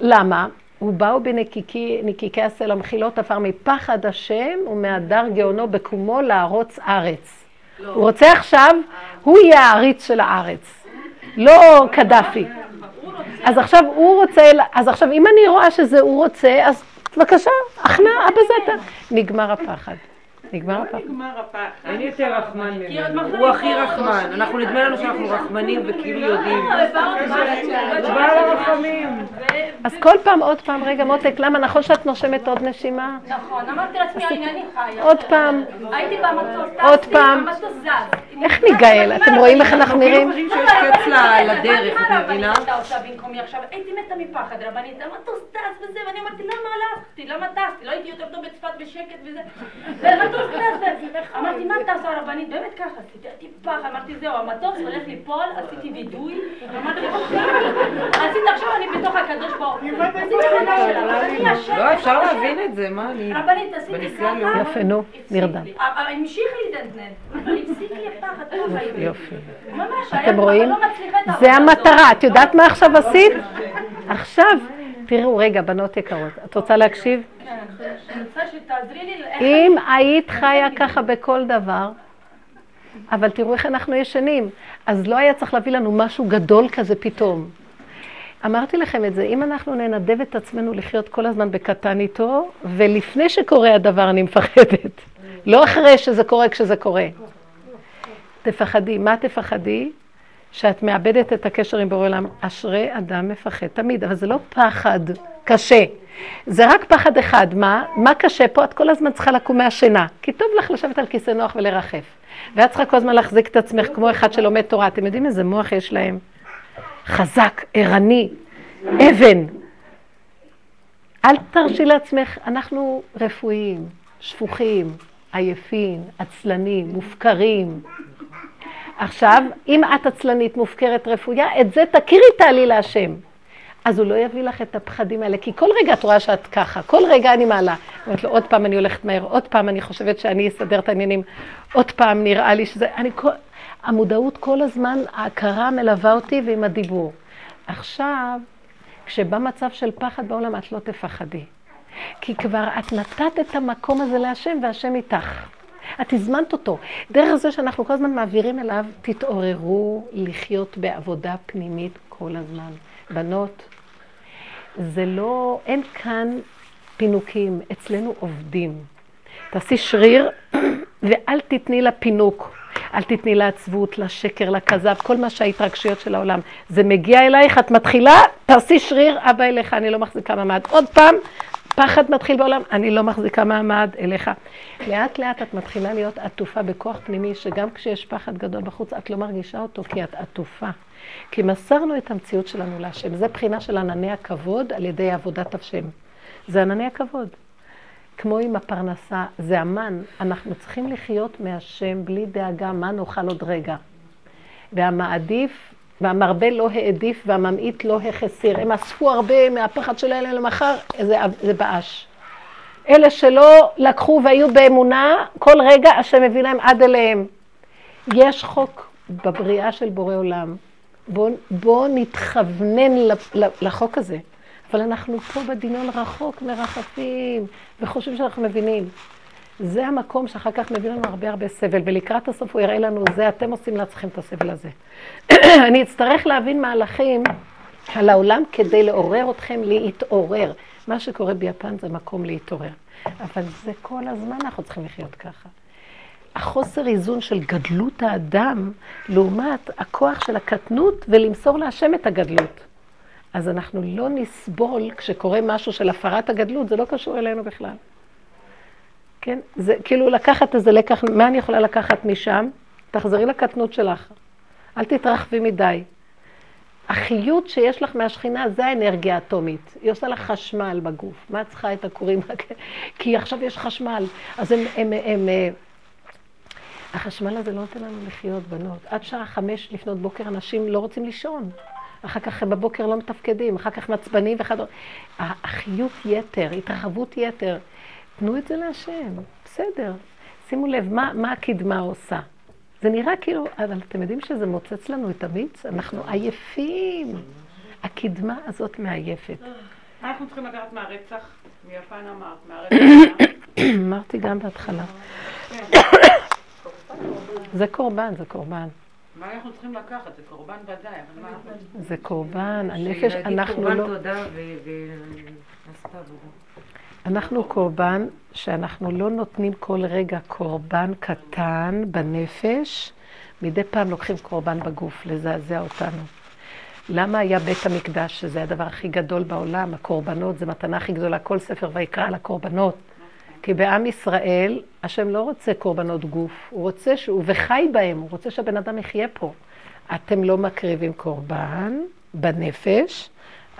למה? ובאו בנקיקי הסלע מחילות עפר מפחד השם ומהדר גאונו בקומו לערוץ ארץ. לא. הוא רוצה עכשיו, הוא יהיה העריץ של הארץ, לא קדאפי. אז עכשיו הוא רוצה, אז עכשיו אם אני רואה שזה הוא רוצה, אז בבקשה, הכנע, אבא זה אתה. נגמר הפחד. נגמר הפחד. לא נגמר הפחד. אין יותר רחמן ממנו. הוא הכי רחמן. אנחנו נדמה לנו שאנחנו רחמנים וכאילו יודעים. בא הרחמים. אז כל פעם, עוד פעם, רגע, מותק, למה? נכון שאת נושמת עוד נשימה? נכון, אמרתי לעצמי, הנה אני חיה. עוד פעם. הייתי במטוס, עוד פעם. זז. איך ניגאל? אתם רואים איך אנחנו נראים? חושבים שיש קץ לדרך, את מבינה? הייתי מתה מפחד, רבנית, המטוס טס וזה, ואני אמרתי, למה הלכתי? למה טסתי? לא הייתי יותר טוב בצפת בשקט וזה. אמרתי, מה טסה הרבנית? באמת ככה עשיתי, פחד, אמרתי, זהו, המטוס הולך ליפול, עשיתי וידוי, אמרתי, עשית עכשיו אני בתוך הקדוש ברוך הוא. עשיתי וידוי שלה. לא, אפשר להבין את זה, מה אני... רבנית, עשיתי ככה. יפה, נו, נרדם. לי. המשיך להתנדנד, אבל הפסיק לי הפחד, ככה הייתי. יופי. ממש, אתם רואים? לא זה. המטרה. את יודעת מה עכשיו עשית? עכשיו, תראו, רגע, בנות יקרות, את רוצה להקשיב? אם היית חיה ככה בכל דבר, אבל תראו איך אנחנו ישנים, אז לא היה צריך להביא לנו משהו גדול כזה פתאום. אמרתי לכם את זה, אם אנחנו ננדב את עצמנו לחיות כל הזמן בקטן איתו, ולפני שקורה הדבר אני מפחדת, לא אחרי שזה קורה כשזה קורה. תפחדי, מה תפחדי? שאת מאבדת את הקשר עם בורא עולם. אשרי אדם מפחד תמיד, אבל זה לא פחד קשה. זה רק פחד אחד. מה? מה קשה פה? את כל הזמן צריכה לקום מהשינה. כי טוב לך לשבת על כיסא נוח ולרחף. ואת צריכה כל הזמן להחזיק את עצמך כמו אחד שלומד תורה. אתם יודעים איזה מוח יש להם? חזק, ערני, אבן. אל תרשי לעצמך, אנחנו רפואיים, שפוכים, עייפים, עצלנים, מופקרים. עכשיו, אם את עצלנית, מופקרת, רפויה, את זה תכירי תעלי להשם. אז הוא לא יביא לך את הפחדים האלה, כי כל רגע את רואה שאת ככה, כל רגע אני מעלה. אומרת לו, עוד פעם אני הולכת מהר, עוד פעם אני חושבת שאני אסדר את העניינים, עוד פעם נראה לי שזה... אני כל... המודעות כל הזמן, ההכרה מלווה אותי ועם הדיבור. עכשיו, כשבא מצב של פחד בעולם, את לא תפחדי. כי כבר את נתת את המקום הזה להשם, והשם איתך. את הזמנת אותו. דרך זה שאנחנו כל הזמן מעבירים אליו, תתעוררו לחיות בעבודה פנימית כל הזמן. בנות, זה לא, אין כאן פינוקים, אצלנו עובדים. תעשי שריר ואל תתני לפינוק. אל תתני לעצבות, לשקר, לכזב, כל מה שההתרגשויות של העולם. זה מגיע אלייך, את מתחילה, תעשי שריר, אבא אליך, אני לא מחזיקה מעמד. עוד פעם, פחד מתחיל בעולם, אני לא מחזיקה מעמד אליך. לאט לאט את מתחילה להיות עטופה בכוח פנימי, שגם כשיש פחד גדול בחוץ, את לא מרגישה אותו, כי את עטופה. כי מסרנו את המציאות שלנו להשם. זה בחינה של ענני הכבוד על ידי עבודת השם. זה ענני הכבוד. כמו עם הפרנסה, זה המן, אנחנו צריכים לחיות מהשם בלי דאגה מה נאכל עוד רגע. והמעדיף, והמרבה לא העדיף והממעיט לא החסיר. הם אספו הרבה מהפחד שלהם למחר, זה, זה באש. אלה שלא לקחו והיו באמונה, כל רגע השם מביא להם עד אליהם. יש חוק בבריאה של בורא עולם. בואו בוא נתכוונן לחוק הזה. אבל אנחנו פה בדמיון רחוק מרחפים, וחושבים שאנחנו מבינים. זה המקום שאחר כך מביא לנו הרבה הרבה סבל, ולקראת הסוף הוא יראה לנו, זה אתם עושים לעצמכם את הסבל הזה. אני אצטרך להבין מהלכים על העולם כדי לעורר אתכם להתעורר. מה שקורה ביפן זה מקום להתעורר. אבל זה כל הזמן אנחנו צריכים לחיות ככה. החוסר איזון של גדלות האדם, לעומת הכוח של הקטנות ולמסור להשם את הגדלות. אז אנחנו לא נסבול כשקורה משהו של הפרת הגדלות, זה לא קשור אלינו בכלל. כן? זה כאילו לקחת איזה לקח, מה אני יכולה לקחת משם? תחזרי לקטנות שלך. אל תתרחבי מדי. החיות שיש לך מהשכינה זה האנרגיה האטומית. היא עושה לך חשמל בגוף. מה את צריכה את הכורים? כי עכשיו יש חשמל. אז הם, הם, הם, הם... החשמל הזה לא נותן לנו לחיות, בנות. עד שעה חמש לפנות בוקר אנשים לא רוצים לישון. אחר כך בבוקר לא מתפקדים, אחר כך מעצבנים וכדומה. החיות יתר, התרחבות יתר. תנו את זה להשם, בסדר. שימו לב, מה, מה הקדמה עושה? זה נראה כאילו, אבל אתם יודעים שזה מוצץ לנו את המיץ? אנחנו עייפים. הקדמה הזאת מעייפת. מה אנחנו צריכים לדעת מהרצח? מיפן אמרת, מהרצח. אמרתי גם בהתחלה. זה קורבן, זה קורבן. מה אנחנו צריכים לקחת? זה קורבן ודאי, אבל מה אנחנו... זה קורבן, הנפש, אנחנו לא... קורבן תודה ועשתה עבודה. אנחנו קורבן שאנחנו לא נותנים כל רגע קורבן קטן בנפש, מדי פעם לוקחים קורבן בגוף, לזעזע אותנו. למה היה בית המקדש, שזה הדבר הכי גדול בעולם, הקורבנות, זה מתנה הכי גדולה, כל ספר ויקרא על הקורבנות. כי בעם ישראל, השם לא רוצה קורבנות גוף, הוא רוצה שהוא, וחי בהם, הוא רוצה שהבן אדם יחיה פה. אתם לא מקריבים קורבן בנפש,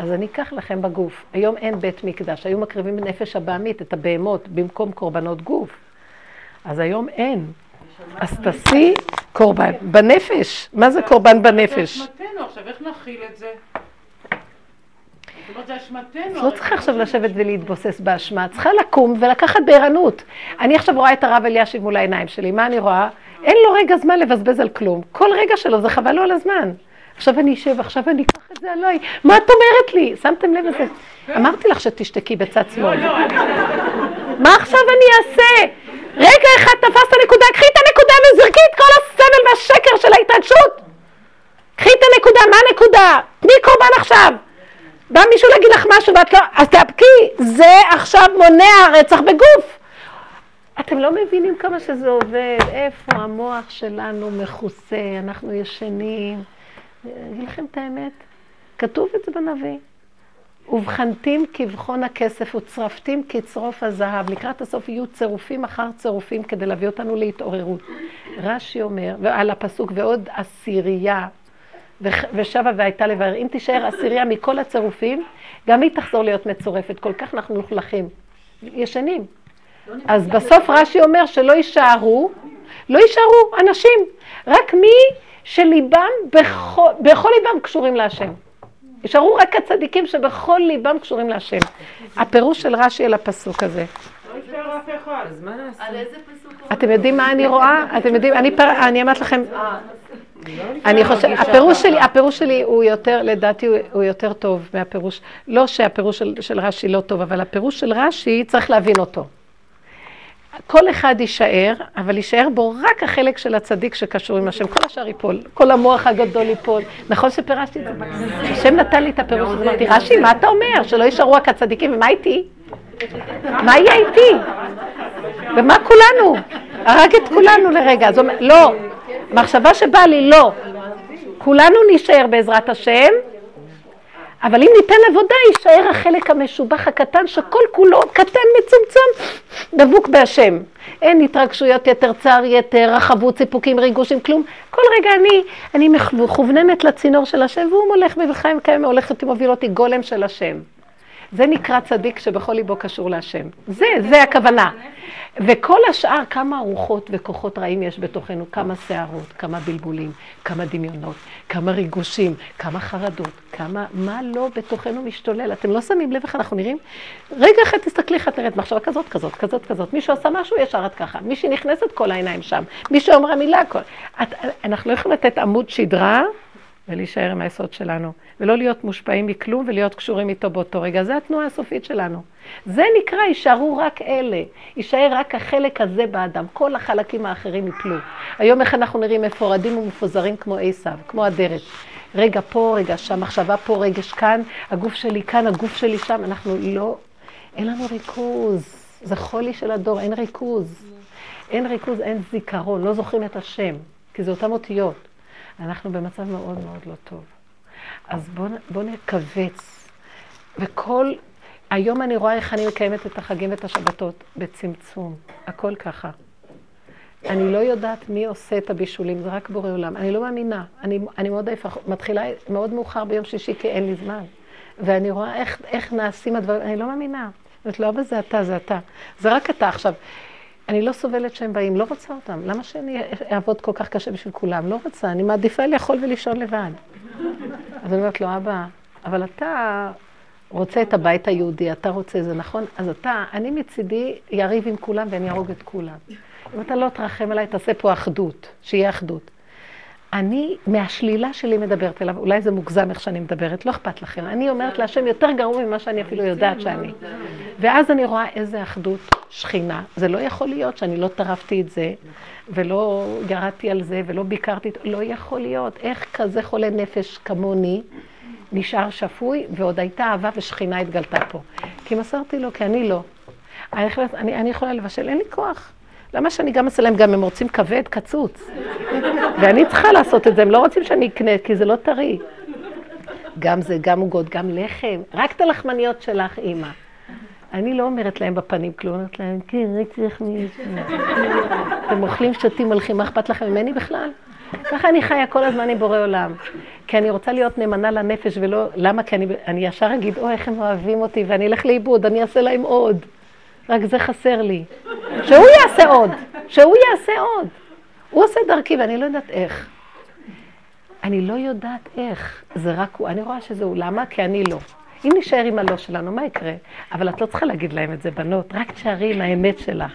אז אני אקח לכם בגוף. היום אין בית מקדש, היו מקריבים בנפש הבעמית, את הבהמות, במקום קורבנות גוף. אז היום אין. אז תעשי קורבן בנפש. מה זה קורבן בנפש? זה אשמתנו עכשיו, איך נכיל את זה? אשמתנו. לא צריכה עכשיו לשבת ולהתבוסס באשמה, צריכה לקום ולקחת בערנות. אני עכשיו רואה את הרב אלישיב מול העיניים שלי, מה אני רואה? אין לו רגע זמן לבזבז על כלום. כל רגע שלו זה חבל לו על הזמן. עכשיו אני אשב, עכשיו אני אקח את זה עליי. מה את אומרת לי? שמתם לב לזה? אמרתי לך שתשתקי בצד שמאל. מה עכשיו אני אעשה? רגע אחד תפסת נקודה, קחי את הנקודה וזרקי את כל הסבל והשקר של ההתרגשות. קחי את הנקודה, מה הנקודה? תני קורבן עכשיו. בא מישהו להגיד לך משהו ואת לא... אז תאבקי, זה עכשיו מונע רצח בגוף. אתם לא מבינים כמה שזה עובד, איפה המוח שלנו מכוסה, אנחנו ישנים. אגיד לכם את האמת, כתוב את זה בנביא. ובחנתים כבחון הכסף וצרפתים כצרוף הזהב. לקראת הסוף יהיו צירופים אחר צירופים כדי להביא אותנו להתעוררות. רש"י אומר, ועל הפסוק, ועוד עשירייה, ושבה והייתה לבאר. אם תישאר עשירייה מכל הצירופים, גם היא תחזור להיות מצורפת. כל כך אנחנו מלוכלכים. ישנים. אז בסוף רש"י אומר שלא יישארו, לא יישארו אנשים, רק מי שליבם, בכל, בכל ליבם קשורים להשם. יישארו רק הצדיקים שבכל ליבם קשורים להשם. הפירוש של רש"י על הפסוק הזה. לא? אתם יודעים מה אני רואה? אתם יודעים, אני, אמרת לכם, אני חושבת, הפירוש שלי, הפירוש שלי הוא יותר, לדעתי הוא יותר טוב מהפירוש, לא שהפירוש של רש"י לא טוב, אבל הפירוש של רש"י צריך להבין אותו. כל אחד יישאר, אבל יישאר בו רק החלק של הצדיק שקשור עם השם. כל השאר ייפול, כל המוח הגדול ייפול. נכון שפירשתי את זה? השם נתן לי את הפירוש אמרתי, רש"י, מה אתה אומר? שלא יישארו רק הצדיקים, ומה איתי? מה יהיה איתי? ומה כולנו? הרג את כולנו לרגע. הוא אומר, לא, מחשבה שבאה לי, לא. כולנו נישאר בעזרת השם, אבל אם ניתן עבודה, יישאר החלק המשובח הקטן, שכל כולו קטן, מצומצם, דבוק בהשם. אין התרגשויות יתר, צער יתר, רחבות, סיפוקים, ריגושים, כלום. כל רגע אני, אני מכווננת לצינור של השם, והוא מולך בי וחיים הולכת ומוביל אותי גולם של השם. זה נקרא צדיק שבכל ליבו קשור להשם. זה, זה הכוונה. וכל השאר, כמה רוחות וכוחות רעים יש בתוכנו, כמה שערות, כמה בלבולים, כמה דמיונות, כמה ריגושים, כמה חרדות, כמה, מה לא בתוכנו משתולל. אתם לא שמים לב איך אנחנו נראים? רגע אחד תסתכלי איך את נראית, מחשבה כזאת, כזאת, כזאת, כזאת. מישהו עשה משהו, ישר את ככה. מישהי נכנסת, כל העיניים שם. מישהו אמרה מילה, כל... את, אנחנו לא יכולים לתת עמוד שדרה ולהישאר עם היסוד שלנו, ולא להיות מושפעים מכלום ולהיות קשורים איתו באותו רגע. זו התנועה הסופית שלנו. זה נקרא, יישארו רק אלה, יישאר רק החלק הזה באדם, כל החלקים האחרים יפלו. היום איך אנחנו נראים מפורדים ומפוזרים כמו עשיו, כמו אדרת. רגע פה, רגע שם, מחשבה פה, רגש כאן, הגוף שלי כאן, הגוף שלי שם, אנחנו לא, אין לנו ריכוז. זה חולי של הדור, אין ריכוז. אין ריכוז, אין זיכרון, לא זוכרים את השם, כי זה אותם אותיות. אנחנו במצב מאוד מאוד לא טוב. אז בואו בוא נכווץ. וכל, היום אני רואה איך אני מקיימת את החגים ואת השבתות בצמצום. הכל ככה. אני לא יודעת מי עושה את הבישולים, זה רק בורא עולם. אני לא מאמינה. אני, אני מאוד עייפה, מתחילה מאוד מאוחר ביום שישי כי אין לי זמן. ואני רואה איך, איך נעשים הדברים, אני לא מאמינה. זאת אומרת, לא, אבל זה אתה, זה אתה. זה רק אתה. עכשיו, אני לא סובלת שהם באים, לא רוצה אותם. למה שאני אעבוד כל כך קשה בשביל כולם? לא רוצה, אני מעדיפה לאכול ולישון לבד. אז אני אומרת לו, אבא, אבל אתה רוצה את הבית היהודי, אתה רוצה זה, נכון? אז אתה, אני מצידי יריב עם כולם ואני אהרוג את כולם. אם אתה לא תרחם עליי, תעשה פה אחדות, שיהיה אחדות. אני מהשלילה שלי מדברת אליו, אולי זה מוגזם איך שאני מדברת, לא אכפת לכם. אני אומרת להשם יותר גרוע ממה שאני אפילו יודעת שאני. ואז אני רואה איזה אחדות שכינה. זה לא יכול להיות שאני לא טרפתי את זה, ולא ירדתי על זה, ולא ביקרתי, את לא יכול להיות. איך כזה חולה נפש כמוני נשאר שפוי, ועוד הייתה אהבה ושכינה התגלתה פה. כי מסרתי לו, כי אני לא. אני, אני יכולה לבשל, אין לי כוח. למה שאני גם אעשה להם, גם הם רוצים כבד, קצוץ. ואני צריכה לעשות את זה, הם לא רוצים שאני אקנה, כי זה לא טרי. גם זה, גם עוגות, גם לחם. רק את הלחמניות שלך, אימא. אני לא אומרת להם בפנים כלום, אומרת להם, כן, רק צריך מי... אתם אוכלים, שותים, הולכים, מה אכפת לכם ממני בכלל? ככה אני חיה כל הזמן עם בורא עולם. כי אני רוצה להיות נאמנה לנפש ולא... למה? כי אני, אני ישר אגיד, אוי, איך הם אוהבים אותי, ואני אלך לאיבוד, אני אעשה להם עוד. רק זה חסר לי. שהוא יעשה עוד, שהוא יעשה עוד. הוא עושה דרכי ואני לא יודעת איך. אני לא יודעת איך, זה רק הוא. אני רואה שזה הוא. למה? כי אני לא. אם נשאר עם הלא שלנו, מה יקרה? אבל את לא צריכה להגיד להם את זה, בנות, רק תשארי עם האמת שלך.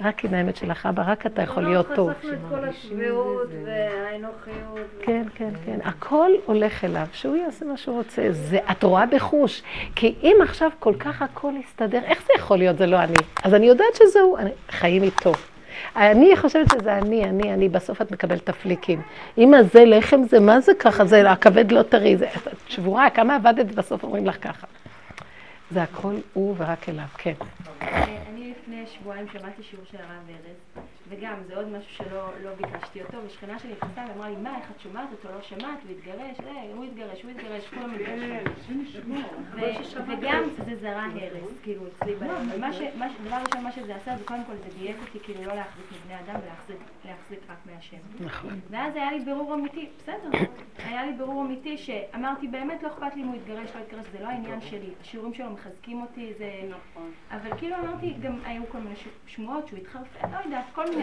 רק עם האמת שלך, אבא, רק אתה יכול להיות טוב. חסכנו את כל השביעות והאנוכיות. כן, כן, כן. הכל הולך אליו, שהוא יעשה מה שהוא רוצה. זה, את רואה בחוש. כי אם עכשיו כל כך הכל יסתדר, איך זה יכול להיות? זה לא אני. אז אני יודעת שזה הוא, חיים איתו. אני חושבת שזה אני, אני, אני, בסוף את מקבלת תפליקים. אמא, זה לחם, זה מה זה ככה? זה הכבד לא טרי, את שבורה, כמה עבדת, בסוף אומרים לך ככה. זה הכל הוא ורק אליו, כן. אני לפני שבועיים שמעתי שיעור של הרב ארז, וגם זה עוד משהו שלא לא ביקשתי אותו, ושכנה שלי נכנסה ואמרה לי, מה, איך את שומעת אותו, לא שמעת, הוא התגרש, אה, הוא התגרש, הוא התגרש, כולם התגרשו. וגם זה זרה הרס, כאילו, אצלי בלב. דבר ראשון, מה שזה עשה, זה קודם כל זה דייק אותי, כאילו, לא להחזיק מבני אדם ולהחזיק רק מהשם. נכון. ואז היה לי בירור אמיתי, בסדר, היה לי בירור אמיתי שאמרתי באמת לא אכפת לי אם הוא יתגרש, לא יתגרש, זה לא העניין שלי, השיעורים שלו מחזקים אותי, זה... אבל כאילו אמרתי, גם היו כל מיני שמועות שהוא התחרפן, לא יודעת, כל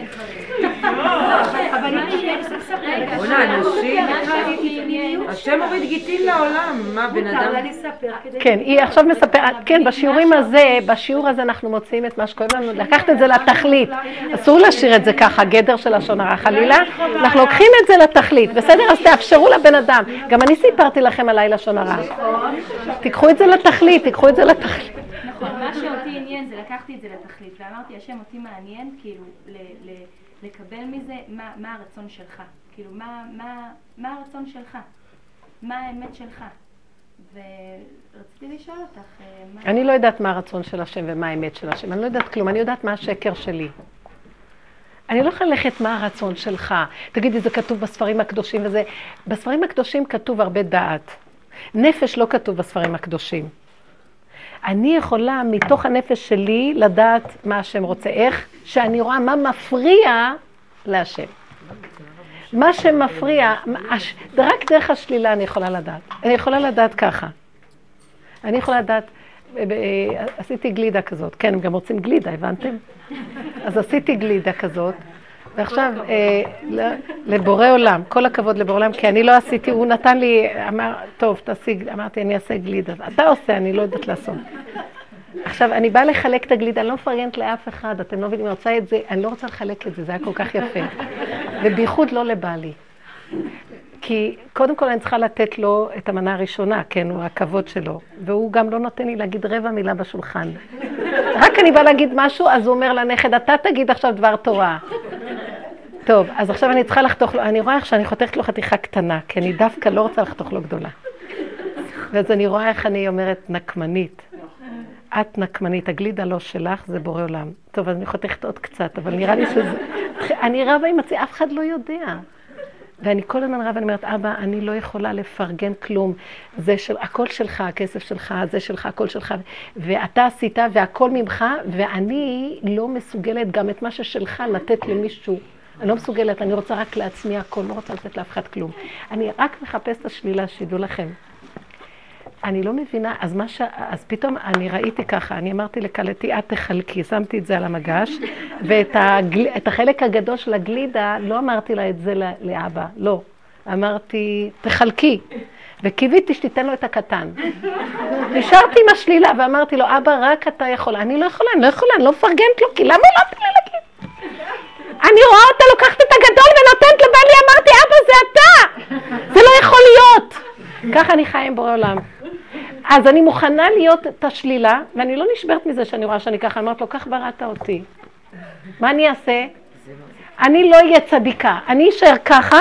בוא'נה, אנשים, השם מוריד גיטין לעולם, מה בן מותר אדם... לה לספר כדי... כן, היא עכשיו מספרת, כן, בשיעורים הזה, בשיעור הזה אנחנו מוצאים את מה שכואב לנו, לקחת את זה לתכלית. אסור להשאיר את זה ככה, גדר של לשון הרע חלילה, אנחנו לוקחים את זה לתכלית, בסדר? אז תאפשרו לבן אדם. גם אני סיפרתי לכם עליי לשון הרע. תיקחו את זה לתכלית, תיקחו את זה לתכלית. נכון, מה שאותי עניין זה לקחתי את זה לתכלית, ואמרתי, השם אותי מעניין, כאילו, ל- ל- לקבל מזה מה, מה הרצון שלך, כאילו, מה, מה, מה הרצון שלך, מה האמת שלך. ורציתי לשאול אותך, אה, מה... אני לא יודעת מה הרצון של השם ומה האמת של השם, אני לא יודעת כלום, אני יודעת מה השקר שלי. אני לא יכולה ללכת מה הרצון שלך. תגידי, זה כתוב בספרים הקדושים וזה... בספרים הקדושים כתוב הרבה דעת. נפש לא כתוב בספרים הקדושים. אני יכולה מתוך הנפש שלי לדעת מה השם רוצה. איך? שאני רואה מה מפריע להשם. מה שמפריע, רק דרך השלילה אני יכולה לדעת. אני יכולה לדעת ככה. אני יכולה לדעת, אה, אה, עשיתי גלידה כזאת, כן, הם גם רוצים גלידה, הבנתם? אז עשיתי גלידה כזאת, ועכשיו, אה, לבורא עולם, כל הכבוד לבורא עולם, כי אני לא עשיתי, הוא נתן לי, אמר, טוב, תעשי, אמרתי, אני אעשה גלידה. אתה עושה, אני לא יודעת לעשות. עכשיו, אני באה לחלק את הגלידה, אני לא מפרגנת לאף אחד, אתם לא מבינים, אני רוצה את זה, אני לא רוצה לחלק את זה, זה היה כל כך יפה. ובייחוד לא לבעלי. כי קודם כל אני צריכה לתת לו את המנה הראשונה, כן, הוא הכבוד שלו. והוא גם לא נותן לי להגיד רבע מילה בשולחן. רק אני באה להגיד משהו, אז הוא אומר לנכד, אתה תגיד עכשיו דבר תורה. טוב, אז עכשיו אני צריכה לחתוך לו, אני רואה איך שאני חותכת לו חתיכה קטנה, כי אני דווקא לא רוצה לחתוך לו גדולה. ואז אני רואה איך אני אומרת נקמנית. את נקמנית, הגלידה לא שלך, זה בורא עולם. טוב, אז אני חותכת עוד קצת, אבל נראה לי שזה... אני רבה עם עצמי, אף אחד לא יודע. ואני כל הזמן רבה, אני אומרת, אבא, אני לא יכולה לפרגן כלום. זה של, הכל שלך, הכסף שלך, זה שלך, הכל שלך. ואתה עשית והכל ממך, ואני לא מסוגלת גם את מה ששלך לתת למישהו. אני לא מסוגלת, אני רוצה רק לעצמי הכל, לא רוצה לתת לאף אחד כלום. אני רק מחפשת את השלילה, שידעו לכם. אני לא מבינה, אז, מה ש... אז פתאום אני ראיתי ככה, אני אמרתי לקלטי, את תחלקי, שמתי את זה על המגש, ואת הגל... החלק הגדול של הגלידה, לא אמרתי לה את זה לאבא, לא. אמרתי, תחלקי. וקיוויתי שתיתן לו את הקטן. נשארתי עם השלילה ואמרתי לו, אבא, רק אתה יכול. אני לא יכולה, אני לא יכולה, אני לא מפרגנת לו, כי למה לא נותן לי להגיד? אני רואה אותה לוקחת את הגדול ונותנת לבעלי, אמרתי, אבא, זה אתה! זה לא יכול להיות! ככה אני חיה עם בורא עולם. אז אני מוכנה להיות את השלילה, ואני לא נשברת מזה שאני רואה שאני ככה, אני אומרת לו, כך בראת אותי. מה אני אעשה? אני לא אהיה צדיקה, אני אשאר ככה,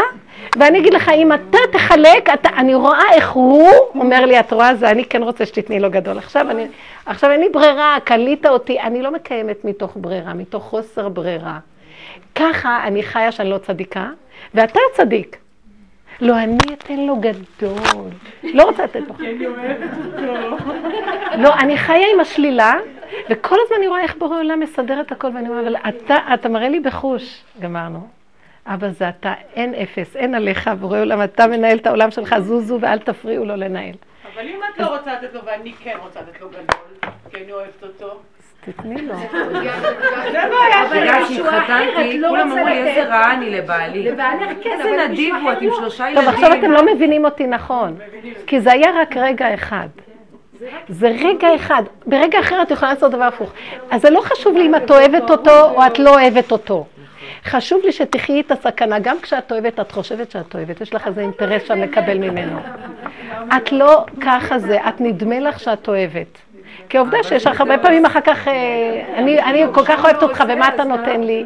ואני אגיד לך, אם אתה תחלק, אתה, אני רואה איך הוא אומר לי, את רואה זה, אני כן רוצה שתתני לו גדול. עכשיו, אני, עכשיו אין לי ברירה, קלית אותי, אני לא מקיימת מתוך ברירה, מתוך חוסר ברירה. ככה אני חיה שאני לא צדיקה, ואתה צדיק. לא, אני אתן לו גדול. לא רוצה לתת לו. לא, אני חיה עם השלילה, וכל הזמן אני רואה איך בורא עולם מסדר את הכל, ואני אומרת, אבל אתה, אתה מראה לי בחוש. גמרנו. אבא זה אתה, אין אפס, אין עליך, בורא עולם, אתה מנהל את העולם שלך, זוזו ואל תפריעו לו לנהל. אבל אם את לא רוצה לתת לו ואני כן רוצה לתת לו גדול, כי אני אוהבת אותו, תתני לו. זה בעיה בגלל שלי. שהתחתנתי, לא כולם אמרו לי. איזה רעה אני לבעלי. לבעלך כן, איזה נדיב הוא, את עם שלושה טוב, עכשיו אתם ילדים. לא מבינים אותי נכון, כי זה היה רק רגע אחד. זה רגע אחד, ברגע אחר את יכולה לעשות דבר הפוך. אז זה לא חשוב לי אם את אוהבת אותו או את לא אוהבת אותו. חשוב לי שתחיי את הסכנה, גם כשאת אוהבת, את חושבת שאת אוהבת, יש לך איזה אינטרס שם לקבל ממנו. את לא ככה זה, את נדמה לך שאת אוהבת. כי עובדה שיש לך הרבה פעמים אחר כך, אה, אני, אני כל כך אוהבת אותך ומה אתה נותן לי.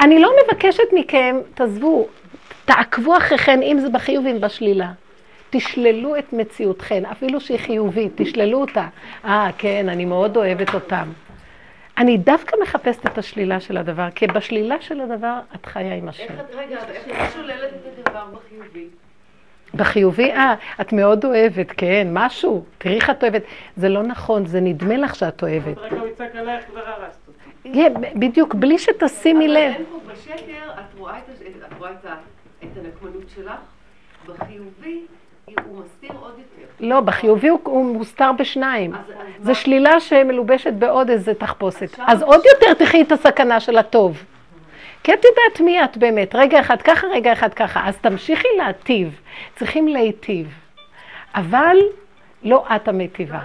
אני לא מבקשת מכם, תעזבו, תעקבו אחריכם, אם זה בחיוב ואם בשלילה. תשללו את מציאותכם, אפילו שהיא חיובית, תשללו אותה. אה, כן, אני מאוד אוהבת אותם. אני דווקא מחפשת את השלילה של הדבר, כי בשלילה של הדבר את חיה עם השם. איך את, רגע, איך את שוללת את הדבר בחיובי? בחיובי, אה, את מאוד אוהבת, כן, משהו, תראי איך את אוהבת. זה לא נכון, זה נדמה לך שאת אוהבת. רגע הוא יצעק עלייך כבר הרסת אותי. בדיוק, בלי שתשימי אבל לב. אין פה בשקר, את רואה את הנקמנות שלך, בחיובי הוא מסתיר עוד יותר. לא, בחיובי הוא, מוסתר בשניים. מה- שלילה שמלובשת בעוד איזה תחפושת. אז עוד יותר תחי את הסכנה של הטוב. כי את יודעת מי את באמת, רגע אחד ככה, רגע אחד ככה. אז תמשיכי להטיב, צריכים להיטיב. אבל לא את המיטיבה.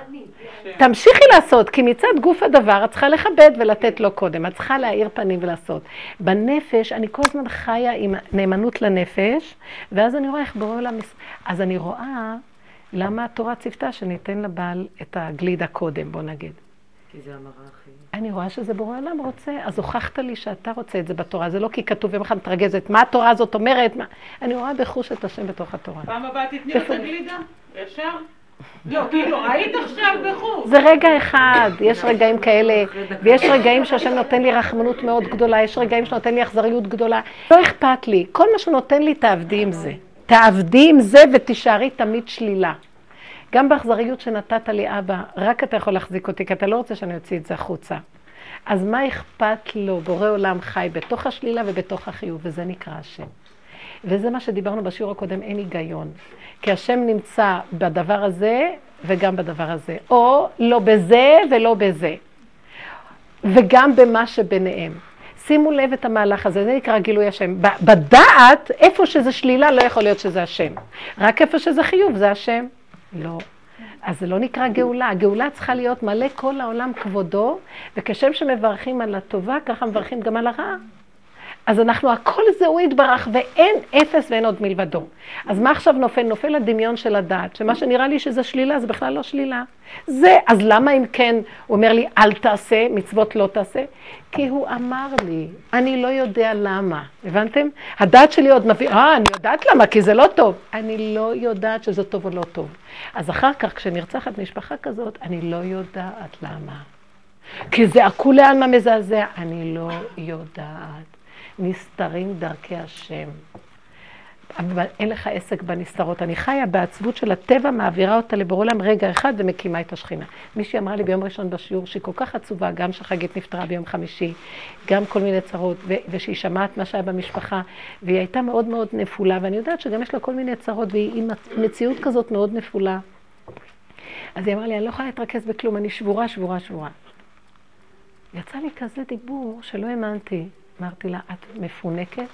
תמשיכי לעשות, כי מצד גוף הדבר את צריכה לכבד ולתת לו קודם. את צריכה להאיר פנים ולעשות. בנפש, אני כל הזמן חיה עם נאמנות לנפש, ואז אני רואה איך בורא עולם... מס- אז אני רואה למה התורה ציוותה שניתן לבעל את הגלידה קודם, בוא נגיד. כי זה המראה הכי... אני רואה שזה בורא עולם רוצה, אז הוכחת לי שאתה רוצה את זה בתורה. זה לא כי כתוב יום אחד מתרגזת, מה התורה הזאת אומרת? מה... אני רואה בחוש את השם בתוך התורה. פעם הבאה תתני לו את הגלידה? ישר? לא, כאילו, היית עכשיו בחוץ. זה רגע אחד, יש רגעים כאלה, ויש רגעים שהשם נותן לי רחמנות מאוד גדולה, יש רגעים שנותן לי אכזריות גדולה. לא אכפת לי, כל מה שהוא נותן לי, תעבדי עם זה. תעבדי עם זה ותישארי תמיד שלילה. גם באכזריות שנתת לי, אבא, רק אתה יכול להחזיק אותי, כי אתה לא רוצה שאני אוציא את זה החוצה. אז מה אכפת לו? בורא עולם חי בתוך השלילה ובתוך החיוב, וזה נקרא השם. וזה מה שדיברנו בשיעור הקודם, אין היגיון. כי השם נמצא בדבר הזה וגם בדבר הזה. או לא בזה ולא בזה. וגם במה שביניהם. שימו לב את המהלך הזה, זה נקרא גילוי השם. בדעת, איפה שזה שלילה, לא יכול להיות שזה השם. רק איפה שזה חיוב, זה השם. לא. אז זה לא נקרא גאולה. הגאולה צריכה להיות מלא כל העולם כבודו, וכשם שמברכים על הטובה, ככה מברכים גם על הרעה. אז אנחנו, הכל זה הוא יתברך, ואין אפס ואין עוד מלבדו. אז מה עכשיו נופל? נופל הדמיון של הדעת, שמה שנראה לי שזה שלילה, זה בכלל לא שלילה. זה, אז למה אם כן, הוא אומר לי, אל תעשה, מצוות לא תעשה? כי הוא אמר לי, אני לא יודע למה. הבנתם? הדעת שלי עוד מביא, אה, אני יודעת למה, כי זה לא טוב. אני לא יודעת שזה טוב או לא טוב. אז אחר כך, כשנרצחת משפחה כזאת, אני לא יודעת למה. כי זה הכולי עלמא מזעזע, אני לא יודעת. נסתרים דרכי השם. אבל אין לך עסק בנסתרות. אני חיה בעצבות של הטבע, מעבירה אותה לבורא עולם רגע אחד ומקימה את השכינה. מישהי אמרה לי ביום ראשון בשיעור שהיא כל כך עצובה, גם שחגית נפטרה ביום חמישי, גם כל מיני צרות, ו- ושהיא שמעת מה שהיה במשפחה, והיא הייתה מאוד מאוד נפולה, ואני יודעת שגם יש לה כל מיני צרות, והיא עם מציאות כזאת מאוד נפולה. אז היא אמרה לי, אני לא יכולה להתרכז בכלום, אני שבורה, שבורה, שבורה. יצא לי כזה דיבור שלא האמנתי. אמרתי לה, את מפונקת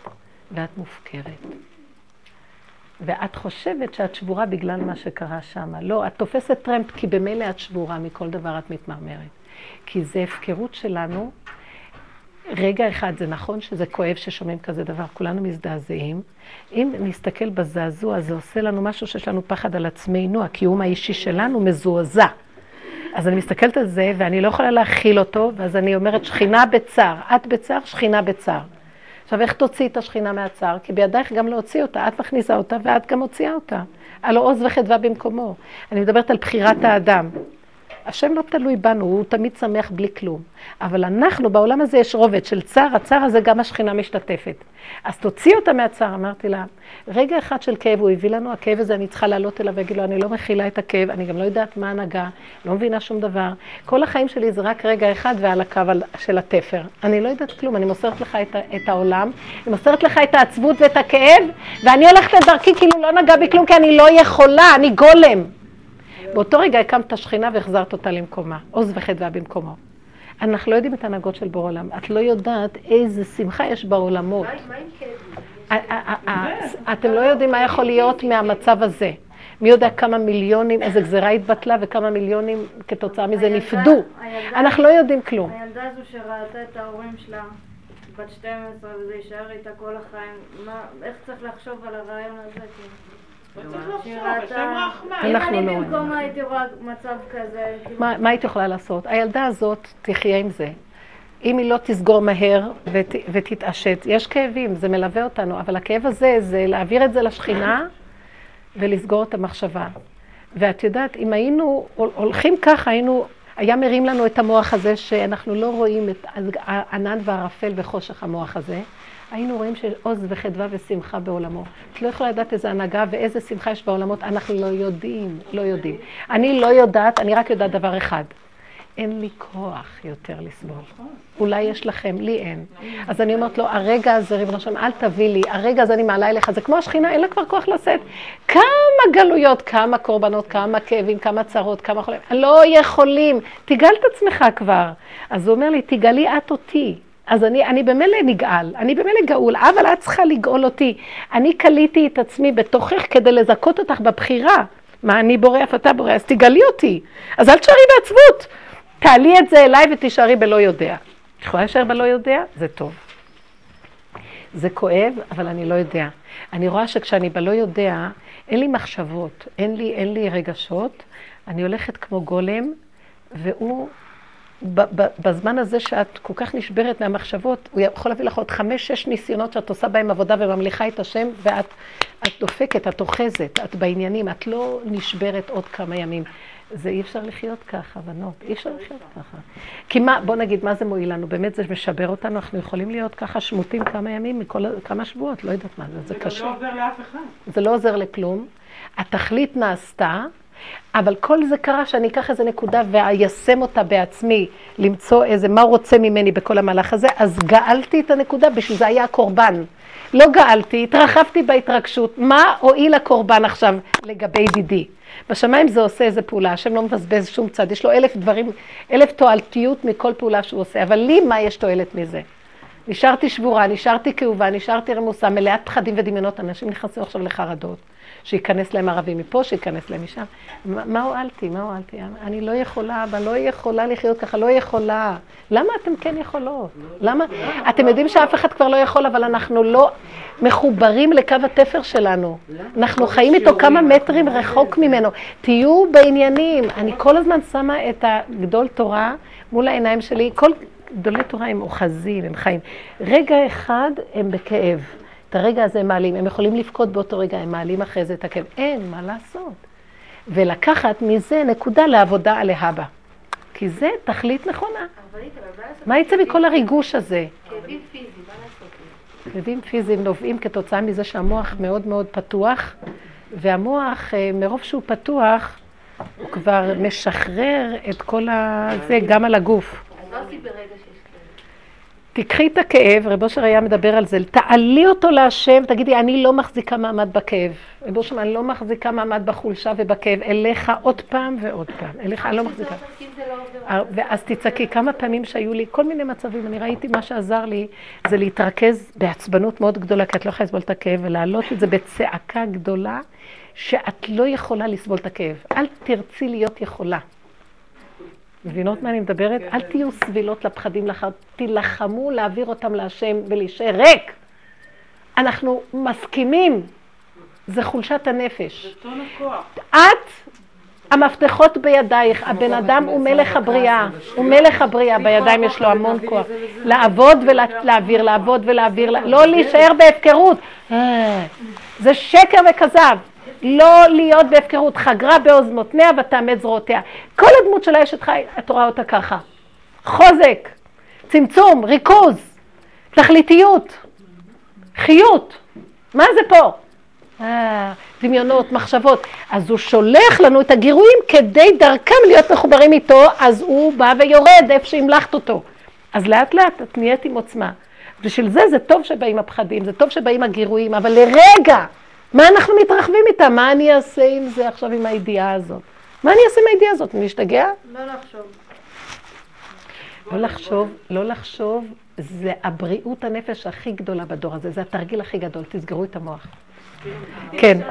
ואת מופקרת. ואת חושבת שאת שבורה בגלל מה שקרה שם. לא, את תופסת טרמפ כי במילא את שבורה, מכל דבר את מתמרמרת. כי זה הפקרות שלנו. רגע אחד, זה נכון שזה כואב ששומעים כזה דבר, כולנו מזדעזעים. אם נסתכל בזעזוע, זה עושה לנו משהו שיש לנו פחד על עצמנו, הקיום האישי שלנו מזועזע. אז אני מסתכלת על זה, ואני לא יכולה להכיל אותו, ואז אני אומרת, שכינה בצער. את בצער, שכינה בצער. עכשיו, איך תוציאי את השכינה מהצער? כי בידייך גם להוציא אותה. את מכניסה אותה, ואת גם מוציאה אותה. הלא עוז וחדווה במקומו. אני מדברת על בחירת האדם. השם לא תלוי בנו, הוא תמיד שמח בלי כלום. אבל אנחנו, בעולם הזה יש רובד של צער, הצער הזה גם השכינה משתתפת. אז תוציא אותה מהצער, אמרתי לה, רגע אחד של כאב הוא הביא לנו, הכאב הזה אני צריכה לעלות אליו ולהגיד לו, אני לא מכילה את הכאב, אני גם לא יודעת מה הנהגה, לא מבינה שום דבר. כל החיים שלי זה רק רגע אחד ועל הקו של התפר. אני לא יודעת כלום, אני מוסרת לך את, את העולם, אני מוסרת לך את העצבות ואת הכאב, ואני הולכת לדרכי כאילו לא נגע בי כלום, כי אני לא יכולה, אני גולם. באותו רגע הקמת השכינה והחזרת אותה למקומה, עוז וחדווה במקומו. אנחנו לא יודעים את ההנהגות של בור עולם. את לא יודעת איזה שמחה יש בעולמות. אתם לא יודעים מה יכול להיות מהמצב הזה. מי יודע כמה מיליונים, איזה גזירה התבטלה וכמה מיליונים כתוצאה מזה נפדו. אנחנו לא יודעים כלום. הילדה הזו שראתה את ההורים שלה, בת 12, וזה יישאר איתה כל החיים, איך צריך לחשוב על הרעיון הזה? אם אני לא במקומה הייתי רואה מצב כזה... כאילו- מה היית יכולה לעשות? הילדה הזאת תחיה עם זה. אם היא לא תסגור מהר ות, ותתעשת, יש כאבים, זה מלווה אותנו, אבל הכאב הזה זה להעביר את זה לשכינה ולסגור את המחשבה. ואת יודעת, אם היינו הולכים ככה, היינו, היה מרים לנו את המוח הזה שאנחנו לא רואים את הענן והערפל וחושך המוח הזה, היינו רואים שיש עוז וחדווה ושמחה בעולמו. את לא יכולה לדעת איזה הנהגה ואיזה שמחה יש בעולמות, אנחנו לא יודעים, לא יודעים. אני לא יודעת, אני רק יודעת דבר אחד. אין לי כוח יותר לסבול. אולי יש לכם, לי אין. אז אני אומרת לו, הרגע הזה, ריבונו שלום, אל תביא לי, הרגע הזה אני מעלה אליך, זה כמו השכינה, אין לה כבר כוח לשאת. כמה גלויות, כמה קורבנות, כמה כאבים, כמה צרות, כמה חולים. לא יכולים, תגאל את עצמך כבר. אז הוא אומר לי, תגאלי את אותי. אז אני, אני במילא נגאל, אני במילא גאול, אבל את צריכה לגאול אותי. אני כליתי את עצמי בתוכך כדי לזכות אותך בבחירה. מה אני בורא, אף אתה בורא, אז תגאלי אותי. אז אל תשארי בעצבות. תעלי את זה אליי ותישארי בלא יודע. את יכולה להישאר בלא יודע? זה טוב. זה כואב, אבל אני לא יודע. אני רואה שכשאני בלא יודע, אין לי מחשבות, אין לי, אין לי רגשות, אני הולכת כמו גולם, והוא בזמן הזה שאת כל כך נשברת מהמחשבות, הוא יכול להביא לך עוד חמש, שש ניסיונות שאת עושה בהם עבודה וממליכה את השם, ואת את דופקת, את אוחזת, את בעניינים, את לא נשברת עוד כמה ימים. זה אי אפשר לחיות ככה, בנות, אי אפשר לחיות ככה. כי מה, בוא נגיד, מה זה מועיל לנו? באמת זה משבר אותנו, אנחנו יכולים להיות ככה שמוטים כמה ימים, מכל, כמה שבועות, לא יודעת מה זה, זה קשה. זה גם לא עוזר לאף אחד. זה לא עוזר לכלום. התכלית נעשתה, אבל כל זה קרה שאני אקח איזה נקודה ואיישם אותה בעצמי, למצוא איזה, מה הוא רוצה ממני בכל המהלך הזה, אז גאלתי את הנקודה, בשביל זה היה הקורבן. לא גאלתי, התרחבתי בהתרגשות. מה הועיל הקורבן עכשיו לגבי ידידי? בשמיים זה עושה איזה פעולה, השם לא מבזבז שום צד, יש לו אלף דברים, אלף תועלתיות מכל פעולה שהוא עושה, אבל לי מה יש תועלת מזה? נשארתי שבורה, נשארתי כאובה, נשארתי רמוסה, מלאת פחדים ודמיונות, אנשים נכנסים עכשיו לחרדות. שייכנס להם ערבי מפה, שייכנס להם משם. מה הועלתי? מה הועלתי? אני לא יכולה, אבל לא יכולה לחיות ככה, לא יכולה. למה אתם כן יכולות? למה? אתם יודעים שאף אחד כבר לא יכול, אבל אנחנו לא מחוברים לקו התפר שלנו. אנחנו חיים איתו כמה מטרים רחוק ממנו. תהיו בעניינים. אני כל הזמן שמה את הגדול תורה מול העיניים שלי. כל גדולי תורה הם אוחזים, הם חיים. רגע אחד הם בכאב. את הרגע הזה הם מעלים, הם יכולים לבכות באותו רגע, הם מעלים אחרי זה את הכאב. אין, מה לעשות? ולקחת מזה נקודה לעבודה על להבא. כי זה תכלית נכונה. מה יצא מכל הריגוש הזה? כאבים פיזיים, מה לעשות? כאבים פיזיים נובעים כתוצאה מזה שהמוח מאוד מאוד פתוח, והמוח, אה, מרוב שהוא פתוח, הוא כבר משחרר את כל הזה גם על הגוף. אז מה עשית ברגע. תקחי את הכאב, רב אושר היה מדבר על זה, תעלי אותו להשם, תגידי, אני לא מחזיקה מעמד בכאב. רב אושר, אני לא מחזיקה מעמד בחולשה ובכאב, אליך עוד פעם ועוד פעם, אליך אני לא מחזיקה. לא ואז תצעקי, כמה פעמים שהיו לי, כל מיני מצבים, אני ראיתי מה שעזר לי, זה להתרכז בעצבנות מאוד גדולה, כי את לא יכולה לסבול את הכאב, ולהעלות את זה בצעקה גדולה, שאת לא יכולה לסבול את הכאב. אל תרצי להיות יכולה. מבינות מה אני מדברת? אל תהיו סבילות לפחדים לאחר, תילחמו להעביר אותם להשם ולהישאר ריק. אנחנו מסכימים, זה חולשת הנפש. את, המפתחות בידייך, הבן אדם הוא מלך הבריאה, הוא מלך הבריאה, בידיים יש לו המון כוח. לעבוד ולהעביר, לעבוד ולהעביר, לא להישאר בהפקרות. אה, זה שקר וכזב. לא להיות בהפקרות, חגרה בעוז מותניה ותאמץ זרועותיה. כל הדמות של האשת חי, את רואה אותה ככה. חוזק, צמצום, ריכוז, תכליתיות, חיות. מה זה פה? אה, דמיונות, מחשבות. אז הוא שולח לנו את הגירויים כדי דרכם להיות מחוברים איתו, אז הוא בא ויורד איפה שהמלכת אותו. אז לאט לאט את נהיית עם עוצמה. בשביל זה זה טוב שבאים הפחדים, זה טוב שבאים הגירויים, אבל לרגע, מה אנחנו מתרחבים איתם? מה אני אעשה עם זה עכשיו, עם הידיעה הזאת? מה אני אעשה עם הידיעה הזאת? אני אשתגע? לא לחשוב. לא לחשוב, לא לחשוב, זה הבריאות הנפש הכי גדולה בדור הזה, זה התרגיל הכי גדול, תסגרו את המוח. כן,